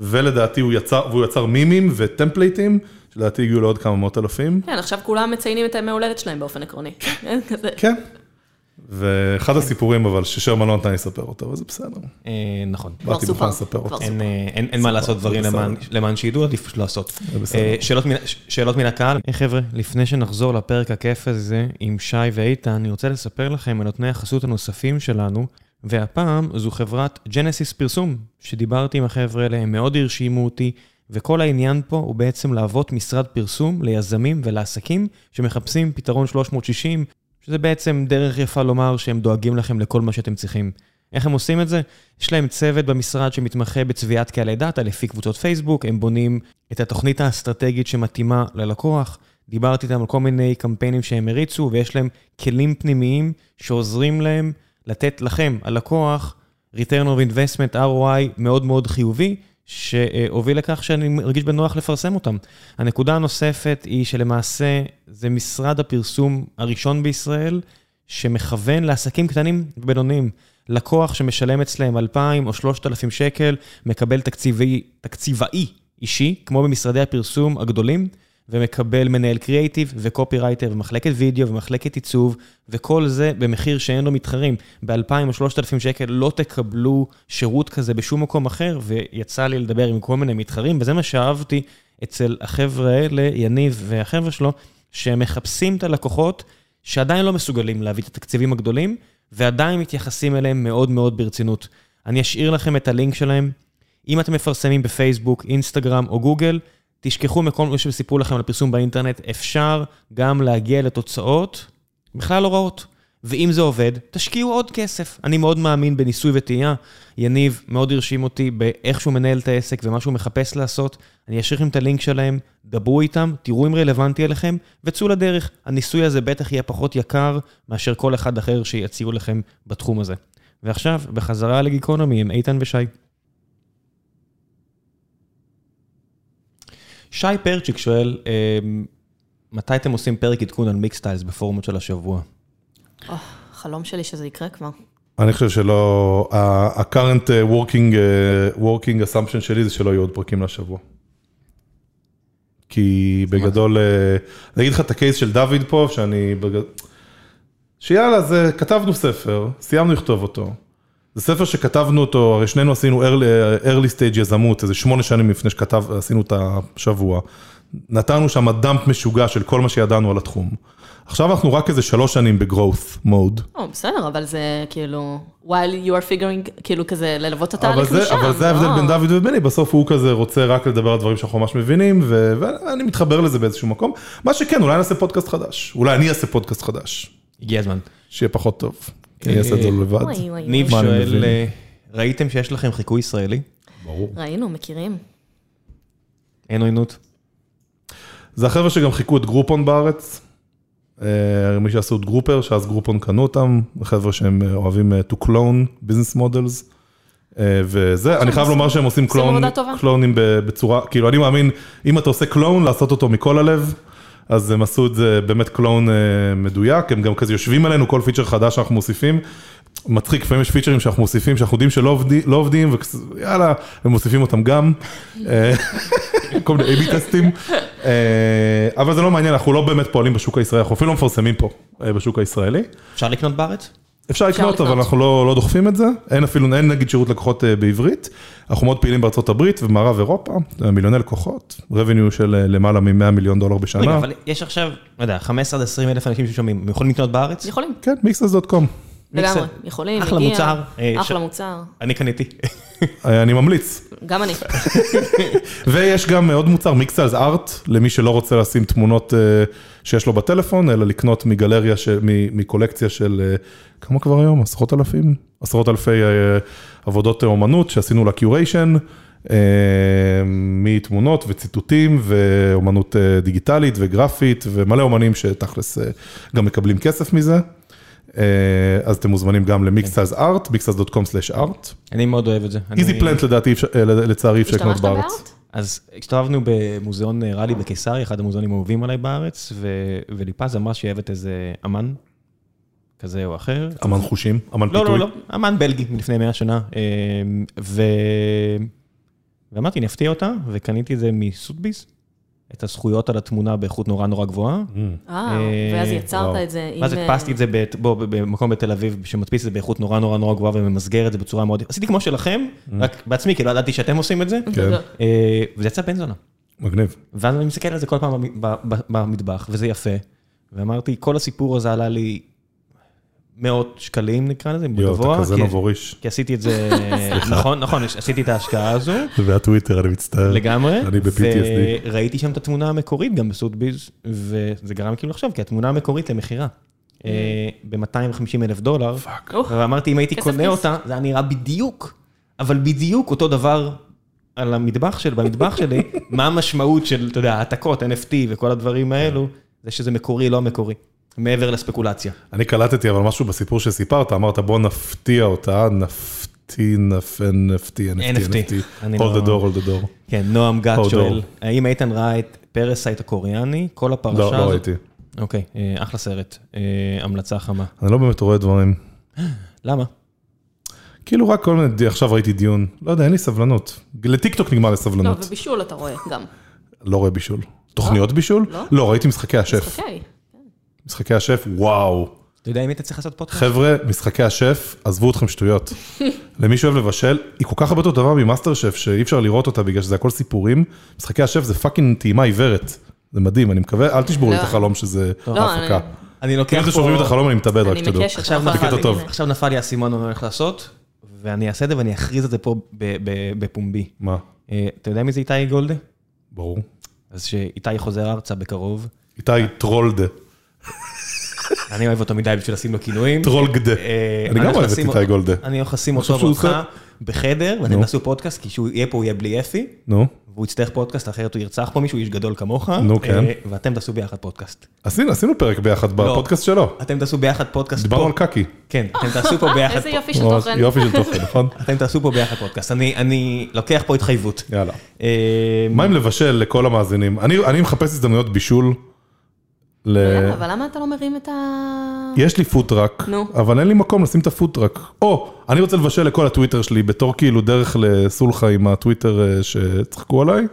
ולדעתי הוא יצר, והוא יצר מימים וטמפלייטים, שלדעתי הגיעו לעוד כמה מאות אלפים.
כן, עכשיו כולם מציינים את הימי הולדת שלהם באופן עקרוני. כן. [LAUGHS]
כן. ואחד הסיפורים אבל ששרמן לא נתן לי לספר אותו, אבל זה בסדר.
אה, נכון.
כבר
באתי
סופר.
מוכן לספר אותו.
אין, אה, מה לעשות דברים למען, שידעו, עדיף פשוט לעשות. אה, שאלות, מן, ש- שאלות מן הקהל. היי חבר'ה, לפני שנחזור לפרק הכיף הזה עם שי ואיתן, אני רוצה לספר לכם על נותני החסות הנוספים שלנו, והפעם זו חברת ג'נסיס פרסום, שדיברתי עם החבר'ה האלה, הם מאוד הרשימו אותי, וכל העניין פה הוא בעצם להוות משרד פרסום ליזמים ולעסקים שמחפשים פתרון 360, שזה בעצם דרך יפה לומר שהם דואגים לכם לכל מה שאתם צריכים. איך הם עושים את זה? יש להם צוות במשרד שמתמחה בצביעת קהלי דאטה לפי קבוצות פייסבוק, הם בונים את התוכנית האסטרטגית שמתאימה ללקוח. דיברתי איתם על כל מיני קמפיינים שהם הריצו, ויש להם כלים פנימיים שעוזרים להם לתת לכם, הלקוח, return of investment, ROI מאוד מאוד חיובי, שהוביל לכך שאני מרגיש בנוח לפרסם אותם. הנקודה הנוספת היא שלמעשה זה משרד הפרסום הראשון בישראל, שמכוון לעסקים קטנים ובינוניים. לקוח שמשלם אצלם 2,000 או 3,000 שקל, מקבל תקציבי, תקציבאי אישי, כמו במשרדי הפרסום הגדולים, ומקבל מנהל קריאייטיב וקופי רייטר ומחלקת וידאו ומחלקת עיצוב, וכל זה במחיר שאין לו מתחרים. ב-2,000 או 3,000 שקל לא תקבלו שירות כזה בשום מקום אחר, ויצא לי לדבר עם כל מיני מתחרים, וזה מה שאהבתי אצל החבר'ה האלה, יניב והחבר'ה שלו, שהם מחפשים את הלקוחות שעדיין לא מסוגלים להביא את התקציבים הגדולים, ועדיין מתייחסים אליהם מאוד מאוד ברצינות. אני אשאיר לכם את הלינק שלהם. אם אתם מפרסמים בפייסבוק, אינסטגרם או גוגל, תשכחו מכל מה שסיפרו לכם על פרסום באינטרנט, אפשר גם להגיע לתוצאות בכלל לא רעות. ואם זה עובד, תשקיעו עוד כסף. אני מאוד מאמין בניסוי וטעייה. יניב מאוד הרשים אותי באיך שהוא מנהל את העסק ומה שהוא מחפש לעשות. אני אשאיר לכם את הלינק שלהם, דברו איתם, תראו אם רלוונטי אליכם, וצאו לדרך. הניסוי הזה בטח יהיה פחות יקר מאשר כל אחד אחר שיציעו לכם בתחום הזה. ועכשיו, בחזרה לגיקונומי עם איתן ושי. שי פרצ'יק שואל, אה, מתי אתם עושים פרק עדכון על מיקסטיילס בפורמות של השבוע?
או, חלום שלי שזה יקרה כבר.
אני חושב שלא, ה-current working, uh, working assumption שלי זה שלא יהיו עוד פרקים לשבוע. כי בגדול, אה, אני אגיד לך את הקייס של דוד פה, שאני, בגד... שיאללה, זה, כתבנו ספר, סיימנו לכתוב אותו. זה ספר שכתבנו אותו, הרי שנינו עשינו early, early stage יזמות, איזה שמונה שנים לפני שכתב, עשינו את השבוע. נתנו שם דאמפ משוגע של כל מה שידענו על התחום. עכשיו אנחנו רק איזה שלוש שנים ב-growth mode.
או, בסדר, אבל זה כאילו, while you are figuring, כאילו כזה, ללוות את
אבל
התהליך
זה,
משם.
אבל זה ההבדל
לא.
בין דוד וביני, בסוף הוא כזה רוצה רק לדבר על דברים שאנחנו ממש מבינים, ו- ואני מתחבר לזה באיזשהו מקום. מה שכן, אולי נעשה פודקאסט חדש. אולי אני אעשה פודקאסט חדש,
הגיע הזמן.
שיהיה פחות טוב. אני אעשה את זה לבד.
וואי, וואי,
ניב שואל? אה, ראיתם שיש לכם חיקוי ישראלי?
ברור.
ראינו, מכירים.
אין עוינות?
זה החבר'ה שגם חיכו את גרופון בארץ. אה, מי שעשו את גרופר, שאז גרופון קנו אותם, חבר'ה שהם אה, אוהבים אה, to clone business models. אה, וזה, אני חייב לומר שהם עושים קלון. קלונים ב- בצורה, כאילו אני מאמין, אם אתה עושה קלון, לעשות אותו מכל הלב, אז הם עשו את זה באמת קלון אה, מדויק, הם גם כזה יושבים עלינו, כל פיצ'ר חדש שאנחנו מוסיפים. מצחיק, לפעמים יש פיצ'רים שאנחנו מוסיפים, שאנחנו יודעים שלא עובדים, לא עובדים ויאללה, הם מוסיפים אותם גם. [LAUGHS] אה, כל מיני A-B טסטים. אה, אבל זה לא מעניין, אנחנו לא באמת פועלים בשוק הישראלי, אנחנו אפילו לא מפרסמים פה בשוק הישראלי.
אפשר לקנות בארץ?
אפשר לקנות. אבל אנחנו לא, לא דוחפים את זה. אין אפילו, אין נגיד שירות לקוחות אה, בעברית. אנחנו מאוד פעילים בארצות הברית ובמערב אירופה, מיליוני לקוחות, revenue של אה, למעלה מ-100 מיליון דולר בשנה.
רגע, אבל יש עכשיו, לא יודע, 15 עד 20 אלף אנשים ששומעים, הם יכולים לקנות בארץ?
יכולים,
כן, מיקסס.קום.
לגמרי. יכולים,
אחלה
מגיע.
מוצר, אה,
אחלה מוצר.
אני קניתי.
אני ממליץ.
גם אני. [LAUGHS]
ויש גם עוד מוצר, מיקסלס ארט, למי שלא רוצה לשים תמונות אה, שיש לו בטלפון, אלא לקנות מגלריה, מ- מקולקציה של, אה, כמה כבר היום? עשרות אלפים? עשרות אלפי אה, עבודות אומנות שעשינו לה קיוריישן, מתמונות וציטוטים ואומנות דיגיטלית וגרפית, ומלא אומנים שתכלס גם מקבלים כסף מזה. אה, אז אתם מוזמנים גם למיקסלס ארט, mixels.com/art.
אני מאוד אוהב את זה.
איזי פלנט לדעתי, אה, לצערי אפשר לקנות בארץ.
אז הסתובבנו במוזיאון אה, ראלי בקיסריה, אחד המוזיאונים האהובים עליי בארץ, וליפז אמרה שהיא אוהבת איזה אמן, כזה או אחר.
אמן חושים, אמן
לא,
פיתוי.
לא, לא, אמן בלגי מלפני 100 שנה. ו... ואמרתי, אני אפתיע אותה, וקניתי את זה מסוטביס, את הזכויות על התמונה באיכות נורא נורא גבוהה.
אה,
אה,
ואז יצרת
וואו.
את זה עם...
ואז
אה,
הדפסתי את זה במקום בתל אביב, שמדפיס את זה באיכות נורא נורא נורא גבוהה וממסגר את זה בצורה מאוד... עשיתי כמו שלכם, רק בעצמי, כי לא ידעתי שאתם עושים את זה,
כן,
אה, וזה יצא בן זונה.
מגניב.
ואז אני מסתכל על זה כל פעם במ- ב- ב- במטבח, וזה יפה. ואמרתי, כל הסיפור הזה עלה לי מאות שקלים, נקרא לזה,
יואו,
בגבוה.
אתה כזה
כי-
נבוריש.
כי עשיתי את זה, נכון, נכון, עשיתי את ההשקעה הזו,
והטוויטר, אני מצטער.
לגמרי.
אני ב-PTSD.
וראיתי שם את התמונה המקורית גם בסוטביז, וזה גרם לי כאילו לחשוב, כי התמונה המקורית למכירה. ב-250 אלף דולר,
אוח,
ואמרתי, אם הייתי קונה. אותה, זה היה נראה בדיוק, אבל בדיוק אותו דבר על המטבח שלי, במטבח שלי, [LAUGHS] מה המשמעות של, אתה יודע, העתקות, NFT וכל הדברים האלו, זה שזה מקורי, לא מקורי, מעבר לספקולציה.
אני קלטתי אבל משהו בסיפור שסיפרת, אמרת בוא נפתיע אותה, נפתי, נפן, נפתי, NFT,
NFT. אני
hold
לא-
the door, hold the door.
כן, נועם גת שואל. האם איתן ראה את פרזייט הקוריאני? כל הפרשה
לא,
הזאת...
לא ראיתי.
אוקיי, אה, אחלה סרט, אה, המלצה חמה.
אני לא באמת רואה דברים.
למה?
כאילו רק כל מיני, עכשיו ראיתי דיון, לא יודע, אין לי סבלנות. לטיקטוק נגמר לי
לא. ובישול אתה רואה גם.
לא רואה בישול. תוכניות בישול?
לא?
לא, ראיתי משחקי השף.
אוקיי.
משחקי השף, וואו.
אתה יודע אם היית צריך לעשות פודקאסט?
חבר'ה, משחקי השף, עזבו אתכם שטויות. [LAUGHS] למי שאוהב לבשל, היא כל כך הרבה יותר טובה ממאסטר שף, שאי אפשר לראות אותה בגלל שזה הכל סיפורים. משחקי השף זה fucking טעימה עיוורת. זה מדהים, אני מקווה, אל תשברו לי את
לא.
החלום שזה
לא,
ההפקה.
אני-
אני
אם
לוקח
אתם שוברים את
פה...
החלום, אני מתאבד, רק שתדעו.
עכשיו
לא
נפל. עכשיו נפל לי האסימון מה אני הולך לעשות, ואני אעשה את זה ואני אכריז את זה פה ב- ב- בפומבי.
מה?
אה, אתה יודע מי זה איתי גולדה?
ברור.
אז שאיתי חוזר ארצה בקרוב.
איתי טרולגדה.
אני אוהב אותו מדי בשביל לשים לו כינויים.
טרולגדה.
אה,
אני גם אוהב את איתי גולדה.
אני הולך לשים אותו ואותך בחדר, ואתם. תעשו פודקאסט, כי כשהוא יהיה פה הוא יהיה בלי אפי,
נו,
והוא יצטרך פודקאסט, אחרת הוא ירצח פה מישהו, איש גדול כמוך.
נו, כן.
אה, ואתם תעשו ביחד פודקאסט.
עשינו עשינו פרק ביחד בפודקאסט שלו.
אתם תעשו ביחד פודקאסט
דיברנו
פה.
על קקי.
כן, אתם תעשו פה ביחד
איזה יופי של תוכן.
יופי של תוכן, [LAUGHS] נכון?
אתם תעשו פה ביחד פודקאסט. אני- אני לוקח פה התחייבות.
יאללה.
אה,
מה עם לבשל לכל המאזינים? אני אני מחפש הזדמנויות בישול. ל-
למה? אבל למה אתה לא מרים את ה...
יש לי food truck,
נו.
אבל אין לי מקום לשים את ה food truck. או, אני רוצה לבשל לכל הטוויטר שלי בתור כאילו דרך לסולחה עם הטוויטר אה, שצחקו עליי,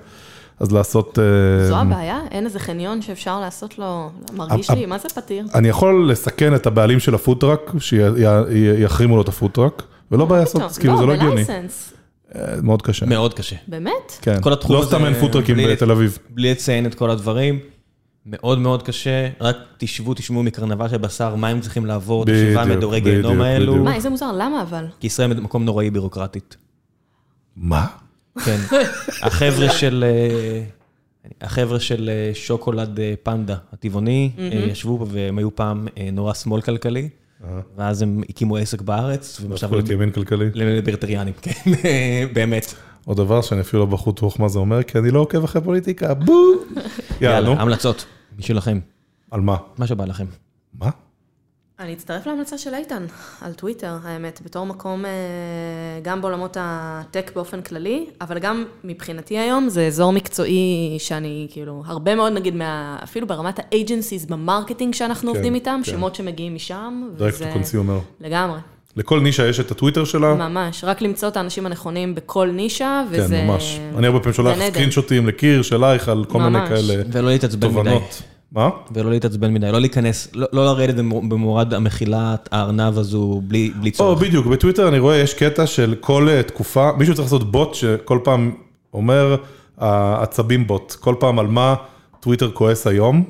אז לעשות... אה,
זו הבעיה? אין איזה חניון שאפשר לעשות לו... מרגיש לי, מה זה פתיר?
אני יכול לסכן את הבעלים של ה food truck, שיחרימו לו את ה food truck, ולא בעיה לעשות, כאילו זה לא הגיוני.
ב license.
אה, מאוד קשה.
מאוד קשה.
באמת?
כן.
כל התחום
לא
הזה,
סתם אין פוטראקים בתל אביב.
בלי לציין את כל הדברים. מאוד מאוד קשה, רק תשבו, תשמעו מקרנבל של בשר, מה הם צריכים לעבור, את השבעה מדורי גיהנום האלו.
מה, איזה מוזר, למה אבל?
כי ישראל מקום נוראי בירוקרטית.
מה?
כן. [LAUGHS] החבר'ה של... אה, החבר'ה של אה, שוקולד אה, פנדה, הטבעוני, ישבו פה והם היו פעם נורא שמאל כלכלי, ואז הם הקימו עסק בארץ, והם עכשיו
הפכו להיות ימין כלכלי.
לליברטריאנים, כן, [LAUGHS] באמת.
עוד דבר שאני אפילו לא בחוט רוח מה זה אומר, כי אני לא עוקב אחרי פוליטיקה, בואו. יאללה.
המלצות, בשבילכם,
על מה?
מה שבא לכם.
מה?
אני אצטרף להמלצה של איתן, על טוויטר, האמת, בתור מקום, אה, גם בעולמות ה tech באופן כללי, אבל גם מבחינתי היום זה אזור מקצועי שאני, כאילו, הרבה מאוד נגיד, מה, אפילו ברמת ה agencies ב marketing שאנחנו
כן,
עובדים איתם,
כן.
שמות שמגיעים משם,
direct to consumer.
לגמרי,
לכל נישה יש את הטוויטר שלה.
ממש, רק למצוא את האנשים הנכונים בכל נישה, וזה...
כן, ממש. אני הרבה פעמים שולח. סקרינשוטים לקיר שלך על כל מיני
ממש.
כאלה
ולא להתעצבן מדי.
תובנות. מה?
ולא להתעצבן מדי, לא להיכנס, לא לא לרדת במור- במורד המחילת הארנב הזו בלי בלי
או,
צורך.
בדיוק, בטוויטר אני רואה, יש קטע של כל אה, תקופה, מישהו צריך לעשות בוט שכל פעם אומר, העצבים בוט, כל פעם על מה טוויטר כועס היום.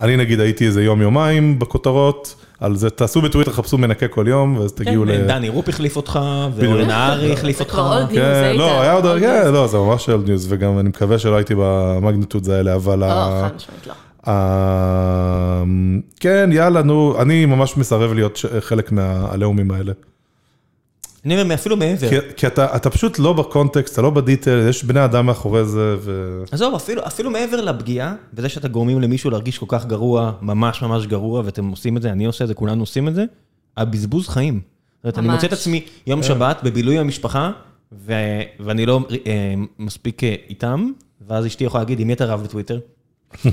אני נגיד הייתי איזה יום-יומיים בכותרות, על זה, תעשו בטוויטר, חפשו מנקה כל יום, ואז תגיעו ל...
כן, דני רופ החליף אותך, ואורן נהרי החליף אותך.
כן,
זה
לא, היה עוד, כן. לא, זה ממש old news, וגם אני מקווה שלא הייתי ב magnitude האלה, אבל...
לא, חד משמעית לא.
ה- כן, יאללה, נו, אני ממש מסרב להיות חלק מהעליהומים האלה.
אני אומר, אפילו מעבר.
כי, כי אתה, אתה פשוט לא ב context, אתה לא ב detail, יש בני אדם מאחורי זה, ו...
עזוב, אפילו, אפילו מעבר לפגיעה, בזה שאתה גורמים למישהו להרגיש כל כך גרוע, ממש ממש גרוע, ואתם עושים את זה, אני עושה את זה, כולנו עושים את זה, הבזבוז חיים. זאת אומרת, אני. מוצא את עצמי יום שבת בבילוי המשפחה, ו... ואני לא אה, מספיק אה, איתם, ואז אשתי יכולה להגיד, עם מי אתה רב בטוויטר? [LAUGHS]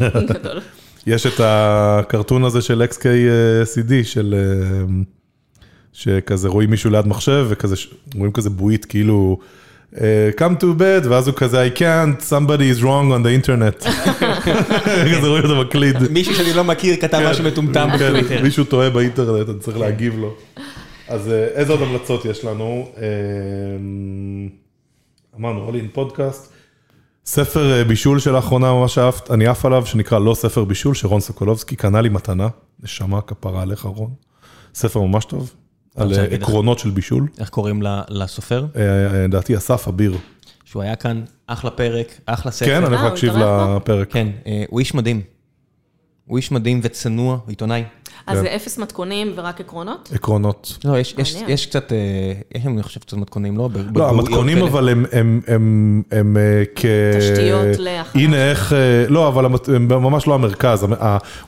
יש את הקרטון הזה של XKCD, של... שכזה רואים מישהו ליד מחשב, וכזה, רואים כזה בועית, כאילו, אה, come to bed, ואז הוא כזה, I can't, somebody is wrong on the internet. [LAUGHS] כזה רואים אותו מקליד.
מישהו שאני לא מכיר כתב
כן,
משהו מטומטם
כן,
בטוויטר.
מישהו טועה באינטרנט, אני צריך להגיב לו. אז אה, איזה עוד המלצות יש לנו? אה, אמרנו, all in פודקאסט. ספר אה, בישול שלאחרונה ממש אהבת, אני עף עליו, שנקרא לא ספר בישול, שרון סוקולובסקי קנה לי מתנה, נשמה כפרה עליך רון. ספר ממש טוב, על אה. עקרונות של בישול.
איך קוראים ל- לסופר?
אה, אה, לדעתי אסף אביר.
שהוא היה כאן, אחלה פרק, אחלה ספר.
כן, אני יכול להקשיב? לפרק.
כן, הוא איש מדהים. הוא איש מדהים וצנוע, עיתונאי.
אז
כן.
זה אפס מתכונים ורק עקרונות?
עקרונות.
לא, יש, יש,
מעניין.
יש קצת, אה, יש אני חושב, קצת מתכונים, לא?
לא, המתכונים. אבל הם, הם, הם, הם אה, כ...
תשתיות להכנה
הנה איך, אה, לא, אבל המת- הם ממש לא המרכז.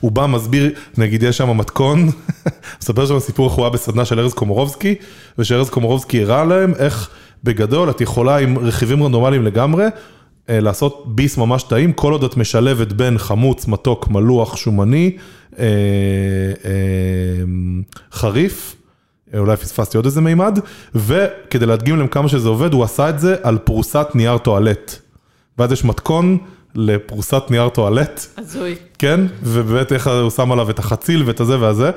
הוא בא, מסביר, נגיד יש שם מתכון, [LAUGHS] מספר שם סיפור איך הוא היה בסדנה של ארז קומורובסקי, ושארז קומורובסקי הראה להם איך בגדול את יכולה עם רכיבים רנדומליים לגמרי, לעשות ביס ממש טעים, כל עוד את משלבת בין חמוץ, מתוק, מלוח, שומני, אה, אה, חריף. אולי פספסתי עוד איזה מימד, וכדי להדגים להם כמה שזה עובד, הוא עשה את זה על פרוסת נייר טואלט. ואז יש מתכון לפרוסת נייר טואלט,
הזוי.
כן? ובאמת איך הוא שם עליו את החציל ואת הזה והזה,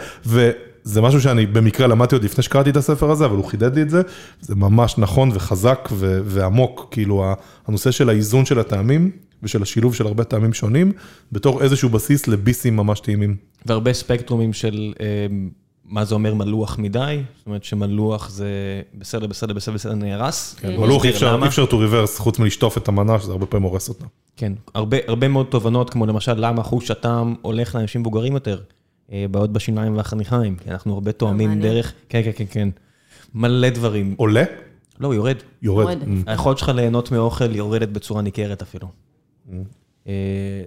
וזה משהו שאני במקרה למדתי עוד לפני שקראתי את הספר הזה, אבל הוא חידד לי את זה, זה ממש נכון וחזק ו- ועמוק, כאילו הנושא של האיזון של הטעמים ושל השילוב של הרבה טעמים שונים, בתור איזשהו בסיס לביסים ממש טעימים.
והרבה ספקטרומים של אה, מה זה אומר מלוח מדי, זאת אומרת שמלוח זה בסדר, בסדר, בסדר, בסדר, נהרס.
כן, אבל אי אפשר, to reverse, חוץ מלשטוף את המנה, שזה הרבה פעמים הורס אותה.
כן, הרבה, הרבה מאוד תובנות, כמו למשל למה חוש הטעם הולך לאנשים מבוגרים יותר, בעיות בשיניים והחניכיים, כי אנחנו הרבה תואמים. דרך, כן, כן, כן, כן, מלא דברים.
עולה,
לא, הוא יורד.
יורד. Mm.
היכולת שלך ליהנות מאוכל יורדת בצורה ניכרת אפילו. אה,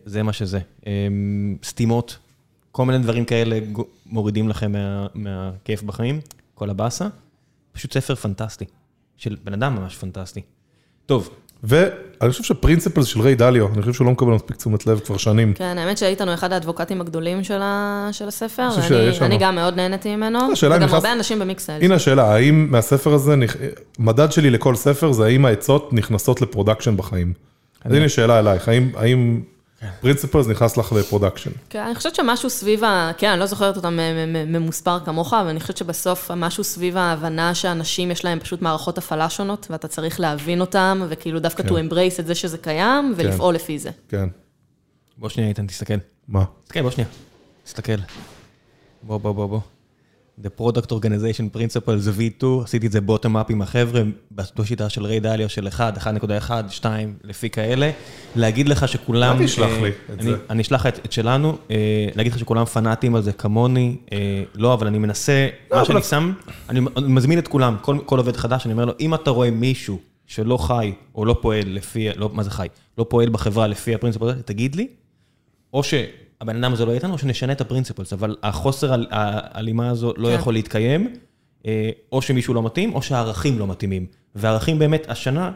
זה מה שזה. אה, סתימות, כל מיני דברים כאלה מורידים לכם מה- מהכיף בחיים, כל הבאסה. פשוט ספר פנטסטי, של בן אדם ממש פנטסטי. טוב,
ואני חושב שפרינציפל של ריי דליו, אני חושב שהוא לא מקבל מספיק תשומת לב כבר שנים.
כן, האמת שהיית לנו אחד האדבוקטים הגדולים של ה- של הספר,
אני
גם מאוד נהניתי ממנו, וגם
נכנס-
הרבה אנשים במיקסטיילס.
הנה השאלה, האם מהספר הזה, נכ- מדד שלי לכל ספר זה האם העצות נכנסות ל production בחיים. אז הנה שאלה אלייך, האם- האם Principles נכנס לך ל production?
כן, אני חושבת שמשהו סביב ה... כן, אני לא זוכרת אותם מ- מ- ממוספר כמוך, אבל אני חושבת שבסוף משהו סביב ההבנה שאנשים יש להם פשוט מערכות הפעלה שונות, ואתה צריך להבין אותם, וכאילו דווקא
כן.
to embrace את זה שזה קיים, ולפעול לפי זה.
כן.
בוא שנייה איתן, תסתכל.
מה?
תסתכל, בוא שנייה. תסתכל. בוא, בוא, בוא, בוא. The Product Organization Principle זה V2, עשיתי את זה אפ עם החבר'ה, בשיטה של ריי דליו של 1, 1.1, 2, לפי כאלה. להגיד לך שכולם...
אל תשלח
אה,
לי את זה.
אני אשלח את שלנו, אה, להגיד לך שכולם פנאטים על זה כמוני, אה, לא, אבל אני מנסה, מה
אבל-
שאני שם, אני מזמין את כולם, כל עובד חדש, אני אומר לו, אם אתה רואה מישהו שלא חי, או לא פועל לפי, לא, מה זה חי? לא פועל בחברה לפי הפרינציפל הזה, תגיד לי, או שהבן אדם הזה לא יהיה איתנו, או שנשנה את הפרינציפלס, אבל החוסר הל- ההלימה הזו לא
כן.
יכול להתקיים, אה, או שמישהו לא מתאים, או שהערכים לא מתאימים. והערכים באמת, השנה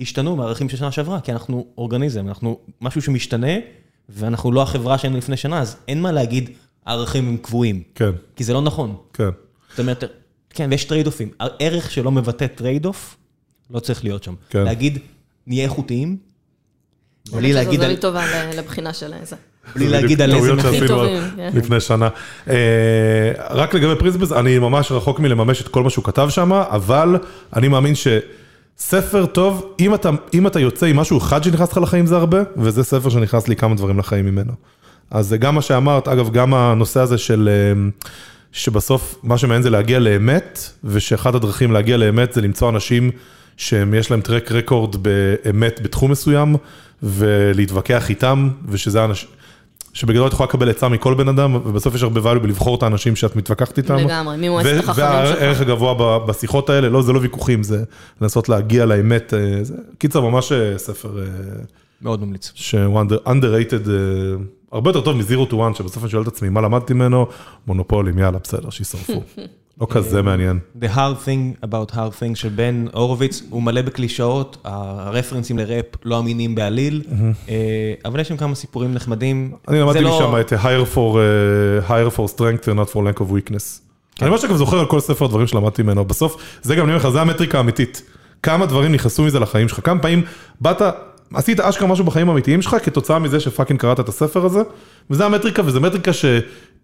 השתנו מהערכים של שנה שעברה, כי אנחנו אורגניזם, אנחנו משהו שמשתנה, ואנחנו לא החברה שהיינו לפני שנה, אז אין מה להגיד, הערכים הם קבועים,
כן,
כי זה לא נכון.
כן.
זאת אומרת, כן, ויש טרייד אופים. ערך שלא מבטא trade-off, לא צריך להיות שם.
כן.
להגיד, נהיה איכותיים, בלי להגיד
שזו
על-
לי טובה לבחינה של זה.
בלי להגיד על איזה מחיר.
טובים, כן.
לפני שנה. אה, רק לגבי Principles, אני ממש רחוק מלממש את כל מה שהוא כתב שם, אבל אני מאמין שספר טוב, אם אתה, אם אתה יוצא עם משהו אחד שנכנס לך לחיים זה הרבה, וזה ספר שנכנס לי כמה דברים לחיים ממנו. אז זה גם מה שאמרת, אגב, גם הנושא הזה של... אה, שבסוף מה שמעניין זה להגיע לאמת, ושאחת הדרכים להגיע לאמת זה למצוא אנשים שיש להם טרק רקורד באמת בתחום מסוים, ולהתווכח איתם, ושזה אנשים, שבגדול את יכולה לקבל עצה מכל בן אדם, ובסוף יש הרבה value בלבחור את האנשים שאת מתווכחת איתם.
לגמרי, ממועצת
ו-
החכמים שלך.
והערך הגבוה בשיחות האלה, לא, זה לא ויכוחים, זה לנסות להגיע לאמת. אה, זה- קיצר, ממש אה, ספר אה,
מאוד ממליץ.
שהוא under- underrated, הרבה יותר טוב מ-Zero to One, שבסוף אני שואל את עצמי, מה למדתי ממנו? מונופולים, יאללה, בסדר, שישרפו. [LAUGHS] לא כזה מעניין.
The hard thing about hard thing של בן הורוביץ, הוא מלא בקלישאות, הרפרנסים לראפ לא אמינים בעליל, אה, אבל יש שם כמה סיפורים נחמדים.
אני למדתי
לא-
משם את higher for, uh, higher for strength and not for lack of weakness. אני ממש גם זוכר על כל ספר דברים שלמדתי ממנו. בסוף, זה גם אני אומר לך, זה המטריקה האמיתית. כמה דברים נכנסו מזה לחיים שלך. כמה פעמים באת, עשית אשכרה משהו בחיים האמיתיים שלך כתוצאה מזה ש fucking קראת את הספר הזה, וזה המטריקה, וזו מטריקה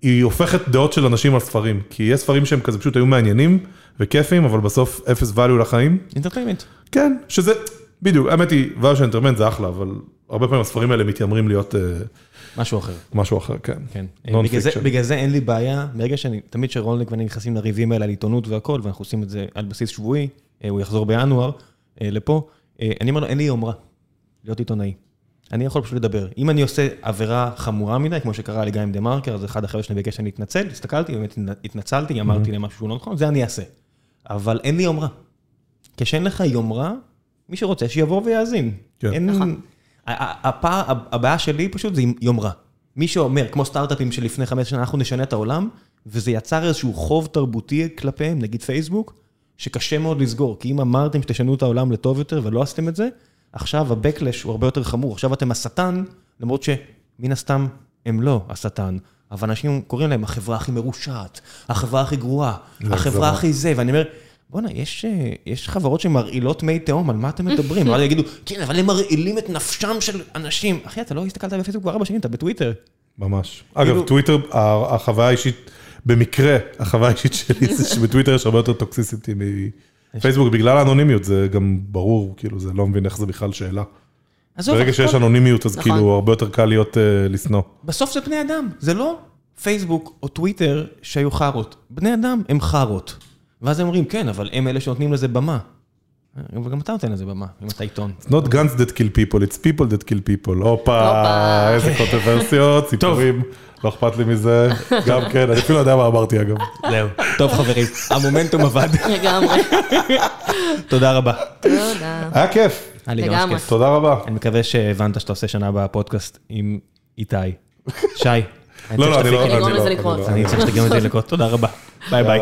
שהיא הופכת דעות של אנשים על ספרים. כי יש ספרים שהם כזה פשוט היו מעניינים וכיפים, אבל בסוף אפס value לחיים.
entertainment.
כן, שזה, בדיוק, האמת היא, value של entertainment זה אחלה, אבל הרבה פעמים הספרים האלה מתיימרים להיות... אה,
משהו אחר.
משהו אחר, כן.
כן. בגלל זה-. בגלל זה אין לי בעיה, ברגע שאני, תמיד שרולניק ואני נכנסים לריבים האלה על עיתונות והכל, ואנחנו עושים את זה על בסיס שבועי, אה, הוא יחזור בינואר אה, לפה, אני אומר לו, אין לי יומרה להיות עיתונאי. אני יכול פשוט לדבר. אם אני עושה עבירה חמורה מדי, כמו שקרה לי גם עם דה מרקר, אז אחד החבר'ה שלי ביקש שאני אתנצל, הסתכלתי, באמת התנצלתי, אמרתי להם משהו שהוא לא נכון, זה אני אעשה. אבל אין לי יומרה. כשאין לך יומרה, מי שרוצה שיבוא ויאזין.
כן.
אין...
נכון.
הפער, הבעיה שלי פשוט זה עם יומרה. מי שאומר, כמו סטארט-אפים שלפני חמש שנה, אנחנו נשנה את העולם, וזה יצר איזשהו חוב תרבותי כלפיהם, נגיד פייסבוק, שקשה מאוד לסגור, כי אם אמרתם שתשנו את העולם לטוב יותר ולא עשיתם את זה, עכשיו ה-Backlash הוא הרבה יותר חמור. עכשיו אתם השטן, למרות שמן הסתם הם לא השטן. אבל אנשים קוראים להם החברה הכי מרושעת, החברה הכי גרועה, החברה
הגזמה.
הכי זה, ואני אומר, בואנה, יש, אה, יש חברות שמרעילות מי תהום, על מה אתם מדברים? ואז יגידו, כן, אבל הם מרעילים את נפשם של אנשים. אחי, אתה לא הסתכלת בפייסבוק כבר ארבע שנים, אתה בטוויטר.
ממש.
כאילו-
אגב, טוויטר, ה- החוויה האישית, במקרה, החוויה האישית שלי זה שבטוויטר יש הרבה יותר toxicity מפייסבוק, בגלל האנונימיות, זה גם ברור, כאילו, זה לא מבין איך זה בכלל שאלה.
עזוב,
ברגע שיש אנונימיות, אז
נכון.
כאילו, הרבה יותר קל להיות אה, לשנוא.
בסוף זה בני אדם, זה לא פייסבוק או טוויטר שהיו חארות. בני אדם הם חארות. ואז הם אומרים, כן, אבל הם אלה שנותנים לזה במה. אבל גם אתה נותן לזה במה, אם אתה עיתון.
It's not guns that kill people, it's people that kill people. הופה. איזה קונטרוורסיות, [LAUGHS] סיפורים, לא אכפת לי מזה. [LAUGHS] גם כן, אני אפילו לא יודע מה אמרתי אגב.
זהו. טוב חברים, המומנטום עבד.
לגמרי. [LAUGHS]
תודה רבה.
תודה.
היה כיף,
היה לי ממש. כיף.
תודה רבה.
אני מקווה שהבנת שאתה עושה שנה הבאה פודקאסט עם איתי. שי.
לא, לא, אני לא... אני
לזה
לא- לא-
צריך שתגמר את זה לקרות. תודה רבה. ביי
ביי.